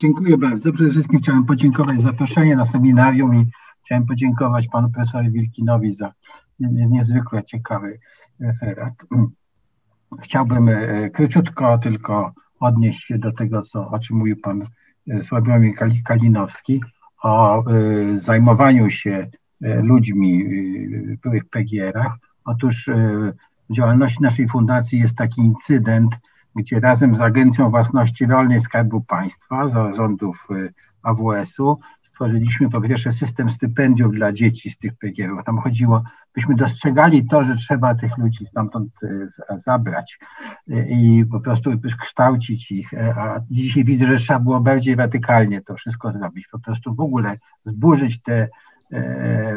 K: Dziękuję bardzo. Przede wszystkim chciałem podziękować za zaproszenie na seminarium i chciałem podziękować panu profesorowi Wilkinowi za niezwykle ciekawy referat. Chciałbym e, króciutko tylko odnieść się do tego, co, o czym mówił pan e, Sławomir Kalinowski, o zajmowaniu się ludźmi w byłych PGR-ach. Otóż w działalności naszej fundacji jest taki incydent, gdzie razem z Agencją Własności Rolnej Skarbu Państwa, zarządów y, AWS-u, stworzyliśmy po pierwsze system stypendiów dla dzieci z tych PGR-ów. Tam chodziło, byśmy dostrzegali to, że trzeba tych ludzi stamtąd y, zabrać i po prostu kształcić ich. E, a dzisiaj widzę, że trzeba było bardziej radykalnie to wszystko zrobić. Po prostu w ogóle zburzyć te e,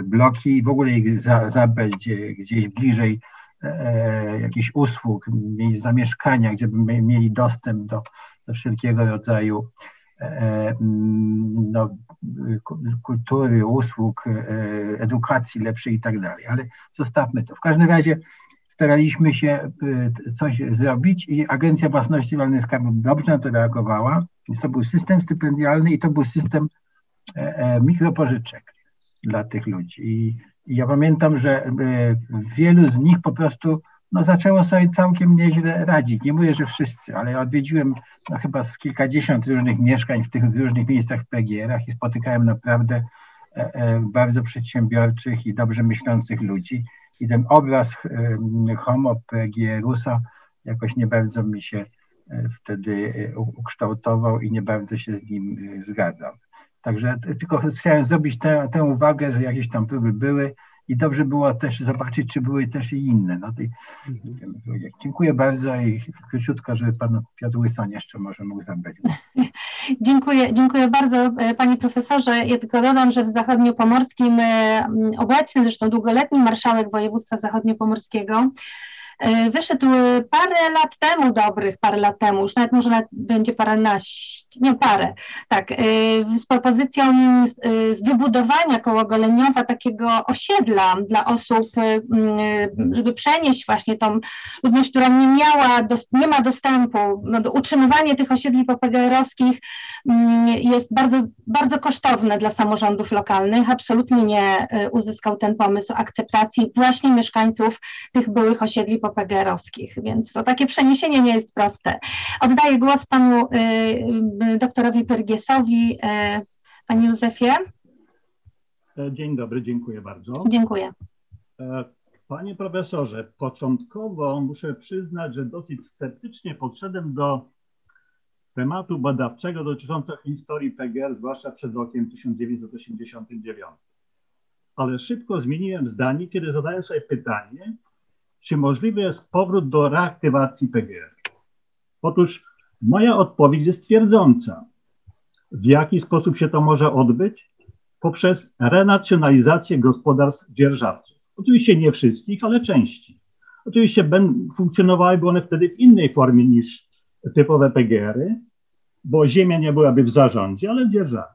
K: bloki i w ogóle ich zabrać gdzieś bliżej E, jakichś usług, miejsc zamieszkania, gdzie by mieli dostęp do, do wszelkiego rodzaju e, mm, no, kultury, usług, e, edukacji lepszej i tak dalej. Ale zostawmy to. W każdym razie staraliśmy się coś zrobić i Agencja Własności Rolnej Skarbu dobrze na to reagowała. To był system stypendialny i to był system mikropożyczek dla tych ludzi. I i ja pamiętam, że e, wielu z nich po prostu no, zaczęło sobie całkiem nieźle radzić. Nie mówię, że wszyscy, ale ja odwiedziłem no, chyba z kilkadziesiąt różnych mieszkań w tych różnych miejscach w PGR-ach i spotykałem naprawdę e, e, bardzo przedsiębiorczych i dobrze myślących ludzi. I ten obraz homo PGR-usa jakoś nie bardzo mi się wtedy ukształtował i nie bardzo się z nim zgadzał. Także tylko chciałem zrobić tę, tę uwagę, że jakieś tam próby były i dobrze było też zobaczyć, czy były też i inne. No tej, mhm. Dziękuję bardzo i króciutko, żeby pan Piotr Łyson jeszcze może mógł zabrać
A: Dziękuję, dziękuję bardzo e, panie profesorze. Ja tylko dodam, że w Zachodniopomorskim e, obecny, zresztą długoletni marszałek województwa zachodniopomorskiego E, wyszedł parę lat temu, dobrych parę lat temu, już nawet może nawet będzie paręnaście, nie parę, tak, e, z propozycją e, z wybudowania koło Goleniowa takiego osiedla dla osób, żeby przenieść właśnie tą ludność, która nie miała, nie ma dostępu, no, do utrzymywanie tych osiedli popegeerowskich jest bardzo, bardzo kosztowne dla samorządów lokalnych. Absolutnie nie uzyskał ten pomysł akceptacji właśnie mieszkańców tych byłych osiedli PPG-owskich, więc to takie przeniesienie nie jest proste. Oddaję głos panu y, y, doktorowi Pyrgiesowi. Y, panie Józefie.
L: E, dzień dobry, dziękuję bardzo.
A: Dziękuję.
L: E, panie profesorze, początkowo muszę przyznać, że dosyć sceptycznie podszedłem do tematu badawczego dotyczącego historii PGR, zwłaszcza przed rokiem 1989. Ale szybko zmieniłem zdanie, kiedy zadałem sobie pytanie, czy możliwy jest powrót do reaktywacji PGR? Otóż moja odpowiedź jest twierdząca. W jaki sposób się to może odbyć? Poprzez renacjonalizację gospodarstw dzierżawców. Oczywiście nie wszystkich, ale części. Oczywiście funkcjonowałyby one wtedy w innej formie niż typowe PGR-y, bo ziemia nie byłaby w zarządzie, ale w dzierżawie.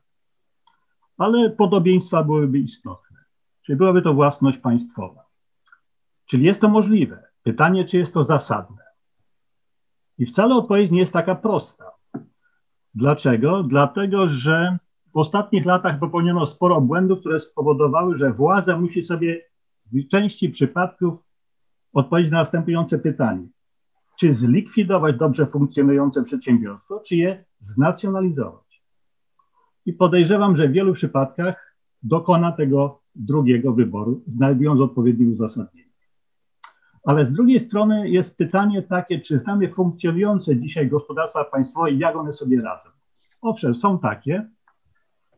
L: Ale podobieństwa byłyby istotne. Czyli byłaby to własność państwowa. Czyli jest to możliwe. Pytanie, czy jest to zasadne? I wcale odpowiedź nie jest taka prosta. Dlaczego? Dlatego, że w ostatnich latach popełniono sporo błędów, które spowodowały, że władza musi sobie w części przypadków odpowiedzieć na następujące pytanie. Czy zlikwidować dobrze funkcjonujące przedsiębiorstwo, czy je znacjonalizować? I podejrzewam, że w wielu przypadkach dokona tego drugiego wyboru, znajdując odpowiednie uzasadnienie. Ale z drugiej strony jest pytanie takie, czy znamy funkcjonujące dzisiaj gospodarstwa państwowe i jak one sobie radzą. Owszem, są takie.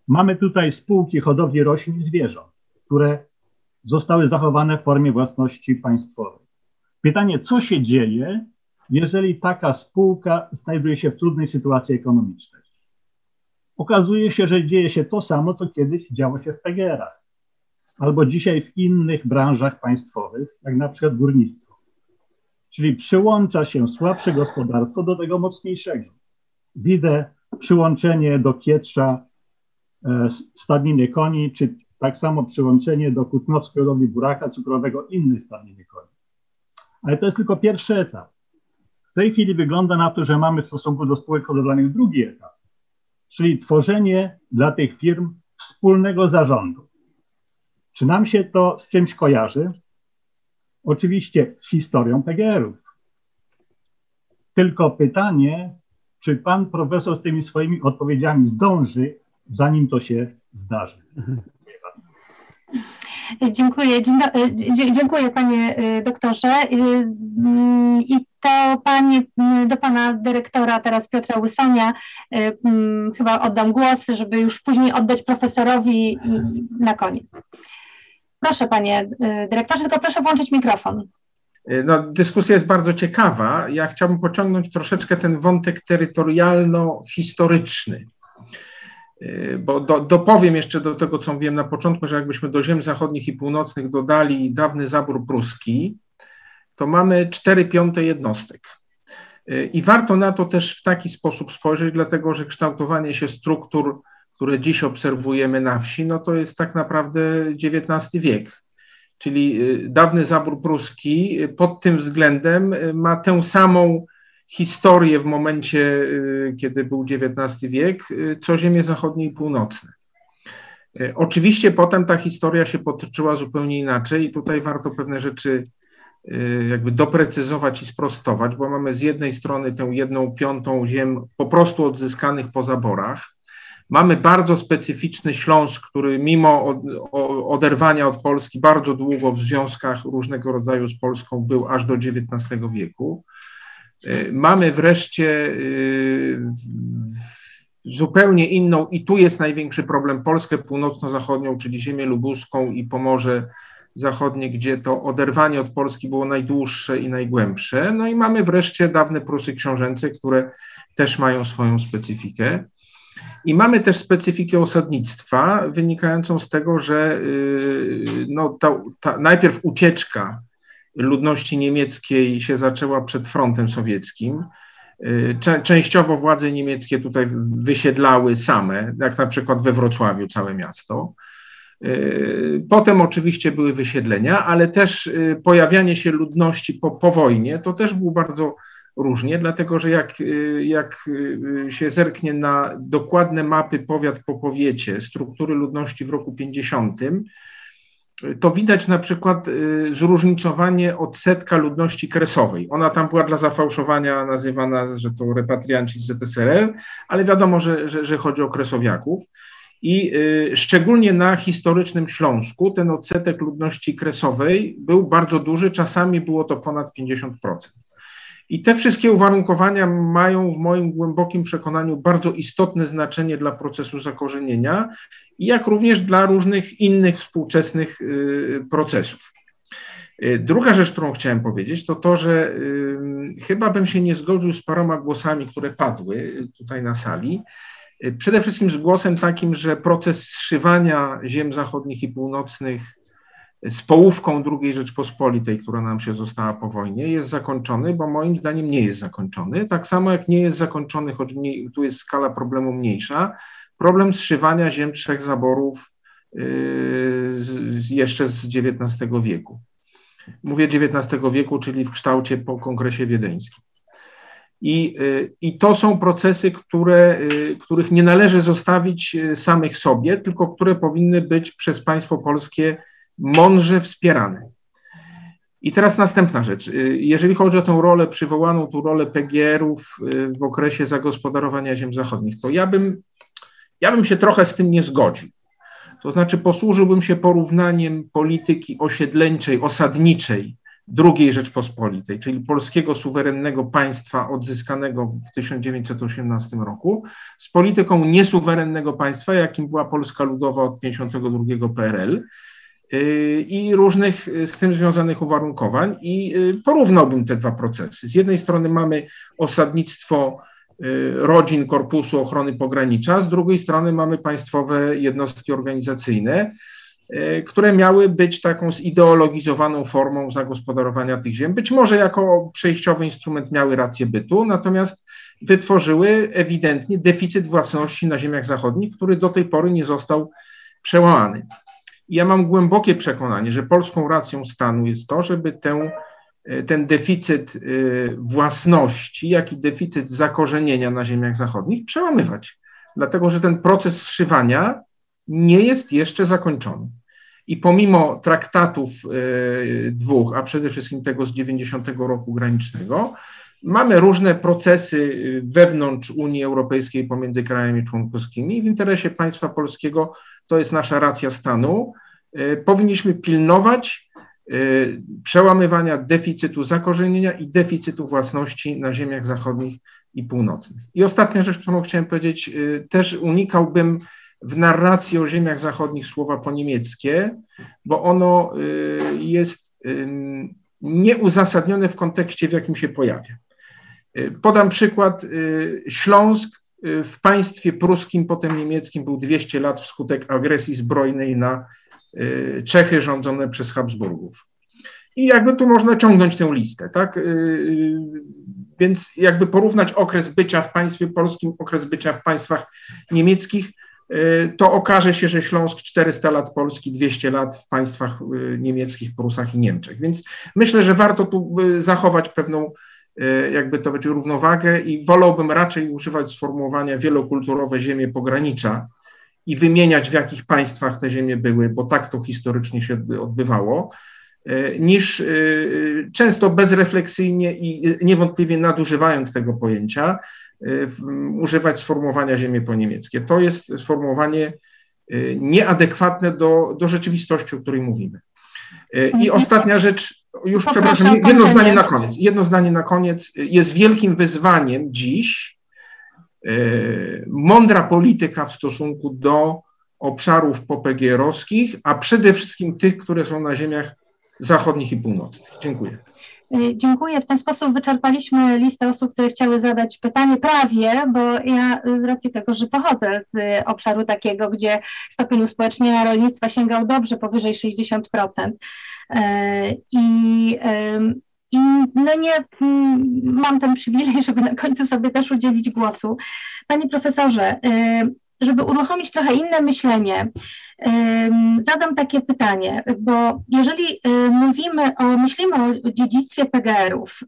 L: Mamy tutaj spółki hodowli roślin i zwierząt, które zostały zachowane w formie własności państwowej. Pytanie, co się dzieje, jeżeli taka spółka znajduje się w trudnej sytuacji ekonomicznej? Okazuje się, że dzieje się to samo, co kiedyś działo się w PGR-ach albo dzisiaj w innych branżach państwowych, jak na przykład górnictwo. Czyli przyłącza się słabsze gospodarstwo do tego mocniejszego. Widzę przyłączenie do Kietrza e, stadniny koni, czy tak samo przyłączenie do Kutnowskiej hodowli buraka cukrowego innej stadniny koni. Ale to jest tylko pierwszy etap. W tej chwili wygląda na to, że mamy w stosunku do spółek hodowlanych drugi etap, czyli tworzenie dla tych firm wspólnego zarządu. Czy nam się to z czymś kojarzy? Oczywiście z historią PGR-ów. Tylko pytanie, czy pan profesor z tymi swoimi odpowiedziami zdąży, zanim to się zdarzy.
A: Dziękuję, dziękuję panie y, doktorze. Y, mm, I to panie, y, do pana dyrektora teraz Piotra Łysonia mm, chyba oddam głos, żeby już później oddać profesorowi na koniec. Proszę panie y, dyrektorze, tylko proszę włączyć mikrofon.
C: Y, no, dyskusja jest bardzo ciekawa. Ja chciałbym pociągnąć troszeczkę ten wątek terytorialno-historyczny. Y, bo do, dopowiem jeszcze do tego, co mówiłem na początku, że jakbyśmy do ziem zachodnich i północnych dodali dawny zabór pruski, to mamy 4 piąte jednostek. I warto na to też w taki sposób spojrzeć, dlatego że kształtowanie się struktur które dziś obserwujemy na wsi, no to jest tak naprawdę XIX wiek. Czyli y, dawny zabór pruski y, pod tym względem y, ma tę samą historię w momencie, kiedy był XIX wiek, co ziemie zachodnie i północne. Oczywiście potem ta historia się potoczyła zupełnie inaczej i tutaj warto pewne rzeczy jakby doprecyzować i sprostować, bo mamy z jednej strony tę jedną piątą ziem po prostu odzyskanych po zaborach, Mamy bardzo specyficzny Śląsk, który mimo oderwania od Polski bardzo długo w związkach różnego rodzaju z Polską był aż do XIX wieku. Mamy wreszcie zupełnie inną, i tu jest największy problem, Polskę północno-zachodnią, czyli ziemię lubuską i Pomorze Zachodnie, gdzie to oderwanie od Polski było najdłuższe i najgłębsze. No i mamy wreszcie dawne Prusy Książęce, które też mają swoją specyfikę. I mamy też specyfikę osadnictwa, wynikającą z tego, że y, no, ta, ta, najpierw ucieczka ludności niemieckiej się zaczęła przed frontem sowieckim. Y, częściowo władze niemieckie tutaj wysiedlały same, jak na przykład we Wrocławiu całe miasto. Y, potem oczywiście były wysiedlenia, ale też pojawianie się ludności po, po wojnie to też był bardzo różnie, dlatego że jak, y, jak y, się zerknie na dokładne mapy powiat po powiecie, struktury ludności w roku 50, to widać na przykład y, zróżnicowanie odsetka ludności kresowej. Ona tam była dla zafałszowania nazywana, że to repatrianci z ZSRR, ale wiadomo, że, że, że chodzi o kresowiaków. I szczególnie na historycznym Śląsku ten odsetek ludności kresowej był bardzo duży, czasami było to ponad 50%. I te wszystkie uwarunkowania mają w moim głębokim przekonaniu bardzo istotne znaczenie dla procesu zakorzenienia, jak również dla różnych innych współczesnych y, procesów. Y, druga rzecz, którą chciałem powiedzieć, to to, że y, chyba bym się nie zgodził z paroma głosami, które padły tutaj na sali. Przede wszystkim z głosem takim, że proces zszywania ziem zachodnich i północnych z połówką II Rzeczpospolitej, która nam się została po wojnie, jest zakończony, bo moim zdaniem nie jest zakończony. Tak samo jak nie jest zakończony, choć tu jest skala problemu mniejsza, problem zszywania ziem trzech zaborów yy, jeszcze z XIX wieku. Mówię XIX wieku, czyli w kształcie po kongresie wiedeńskim. I, yy, I to są procesy, które, yy, których nie należy zostawić samych sobie, tylko które powinny być przez państwo polskie mądrze wspierane. I teraz następna rzecz. Y, jeżeli chodzi o tę rolę przywołaną, tu rolę PGR-ów y, w okresie zagospodarowania ziem zachodnich, to ja bym, ja bym się trochę z tym nie zgodził. To znaczy posłużyłbym się porównaniem polityki osiedleńczej, osadniczej II Rzeczpospolitej, czyli polskiego suwerennego państwa odzyskanego w 1918 roku, z polityką niesuwerennego państwa, jakim była Polska Ludowa od 1952 PRL, i różnych y, z tym związanych uwarunkowań i y, porównałbym te dwa procesy. Z jednej strony mamy osadnictwo rodzin Korpusu Ochrony Pogranicza, z drugiej strony mamy państwowe jednostki organizacyjne, które miały być taką zideologizowaną formą zagospodarowania tych ziem. Być może jako przejściowy instrument miały rację bytu, natomiast wytworzyły ewidentnie deficyt własności na ziemiach zachodnich, który do tej pory nie został przełamany. Ja mam głębokie przekonanie, że polską racją stanu jest to, żeby tę, e, ten deficyt e, własności, jak i deficyt zakorzenienia na ziemiach zachodnich przełamywać. Dlatego, że ten proces zszywania nie jest jeszcze zakończony. I pomimo traktatów e, dwóch, a przede wszystkim tego z 90 roku granicznego, mamy różne procesy wewnątrz Unii Europejskiej pomiędzy krajami członkowskimi i w interesie państwa polskiego to jest nasza racja stanu. E, powinniśmy pilnować e, przełamywania deficytu zakorzenienia i deficytu własności na ziemiach zachodnich i północnych. I ostatnia rzecz, którą chciałem powiedzieć, e, też unikałbym w narracji o ziemiach zachodnich słowa po niemieckie, bo ono jest nieuzasadnione w kontekście, w jakim się pojawia. Podam przykład. Śląsk w państwie pruskim, potem niemieckim był 200 lat wskutek agresji zbrojnej na y, Czechy rządzone przez Habsburgów. I jakby tu można ciągnąć tę listę, tak? Y, y, więc jakby porównać okres bycia w państwie polskim, okres bycia w państwach niemieckich, to okaże się, że Śląsk 400 lat Polski, 200 lat w państwach niemieckich, Prusach i Niemczech. Więc myślę, że warto tu zachować pewną jakby to będzie równowagę i wolałbym raczej używać sformułowania wielokulturowe ziemie pogranicza i wymieniać w jakich państwach te ziemie były, bo tak to historycznie się odbywało, e, niż e, często bezrefleksyjnie i niewątpliwie nadużywając tego pojęcia, używać sformułowania ziemie po niemieckie. To jest sformułowanie nieadekwatne do, do rzeczywistości, o której mówimy. I ostatnia rzecz, już przepraszam, jedno zdanie na koniec. Jedno zdanie na koniec. Jest wielkim wyzwaniem dziś mądra polityka w stosunku do obszarów popegierowskich, a przede wszystkim tych, które są na ziemiach zachodnich i północnych. Dziękuję.
A: Y, dziękuję. W ten sposób wyczerpaliśmy listę osób, które chciały zadać pytanie prawie, bo ja z racji tego, że pochodzę z obszaru takiego, gdzie stopień uspołecznienia rolnictwa sięgał dobrze powyżej 60%. Y, I, i no nie mam ten przywilej, żeby na końcu sobie też udzielić głosu. Panie profesorze, y, żeby uruchomić trochę inne myślenie, zadam takie pytanie, bo jeżeli y, mówimy o, myślimy o dziedzictwie PGR-ów,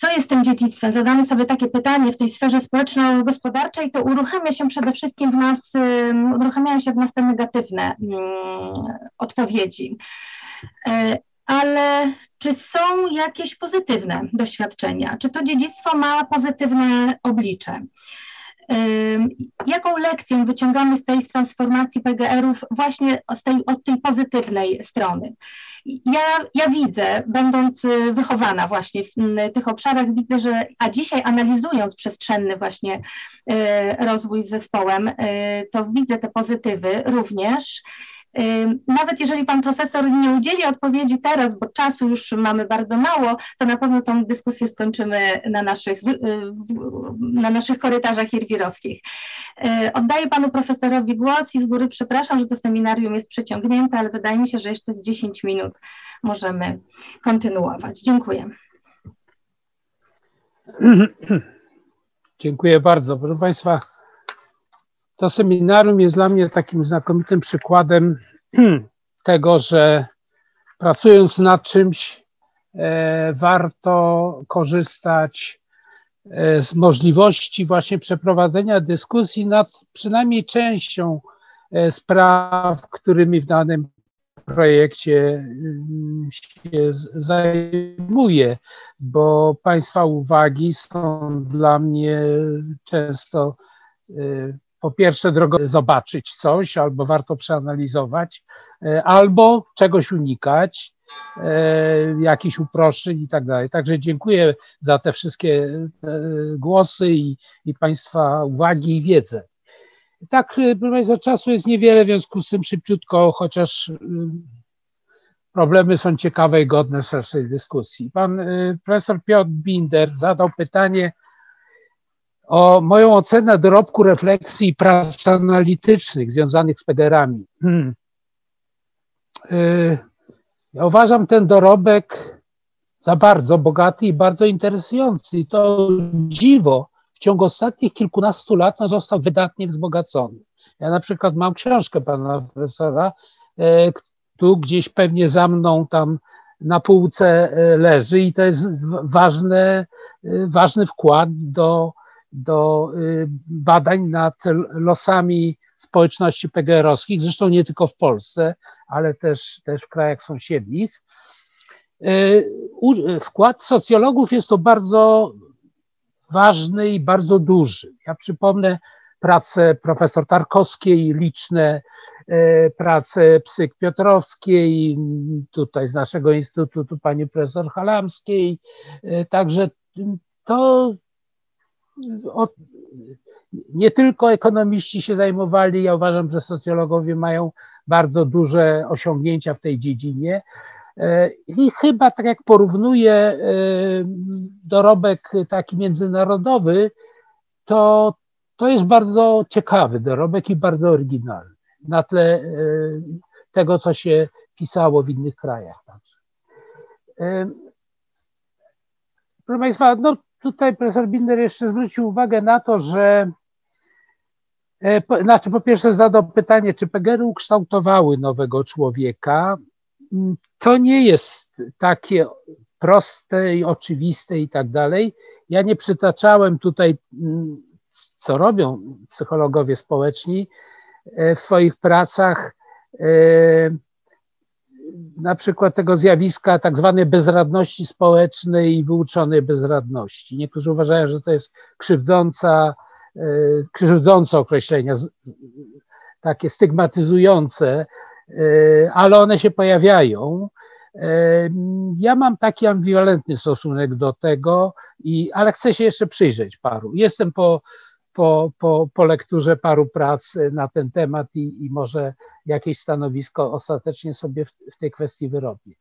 A: co jest tym dziedzictwem? Zadamy sobie takie pytanie w tej sferze społeczno-gospodarczej, to uruchamia się przede wszystkim w nas, uruchamiają się w nas te negatywne mm, odpowiedzi. Y, ale czy są jakieś pozytywne doświadczenia? Czy to dziedzictwo ma pozytywne oblicze? Jaką lekcję wyciągamy z tej transformacji PGR-ów właśnie z tej, od tej pozytywnej strony? Ja, ja widzę, będąc y, wychowana właśnie w tych obszarach, widzę, że, a dzisiaj analizując przestrzenny właśnie y, rozwój z zespołem, y, to widzę te pozytywy również. Nawet jeżeli pan profesor nie udzieli odpowiedzi teraz, bo czasu już mamy bardzo mało, to na pewno tą dyskusję skończymy na naszych, y, na naszych korytarzach irwirowskich. Y, oddaję panu profesorowi głos i z góry przepraszam, że to seminarium jest przeciągnięte, ale wydaje mi się, że jeszcze z 10 minut możemy kontynuować. Dziękuję.
B: Dziękuję bardzo. Proszę Państwa, to seminarium jest dla mnie takim znakomitym przykładem tego, że pracując nad czymś, e, warto korzystać e, z możliwości właśnie przeprowadzenia dyskusji nad przynajmniej częścią e, spraw, którymi w danym projekcie mm, się zajmuję, bo Państwa uwagi są dla mnie często po pierwsze drogą zobaczyć coś, albo warto przeanalizować, e, albo czegoś unikać, e, jakichś uproszczeń i tak dalej. Także dziękuję za te wszystkie e, głosy i, i Państwa uwagi i wiedzę. Tak, proszę Państwa, czasu jest niewiele, w związku z tym szybciutko, chociaż problemy są ciekawe i godne szerszej dyskusji. Pan profesor Piotr Binder zadał pytanie, o moją ocenę dorobku refleksji i prac analitycznych związanych z PGR-ami. Hmm. Y, ja uważam ten dorobek za bardzo bogaty i bardzo interesujący. I to dziwo w ciągu ostatnich kilkunastu lat no, został wydatnie wzbogacony. Ja na przykład mam książkę pana profesora, y, tu gdzieś pewnie za mną tam na półce y, leży i to jest ważny, ważny wkład do do y, badań nad losami społeczności PGR-owskich, zresztą nie tylko w Polsce, ale też, też w krajach sąsiednich. Y, wkład socjologów jest to bardzo ważny i bardzo duży. Ja przypomnę pracę profesor Tarkowskiej, liczne y, prace psyk Piotrowskiej, tutaj z naszego instytutu pani profesor Halamskiej. Także to nie tylko ekonomiści się zajmowali, ja uważam, że socjologowie mają bardzo duże osiągnięcia w tej dziedzinie. E, I chyba tak jak porównuję e, dorobek taki międzynarodowy, to, to jest bardzo ciekawy dorobek i bardzo oryginalny na tle e, tego, co się pisało w innych krajach. Proszę Państwa, no tutaj profesor Binder jeszcze zwrócił uwagę na to, że e, po, znaczy po pierwsze zadał pytanie, czy PGR ukształtowały nowego człowieka. Mm, to nie jest takie proste i oczywiste i tak dalej. Ja nie przytaczałem tutaj, mm, co robią psychologowie społeczni e, w swoich pracach e, na przykład tego zjawiska tak zwanej bezradności społecznej i wyuczonej bezradności. Niektórzy uważają, że to jest krzywdząca, e, krzywdzące określenia, takie stygmatyzujące, e, ale one się pojawiają. Ja mam taki ambiwalentny stosunek do tego, i, ale chcę się jeszcze przyjrzeć paru. Jestem po, po, po, po lekturze paru prac na ten temat i, i może jakieś stanowisko ostatecznie sobie w, w tej kwestii wyrobię.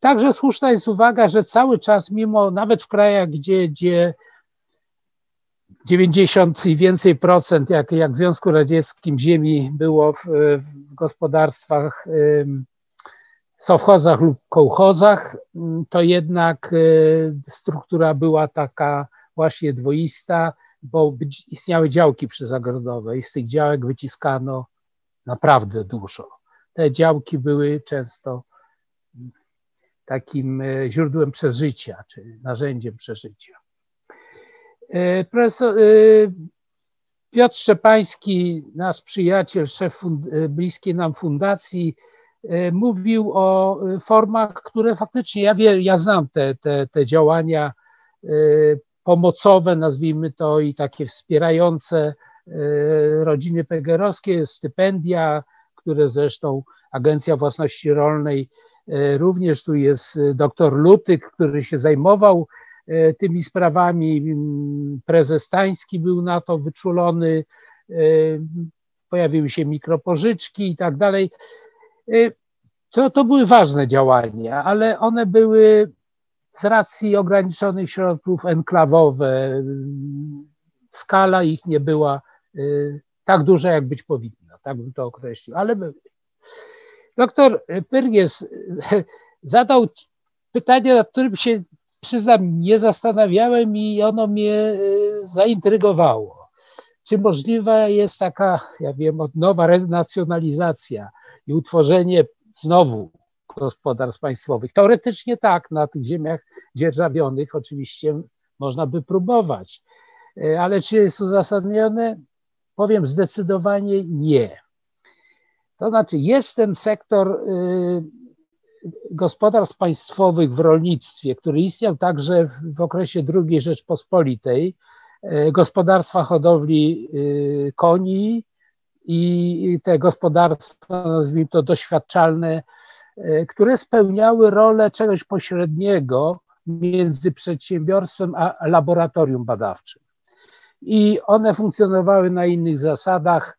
B: Także słuszna jest uwaga, że cały czas, mimo nawet w krajach, gdzie, gdzie 90 i więcej procent, jak, jak w Związku Radzieckim, ziemi było w, w gospodarstwach, sowchozach lub kołchozach, to jednak y, struktura była taka właśnie dwoista, bo istniały działki przyzagrodowe i z tych działek wyciskano naprawdę dużo. Te działki były często takim e, źródłem przeżycia, czy narzędziem przeżycia. E, profesor, e, Piotr Szczepański, nasz przyjaciel, szef bliskiej nam fundacji, mówił o formach, które faktycznie, ja, wie, ja znam te, te, te działania pomocowe, nazwijmy to, i takie wspierające rodziny pegerowskie, stypendia, które zresztą Agencja Własności Rolnej E, również tu jest e, doktor Lutyk, który się zajmował e, tymi sprawami. Mm, prezes Stański był na to wyczulony. Pojawiły się mikropożyczki i tak dalej. To, to były ważne działania, ale one były z racji ograniczonych środków enklawowe. Skala ich nie była tak duża, jak być powinna, tak bym to określił, ale były. Doktor Pyrgies zadał pytanie, nad którym się, przyznam, nie zastanawiałem i ono mnie e, zaintrygowało. Czy możliwa jest taka, ja wiem, nowa renacjonalizacja i utworzenie znowu gospodarstw państwowych? Teoretycznie tak, na tych ziemiach dzierżawionych oczywiście można by próbować, e, ale czy jest uzasadnione? Powiem zdecydowanie nie. To znaczy, jest ten sektor y, gospodarstw państwowych w rolnictwie, który istniał także w okresie II Rzeczpospolitej, y, gospodarstwa hodowli y, koni i te gospodarstwa, nazwijmy to doświadczalne, które spełniały rolę czegoś pośredniego między przedsiębiorstwem a laboratorium badawczym. I one funkcjonowały na innych zasadach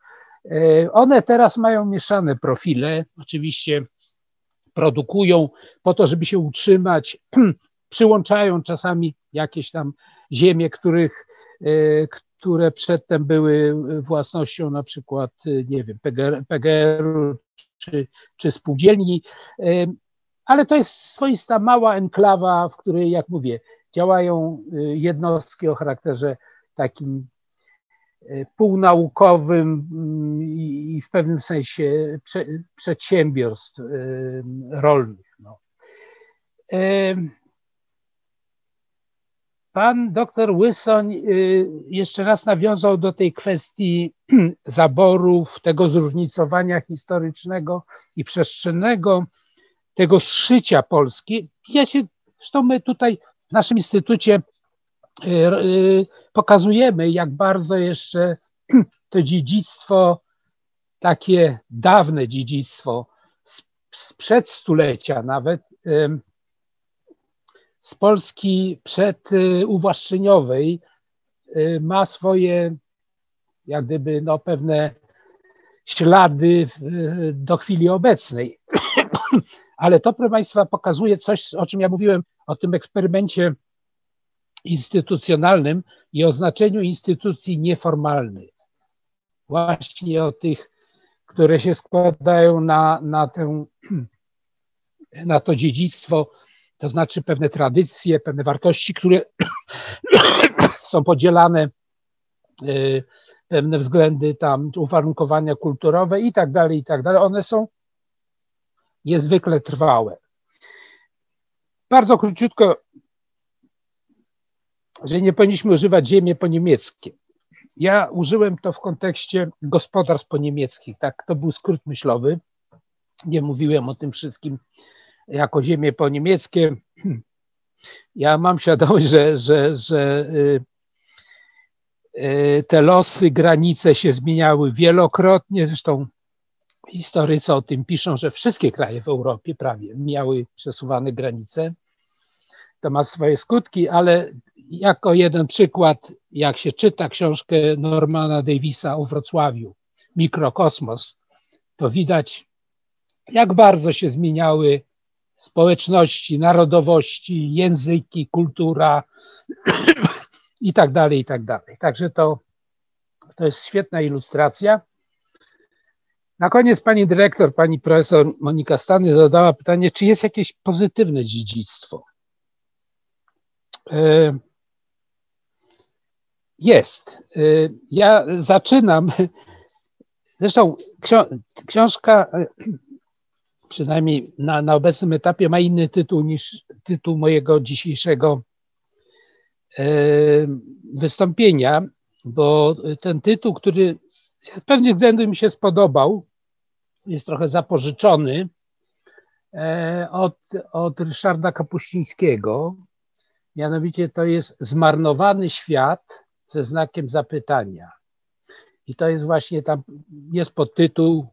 B: E, one teraz mają mieszane profile, oczywiście produkują po to, żeby się utrzymać, przyłączają czasami jakieś tam ziemie, których, e, które przedtem były własnością na przykład, e, nie wiem, PGR-u czy, czy spółdzielni, ale to jest swoista mała enklawa, w której, jak mówię, działają jednostki o charakterze takim półnaukowym mm, i w pewnym sensie przedsiębiorstw rolnych. No. Pan doktor Łysoń y, jeszcze raz nawiązał do tej kwestii zaborów, tego zróżnicowania historycznego i przestrzennego, tego zszycia Polski. Ja się, zresztą my tutaj w naszym instytucie Y, y, pokazujemy, jak bardzo jeszcze to dziedzictwo, takie dawne dziedzictwo sprzed stulecia nawet, z Polski przeduwłaszczeniowej y, ma swoje jak gdyby no, pewne ślady do chwili obecnej. Ale to, proszę Państwa, pokazuje coś, o czym ja mówiłem, o tym eksperymencie instytucjonalnym i o znaczeniu instytucji nieformalnych. Właśnie o tych, które się składają na, na, tę, na to dziedzictwo, to znaczy pewne tradycje, pewne wartości, które są podzielane, y, pewne względy tam, uwarunkowania kulturowe i tak dalej, i tak dalej. One są niezwykle trwałe. Bardzo króciutko że nie powinniśmy używać ziemi po niemieckie. Ja użyłem to w kontekście gospodarstw po niemieckich, tak, to był skrót myślowy. Nie mówiłem o tym wszystkim jako ziemie po niemieckie. Ja mam świadomość, że, że, że y, y, te losy, granice się zmieniały wielokrotnie. Zresztą historycy o tym piszą, że wszystkie kraje w Europie prawie miały przesuwane granice. To ma swoje skutki, ale jako jeden przykład, jak się czyta książkę Normana Davisa o Wrocławiu, Mikrokosmos, to widać, jak bardzo się zmieniały społeczności, narodowości, języki, kultura i tak dalej, i tak dalej. Także to, to jest świetna ilustracja. Na koniec pani dyrektor, pani profesor Monika Stany zadała pytanie, czy jest jakieś pozytywne dziedzictwo. E, jest. E, ja zaczynam, zresztą książka przynajmniej na, na obecnym etapie ma inny tytuł niż tytuł mojego dzisiejszego e, wystąpienia, bo ten tytuł, który z pewnych względów mi się spodobał, jest trochę zapożyczony e, od, od Ryszarda Kapuścińskiego. Mianowicie to jest Zmarnowany świat ze znakiem zapytania. I to jest właśnie tam, jest podtytuł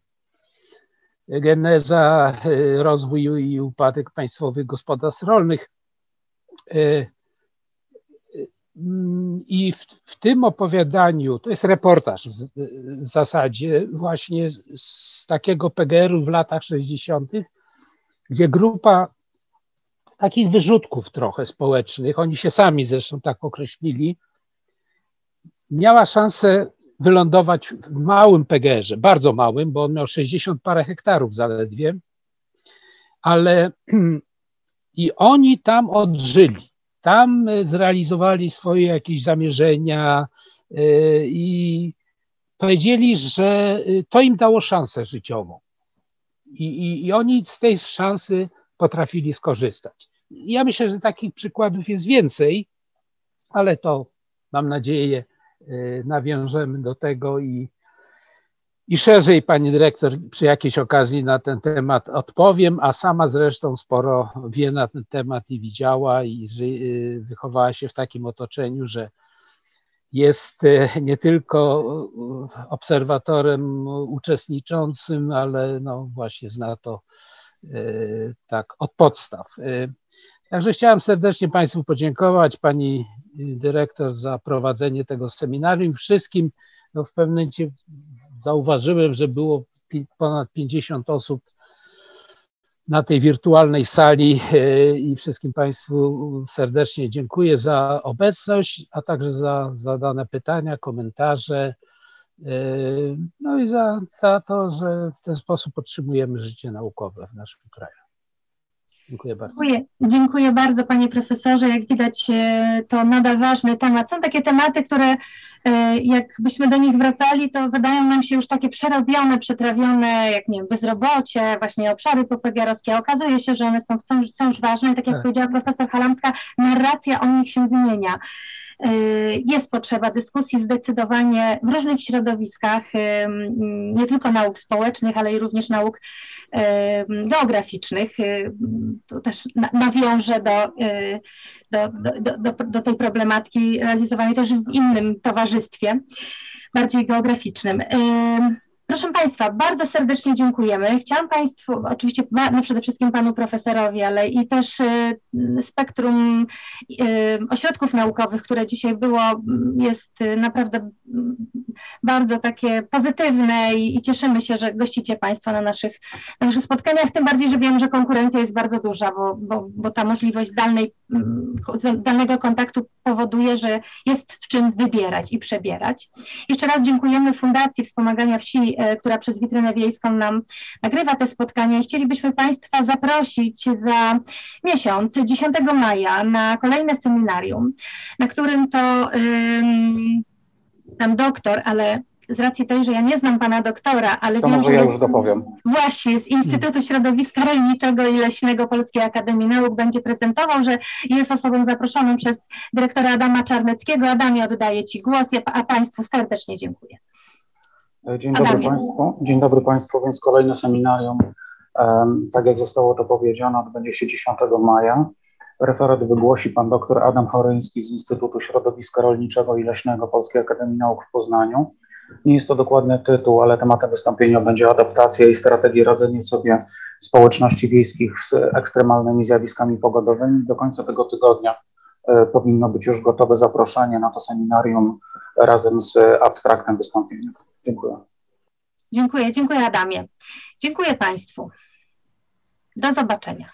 B: geneza, e, rozwój i upadek państwowych gospodarstw rolnych. E, mm, I w, w, tym opowiadaniu, to jest reportaż w, w zasadzie, właśnie z, z takiego PGR-u w latach 60., gdzie grupa takich wyrzutków trochę społecznych, oni się sami zresztą tak określili, miała szansę wylądować w małym PGR-ze, bardzo małym, bo on miał 60 parę hektarów zaledwie, ale i oni tam odżyli. Tam zrealizowali swoje jakieś zamierzenia y, i powiedzieli, że to im dało szansę życiową. I, i, I oni z tej szansy potrafili skorzystać. Ja myślę, że takich przykładów jest więcej, ale to mam nadzieję nawiążemy do tego i, i szerzej pani dyrektor przy jakiejś okazji na ten temat odpowiem, a sama zresztą sporo wie na ten temat i widziała i y, wychowała się w takim otoczeniu, że jest y, nie tylko obserwatorem uczestniczącym, ale no właśnie zna to tak od podstaw. Także chciałem serdecznie Państwu podziękować, Pani dyrektor, za prowadzenie tego seminarium. Wszystkim no w pewnym momencie zauważyłem, że było ponad 50 osób na tej wirtualnej sali e, i wszystkim Państwu serdecznie dziękuję za obecność, a także za zadane pytania, komentarze. E, no i za, za to, że w ten sposób podtrzymujemy życie naukowe w naszym kraju. Dziękuję bardzo.
A: Dziękuję, dziękuję bardzo panie profesorze. Jak widać e, to nadal ważny temat. Są takie tematy, które e, jakbyśmy do nich wracali, to wydają nam się już takie przerobione, przetrawione, jak nie wiem, bezrobocie, właśnie obszary popegiarowskie. Okazuje się, że one są wciąż, wciąż ważne i tak jak tak. powiedziała profesor Halamska, narracja o nich się zmienia. E, jest potrzeba dyskusji zdecydowanie w różnych środowiskach, nie tylko nauk społecznych, ale i również nauk geograficznych. To też nawiążę do, do, do, do, do tej problematyki realizowanej też w innym towarzystwie, bardziej geograficznym. Proszę Państwa, bardzo serdecznie dziękujemy. Chciałam Państwu, oczywiście no przede wszystkim Panu Profesorowi, ale i też y, spektrum y, ośrodków naukowych, które dzisiaj było, jest naprawdę bardzo takie pozytywne i, cieszymy się, że gościcie Państwo na naszych, na naszych spotkaniach, tym bardziej, że wiem, że konkurencja jest bardzo duża, bo, bo, bo ta możliwość zdalnej, zdalnego kontaktu powoduje, że jest w czym wybierać i przebierać. Jeszcze raz dziękujemy Fundacji Wspomagania Wsi która przez Witrynę Wiejską nam nagrywa te spotkania i chcielibyśmy Państwa zaprosić za miesiąc, 10 maja, na kolejne seminarium, na którym to tam doktor, ale z racji tej, że ja nie znam pana doktora, ale
M: to wiem, może ja już dopowiem.
A: Właśnie z Instytutu Środowiska Rolniczego i Leśnego Polskiej Akademii Nauk będzie prezentował, że jest osobą zaproszoną przez dyrektora Adama Czarneckiego. Adamie, oddaję Ci głos, a Państwu serdecznie dziękuję.
M: Dzień dobry Adamie. Państwu. Dzień dobry Państwu, więc kolejne seminarium, tak jak zostało to powiedziane, odbędzie się 10 maja. Referat wygłosi pan dr Adam Choryński z Instytutu Środowiska Rolniczego i Leśnego Polskiej Akademii Nauk w Poznaniu. Nie jest to dokładny tytuł, ale tematem wystąpienia będzie adaptacja i strategie radzenia sobie społeczności wiejskich z ekstremalnymi zjawiskami pogodowymi. Do końca tego tygodnia e, powinno być już gotowe zaproszenie na to seminarium razem z abstraktem wystąpienia. Dziękuję.
A: Dziękuję, dziękuję Adamie. Dziękuję Państwu. Do zobaczenia.